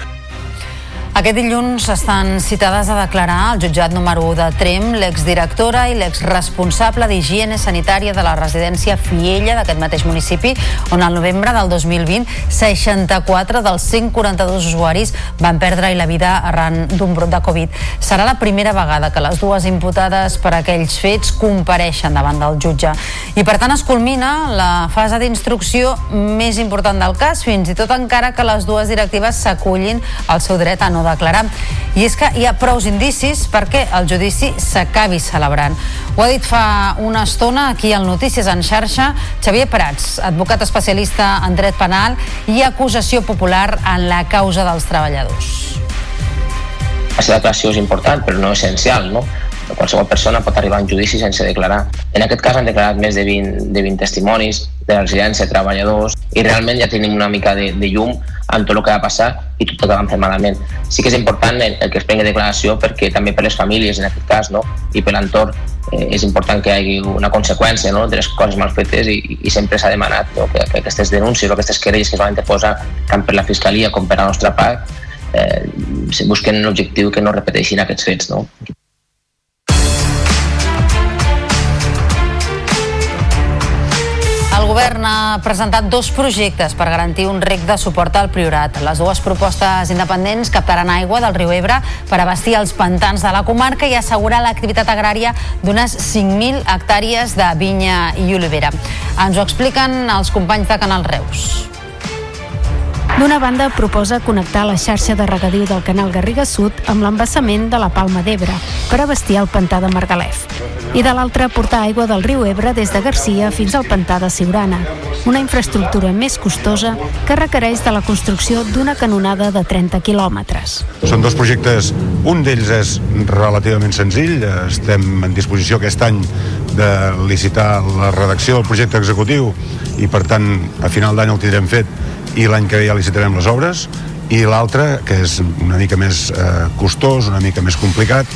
Speaker 1: Aquest dilluns estan citades a declarar al jutjat número 1 de Trem l'exdirectora i l'exresponsable d'higiene sanitària de la residència Fiella d'aquest mateix municipi, on al novembre del 2020 64 dels 142 usuaris van perdre la vida arran d'un brot de Covid. Serà la primera vegada que les dues imputades per aquells fets compareixen davant del jutge. I per tant es culmina la fase d'instrucció més important del cas, fins i tot encara que les dues directives s'acullin al seu dret a no declarar. I és que hi ha prous indicis perquè el judici s'acabi celebrant. Ho ha dit fa una estona aquí al Notícies en xarxa Xavier Prats, advocat especialista en dret penal i acusació popular en la causa dels treballadors.
Speaker 39: La seva declaració és important, però no essencial, no? Qualsevol persona pot arribar a un judici sense declarar. En aquest cas han declarat més de 20, de 20 testimonis de la residència, treballadors, i realment ja tenim una mica de, de llum en tot el que va passar i tot el que van fer malament. Sí que és important el, el que es prengui declaració perquè també per les famílies, en aquest cas, no? i per l'entorn, eh, és important que hi hagi una conseqüència no? de les coses mal fetes i, i sempre s'ha demanat no? que, que aquestes denúncies o aquestes querelles que es van interposar tant per la Fiscalia com per la nostra part eh, busquen l'objectiu que no repeteixin aquests fets. No?
Speaker 1: Govern ha presentat dos projectes per garantir un rec de suport al Priorat. Les dues propostes independents captaran aigua del riu Ebre per abastir els pantans de la comarca i assegurar l'activitat agrària d'unes 5.000 hectàrees de vinya i olivera. Ens ho expliquen els companys de Canal Reus.
Speaker 6: D'una banda, proposa connectar la xarxa de regadiu del canal Garriga Sud amb l'embassament de la Palma d'Ebre per abastir el pantà de Margalef. I de l'altra, portar aigua del riu Ebre des de Garcia fins al pantà de Siurana, una infraestructura més costosa que requereix de la construcció d'una canonada de 30 quilòmetres.
Speaker 7: Són dos projectes, un d'ells és relativament senzill, estem en disposició aquest any de licitar la redacció del projecte executiu i per tant a final d'any el tindrem fet i l'any que ve ja licitarem les obres i l'altre, que és una mica més eh, costós, una mica més complicat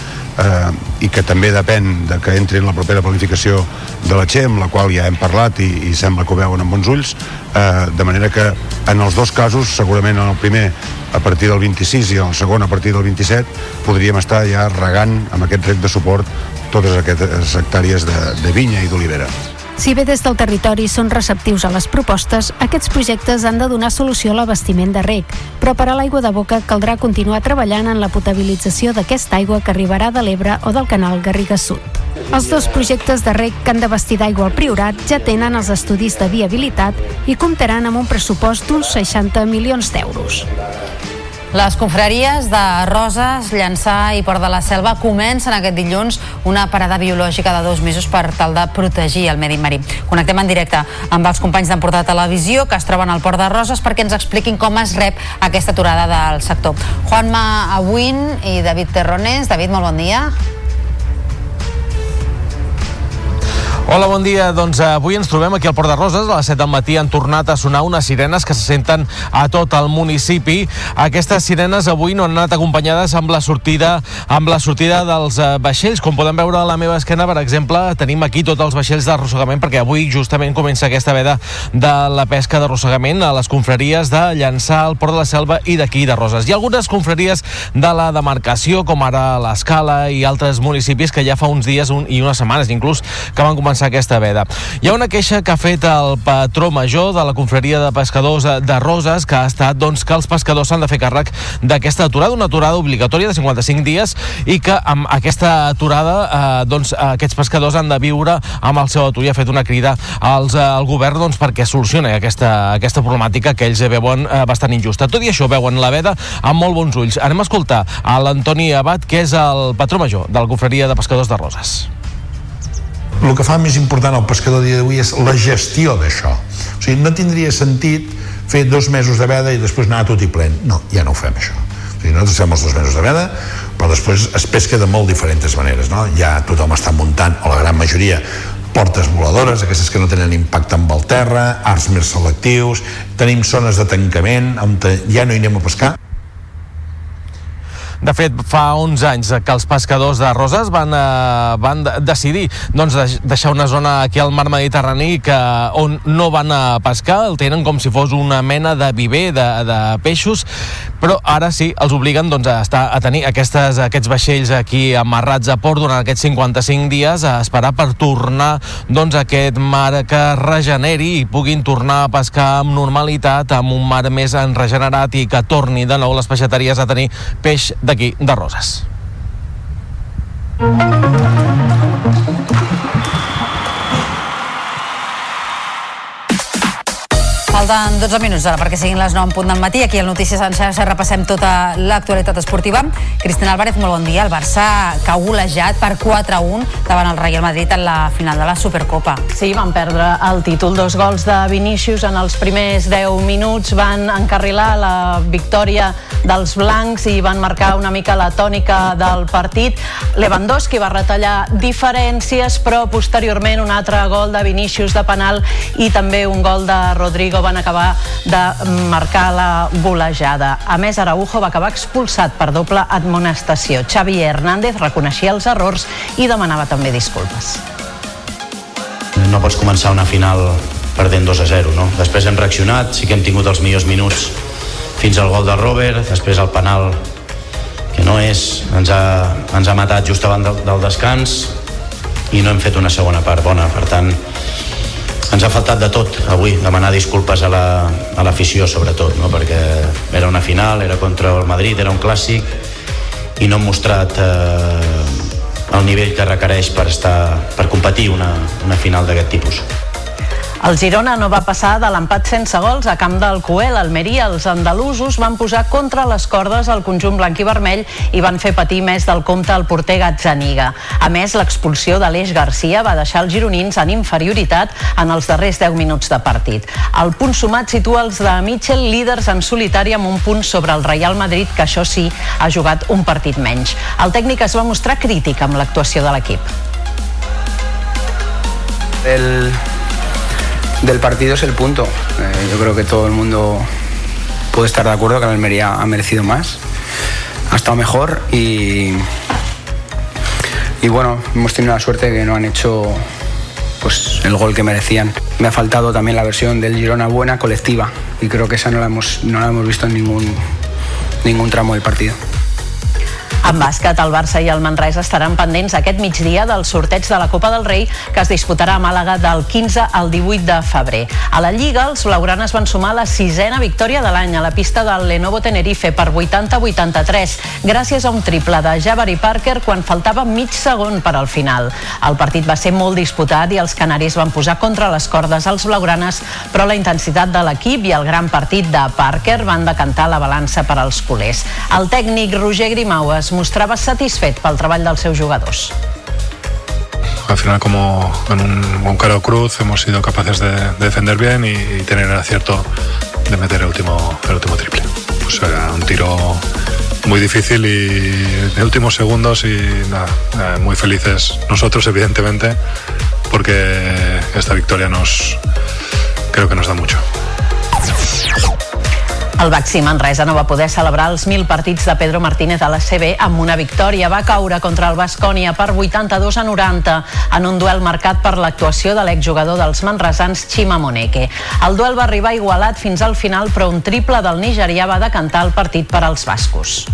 Speaker 7: eh, i que també depèn de que entri en la propera planificació de la XEM, la qual ja hem parlat i, i sembla que ho veuen amb bons ulls, eh, de manera que en els dos casos, segurament en el primer a partir del 26 i en el segon a partir del 27, podríem estar ja regant amb aquest rec de suport totes aquestes hectàrees de, de vinya i d'olivera.
Speaker 6: Si bé des del territori són receptius a les propostes, aquests projectes han de donar solució a l'abastiment de rec, però per a l'aigua de boca caldrà continuar treballant en la potabilització d'aquesta aigua que arribarà de l'Ebre o del canal Garriga Sud. Els dos projectes de rec que han d'abastir d'aigua al Priorat ja tenen els estudis de viabilitat i comptaran amb un pressupost d'uns 60 milions d'euros.
Speaker 1: Les confraries de Roses, Llançà i Port de la Selva comencen aquest dilluns una parada biològica de dos mesos per tal de protegir el medi marí. Connectem en directe amb els companys d'Emportar Televisió que es troben al Port de Roses perquè ens expliquin com es rep aquesta aturada del sector. Juanma Abuin i David Terrones. David, molt bon dia.
Speaker 10: Hola, bon dia. Doncs eh, avui ens trobem aquí al Port de Roses. A les 7 del matí han tornat a sonar unes sirenes que se senten a tot el municipi. Aquestes sirenes avui no han anat acompanyades amb la sortida amb la sortida dels eh, vaixells. Com poden veure a la meva esquena, per exemple, tenim aquí tots els vaixells d'arrossegament perquè avui justament comença aquesta veda de la pesca d'arrossegament a les confraries de Llançà, al Port de la Selva i d'aquí de Roses. Hi ha algunes confraries de la demarcació, com ara l'Escala i altres municipis que ja fa uns dies un, i unes setmanes inclús que van començar començar aquesta veda. Hi ha una queixa que ha fet el patró major de la confraria de pescadors de Roses, que ha estat doncs, que els pescadors s'han de fer càrrec d'aquesta aturada, una aturada obligatòria de 55 dies i que amb aquesta aturada eh, doncs, aquests pescadors han de viure amb el seu atur i ha fet una crida als, eh, al govern doncs, perquè solucioni aquesta, aquesta problemàtica que ells veuen eh, bastant injusta. Tot i això, veuen la veda amb molt bons ulls. Anem a escoltar a l'Antoni Abad, que és el patró major de la confraria de pescadors de Roses
Speaker 11: el que fa més important al pescador dia d'avui és la gestió d'això. O sigui, no tindria sentit fer dos mesos de veda i després anar tot i plen. No, ja no ho fem, això. O sigui, nosaltres fem els dos mesos de veda, però després es pesca de molt diferents maneres, no? Ja tothom està muntant, o la gran majoria, portes voladores, aquestes que no tenen impacte amb el terra, arts més selectius, tenim zones de tancament on ja no hi anem a pescar,
Speaker 10: de fet, fa 11 anys que els pescadors de Roses van, eh, van decidir doncs, deixar una zona aquí al mar Mediterrani que, on no van a pescar, el tenen com si fos una mena de viver de, de peixos, però ara sí, els obliguen doncs, a, estar, a tenir aquestes, aquests vaixells aquí amarrats a port durant aquests 55 dies a esperar per tornar doncs, a aquest mar que regeneri i puguin tornar a pescar amb normalitat, amb un mar més regenerat i que torni de nou les peixateries a tenir peix d'aquí, de Roses.
Speaker 1: Falten 12 minuts ara perquè siguin les 9 en punt del matí. Aquí al Notícies en xarxa repassem tota l'actualitat esportiva. Cristina Álvarez, molt bon dia. El Barça ha golejat per 4-1 davant el Real Madrid en la final de la Supercopa.
Speaker 45: Sí, van perdre el títol. Dos gols de Vinícius en els primers 10 minuts van encarrilar la victòria dels blancs i van marcar una mica la tònica del partit. Lewandowski va retallar diferències, però posteriorment un altre gol de Vinícius de penal i també un gol de Rodrigo van acabar de marcar la golejada. A més, Araujo va acabar expulsat per doble admonestació. Xavi Hernández reconeixia els errors i demanava també disculpes.
Speaker 52: No pots començar una final perdent 2 a 0, no? Després hem reaccionat, sí que hem tingut els millors minuts fins al gol de Robert, després el penal que no és, ens ha, ens ha matat just abans del, del descans i no hem fet una segona part bona, per tant ens ha faltat de tot avui, demanar disculpes a l'afició la, sobretot, no? perquè era una final, era contra el Madrid, era un clàssic i no hem mostrat eh, el nivell que requereix per, estar, per competir una, una final d'aquest tipus.
Speaker 45: El Girona no va passar de l'empat sense gols a camp del Coel. Almeria, els andalusos van posar contra les cordes el conjunt blanc i vermell i van fer patir més del compte el porter Gazzaniga. A més, l'expulsió de l'Eix Garcia va deixar els gironins en inferioritat en els darrers 10 minuts de partit. El punt sumat situa els de Mitchell líders en solitari amb un punt sobre el Real Madrid, que això sí, ha jugat un partit menys. El tècnic es va mostrar crític amb l'actuació de l'equip.
Speaker 23: El, del partido es el punto. Eh, yo creo que todo el mundo puede estar de acuerdo que la Almería ha merecido más, ha estado mejor y, y bueno, hemos tenido la suerte que no han hecho pues, el gol que merecían. Me ha faltado también la versión del Girona buena colectiva y creo que esa no la hemos, no la hemos visto en ningún, ningún tramo del partido.
Speaker 45: En bàsquet, el Barça i el Manresa estaran pendents aquest migdia del sorteig de la Copa del Rei que es disputarà a Màlaga del 15 al 18 de febrer. A la Lliga, els blaugranes van sumar la sisena victòria de l'any a la pista del Lenovo Tenerife per 80-83 gràcies a un triple de Jabari Parker quan faltava mig segon per al final. El partit va ser molt disputat i els canaris van posar contra les cordes als blaugranes, però la intensitat de l'equip i el gran partit de Parker van decantar la balança per als culers. El tècnic Roger Grimau es mostrava satisfet pel treball dels seus jugadors.
Speaker 40: Al final, como en un, un caro cruz, hemos sido capaces de, de defender bien y, y, tener el acierto de meter el último, el último triple. Pues era un tiro muy difícil y de últimos segundos y nada, eh, muy felices nosotros evidentemente porque esta victoria nos creo que nos da mucho.
Speaker 45: El Baxi Manresa no va poder celebrar els 1.000 partits de Pedro Martínez a la CB amb una victòria. Va caure contra el Bascònia per 82 a 90 en un duel marcat per l'actuació de l'exjugador dels manresans Chima Moneke. El duel va arribar igualat fins al final, però un triple del nigerià va decantar el partit per als bascos.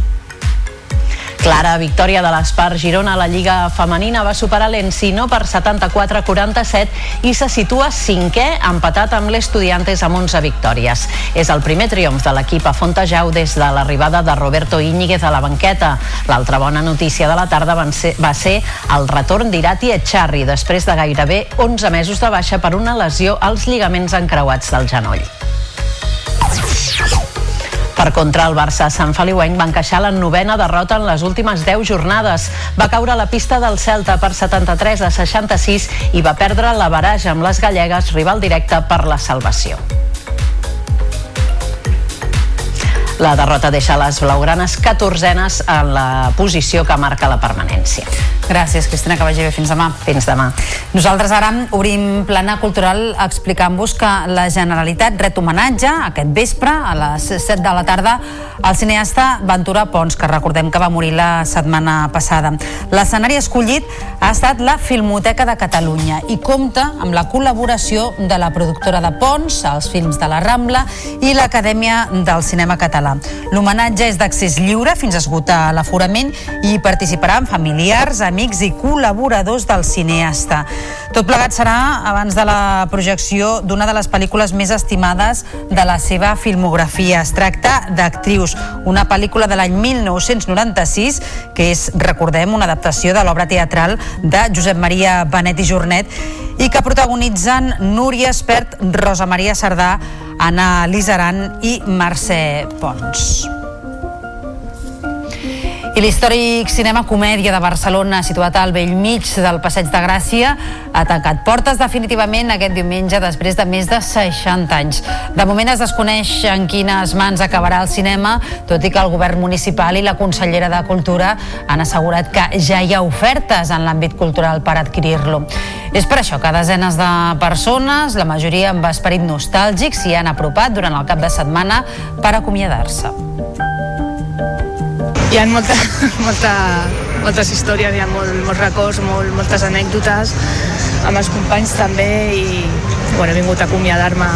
Speaker 45: Clara victòria de l'Espar Girona a la Lliga Femenina va superar l'Encino per 74 a 47 i se situa cinquè empatat amb l'Estudiantes amb 11 victòries. És el primer triomf de l'equip a Fontejau des de l'arribada de Roberto Íñiguez a la banqueta. L'altra bona notícia de la tarda va ser, va ser el retorn d'Irati Echarri després de gairebé 11 mesos de baixa per una lesió als lligaments encreuats del genoll. Per contra, el Barça Sant Feliuenc va encaixar la novena derrota en les últimes 10 jornades. Va caure a la pista del Celta per 73 a 66 i va perdre la baraja amb les gallegues, rival directe per la salvació. La derrota deixa les blaugranes 14enes en la posició que marca la permanència.
Speaker 1: Gràcies, Cristina, que vagi bé. Fins demà.
Speaker 45: Fins demà.
Speaker 1: Nosaltres ara obrim plana cultural explicant-vos que la Generalitat ret homenatge aquest vespre a les 7 de la tarda al cineasta Ventura Pons, que recordem que va morir la setmana passada. L'escenari escollit ha estat la Filmoteca de Catalunya i compta amb la col·laboració de la productora de Pons, els films de la Rambla i l'Acadèmia del Cinema Català. L'homenatge és d'accés lliure fins a esgotar l'aforament i hi participaran familiars, amics i col·laboradors del cineasta. Tot plegat serà abans de la projecció d'una de les pel·lícules més estimades de la seva filmografia. Es tracta d'Actrius, una pel·lícula de l'any 1996 que és, recordem, una adaptació de l'obra teatral de Josep Maria Benet i Jornet i que protagonitzen Núria Espert, Rosa Maria Sardà, Anna Lizaran i Mercè Pons. I l'històric cinema comèdia de Barcelona, situat al vell mig del Passeig de Gràcia, ha tancat portes definitivament aquest diumenge després de més de 60 anys. De moment es desconeix en quines mans acabarà el cinema, tot i que el govern municipal i la consellera de Cultura han assegurat que ja hi ha ofertes en l'àmbit cultural per adquirir-lo. És per això que desenes de persones, la majoria amb esperit nostàlgic, s'hi han apropat durant el cap de setmana per acomiadar-se.
Speaker 53: Hi ha molta, molta, moltes històries, hi ha molt, molts records, molt, moltes anècdotes amb els companys també i bueno, he vingut a acomiadar-me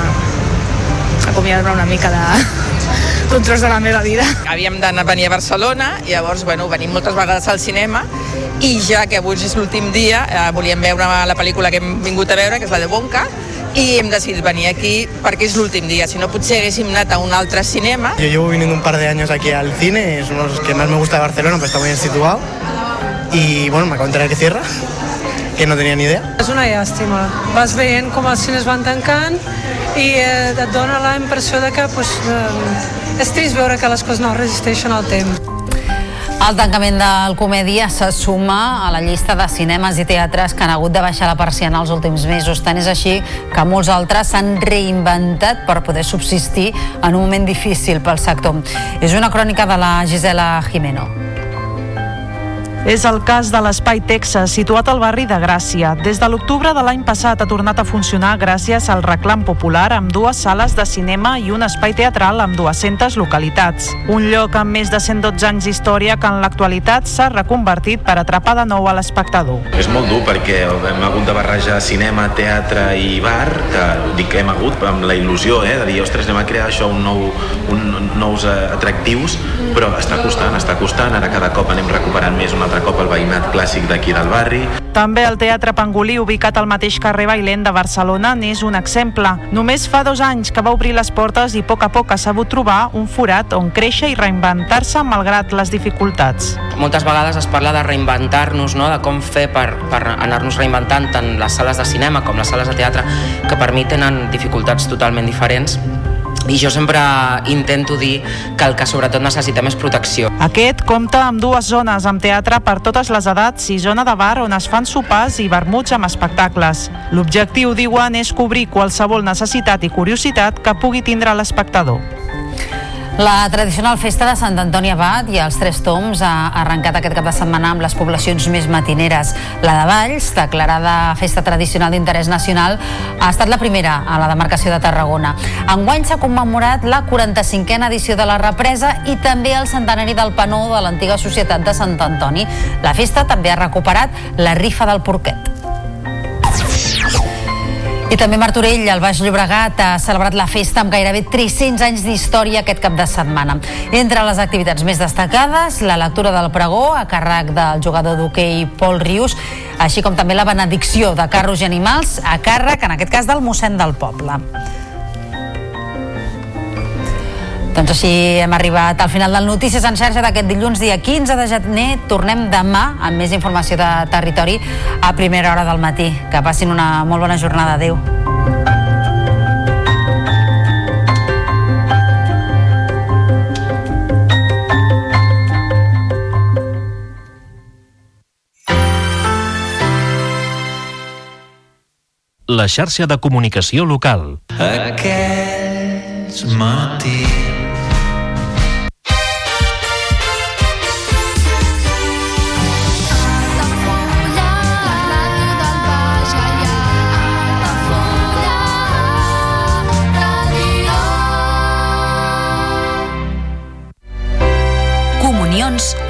Speaker 53: acomiadar-me una mica de, d'un tros de la meva vida.
Speaker 54: Havíem d'anar a venir a Barcelona, llavors bueno, venim moltes vegades al cinema i ja que avui és l'últim dia eh, volíem veure la pel·lícula que hem vingut a veure, que és la de Bonca, y hem decidit venir aquí perquè és l'últim dia, si no potser haguéssim anat a un altre cinema.
Speaker 55: Yo llevo viniendo un par de años aquí al cine, es uno de los que más me gusta de Barcelona, pues está muy bien situado. Y bueno, me acabo de enterar que cierra, que no tenía ni idea.
Speaker 56: És una llàstima. Vas veient com els cines van tancant i eh, et dona la impressió de que pues, eh, és trist veure que les coses no resisteixen al temps.
Speaker 1: El tancament del Comèdia se suma a la llista de cinemes i teatres que han hagut de baixar la persiana els últims mesos. Tant és així que molts altres s'han reinventat per poder subsistir en un moment difícil pel sector. És una crònica de la Gisela Jimeno.
Speaker 36: És el cas de l'Espai Texas, situat al barri de Gràcia. Des de l'octubre de l'any passat ha tornat a funcionar gràcies al reclam popular amb dues sales de cinema i un espai teatral amb 200 localitats. Un lloc amb més de 112 anys d'història que en l'actualitat s'ha reconvertit per atrapar de nou a l'espectador.
Speaker 57: És molt dur perquè hem hagut de barrejar cinema, teatre i bar, que dic que hem hagut amb la il·lusió eh, de dir, ostres, anem a crear això un nou, un, nous eh, atractius, però està costant, està costant, ara cada cop anem recuperant més un altre cop el veïnat clàssic d'aquí del barri.
Speaker 36: També el Teatre Pangolí, ubicat al mateix carrer Bailent de Barcelona, n'és un exemple. Només fa dos anys que va obrir les portes i a poc a poc ha sabut trobar un forat on créixer i reinventar-se malgrat les dificultats.
Speaker 37: Moltes vegades es parla de reinventar-nos, no? de com fer per, per anar-nos reinventant tant les sales de cinema com les sales de teatre, que per mi tenen dificultats totalment diferents i jo sempre intento dir que el que sobretot necessitem és protecció.
Speaker 36: Aquest compta amb dues zones amb teatre per totes les edats i zona de bar on es fan sopars i vermuts amb espectacles. L'objectiu, diuen, és cobrir qualsevol necessitat i curiositat que pugui tindre l'espectador.
Speaker 1: La tradicional festa de Sant Antoni Abat i els Tres Toms ha arrencat aquest cap de setmana amb les poblacions més matineres. La de Valls, declarada festa tradicional d'interès nacional, ha estat la primera a la demarcació de Tarragona. Enguany s'ha commemorat la 45a edició de la represa i també el centenari del penó de l'antiga societat de Sant Antoni. La festa també ha recuperat la rifa del porquet. I també Martorell, el Baix Llobregat, ha celebrat la festa amb gairebé 300 anys d'història aquest cap de setmana. Entre les activitats més destacades, la lectura del pregó a càrrec del jugador d'hoquei Pol Rius, així com també la benedicció de carros i animals a càrrec, en aquest cas, del mossèn del poble. Doncs així hem arribat al final del Notícies en xarxa d'aquest dilluns, dia 15 de gener. Tornem demà amb més informació de territori a primera hora del matí. Que passin una molt bona jornada. Adéu.
Speaker 58: La xarxa de comunicació local.
Speaker 59: Aquells matins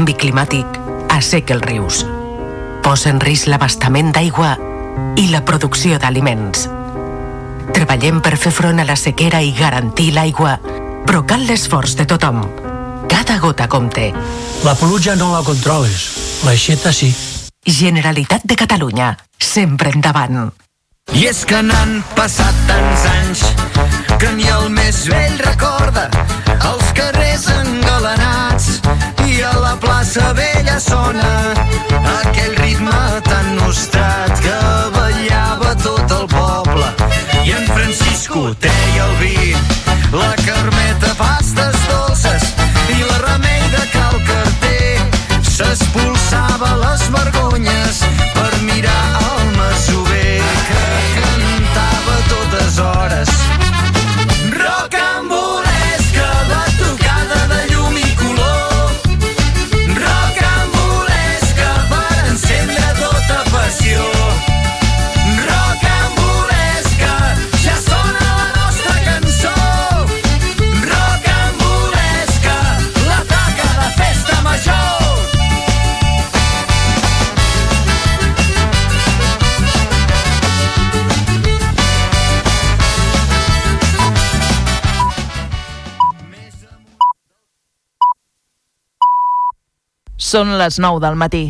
Speaker 53: Canvi climàtic asseca els rius, posa en risc l'abastament d'aigua i la producció d'aliments. Treballem per fer front a la sequera i garantir l'aigua, però cal l'esforç de tothom. Cada gota compte.
Speaker 60: La pluja no la controles, l'aixeta sí.
Speaker 53: Generalitat de Catalunya, sempre endavant.
Speaker 59: I és que n'han passat tants anys que ni el més vell recorda els carrers engalanats la plaça vella sona aquell ritme tan nostrat que ballava tot el poble. I en Francisco treia el vi la carmeta pastes
Speaker 36: Són les 9 del matí.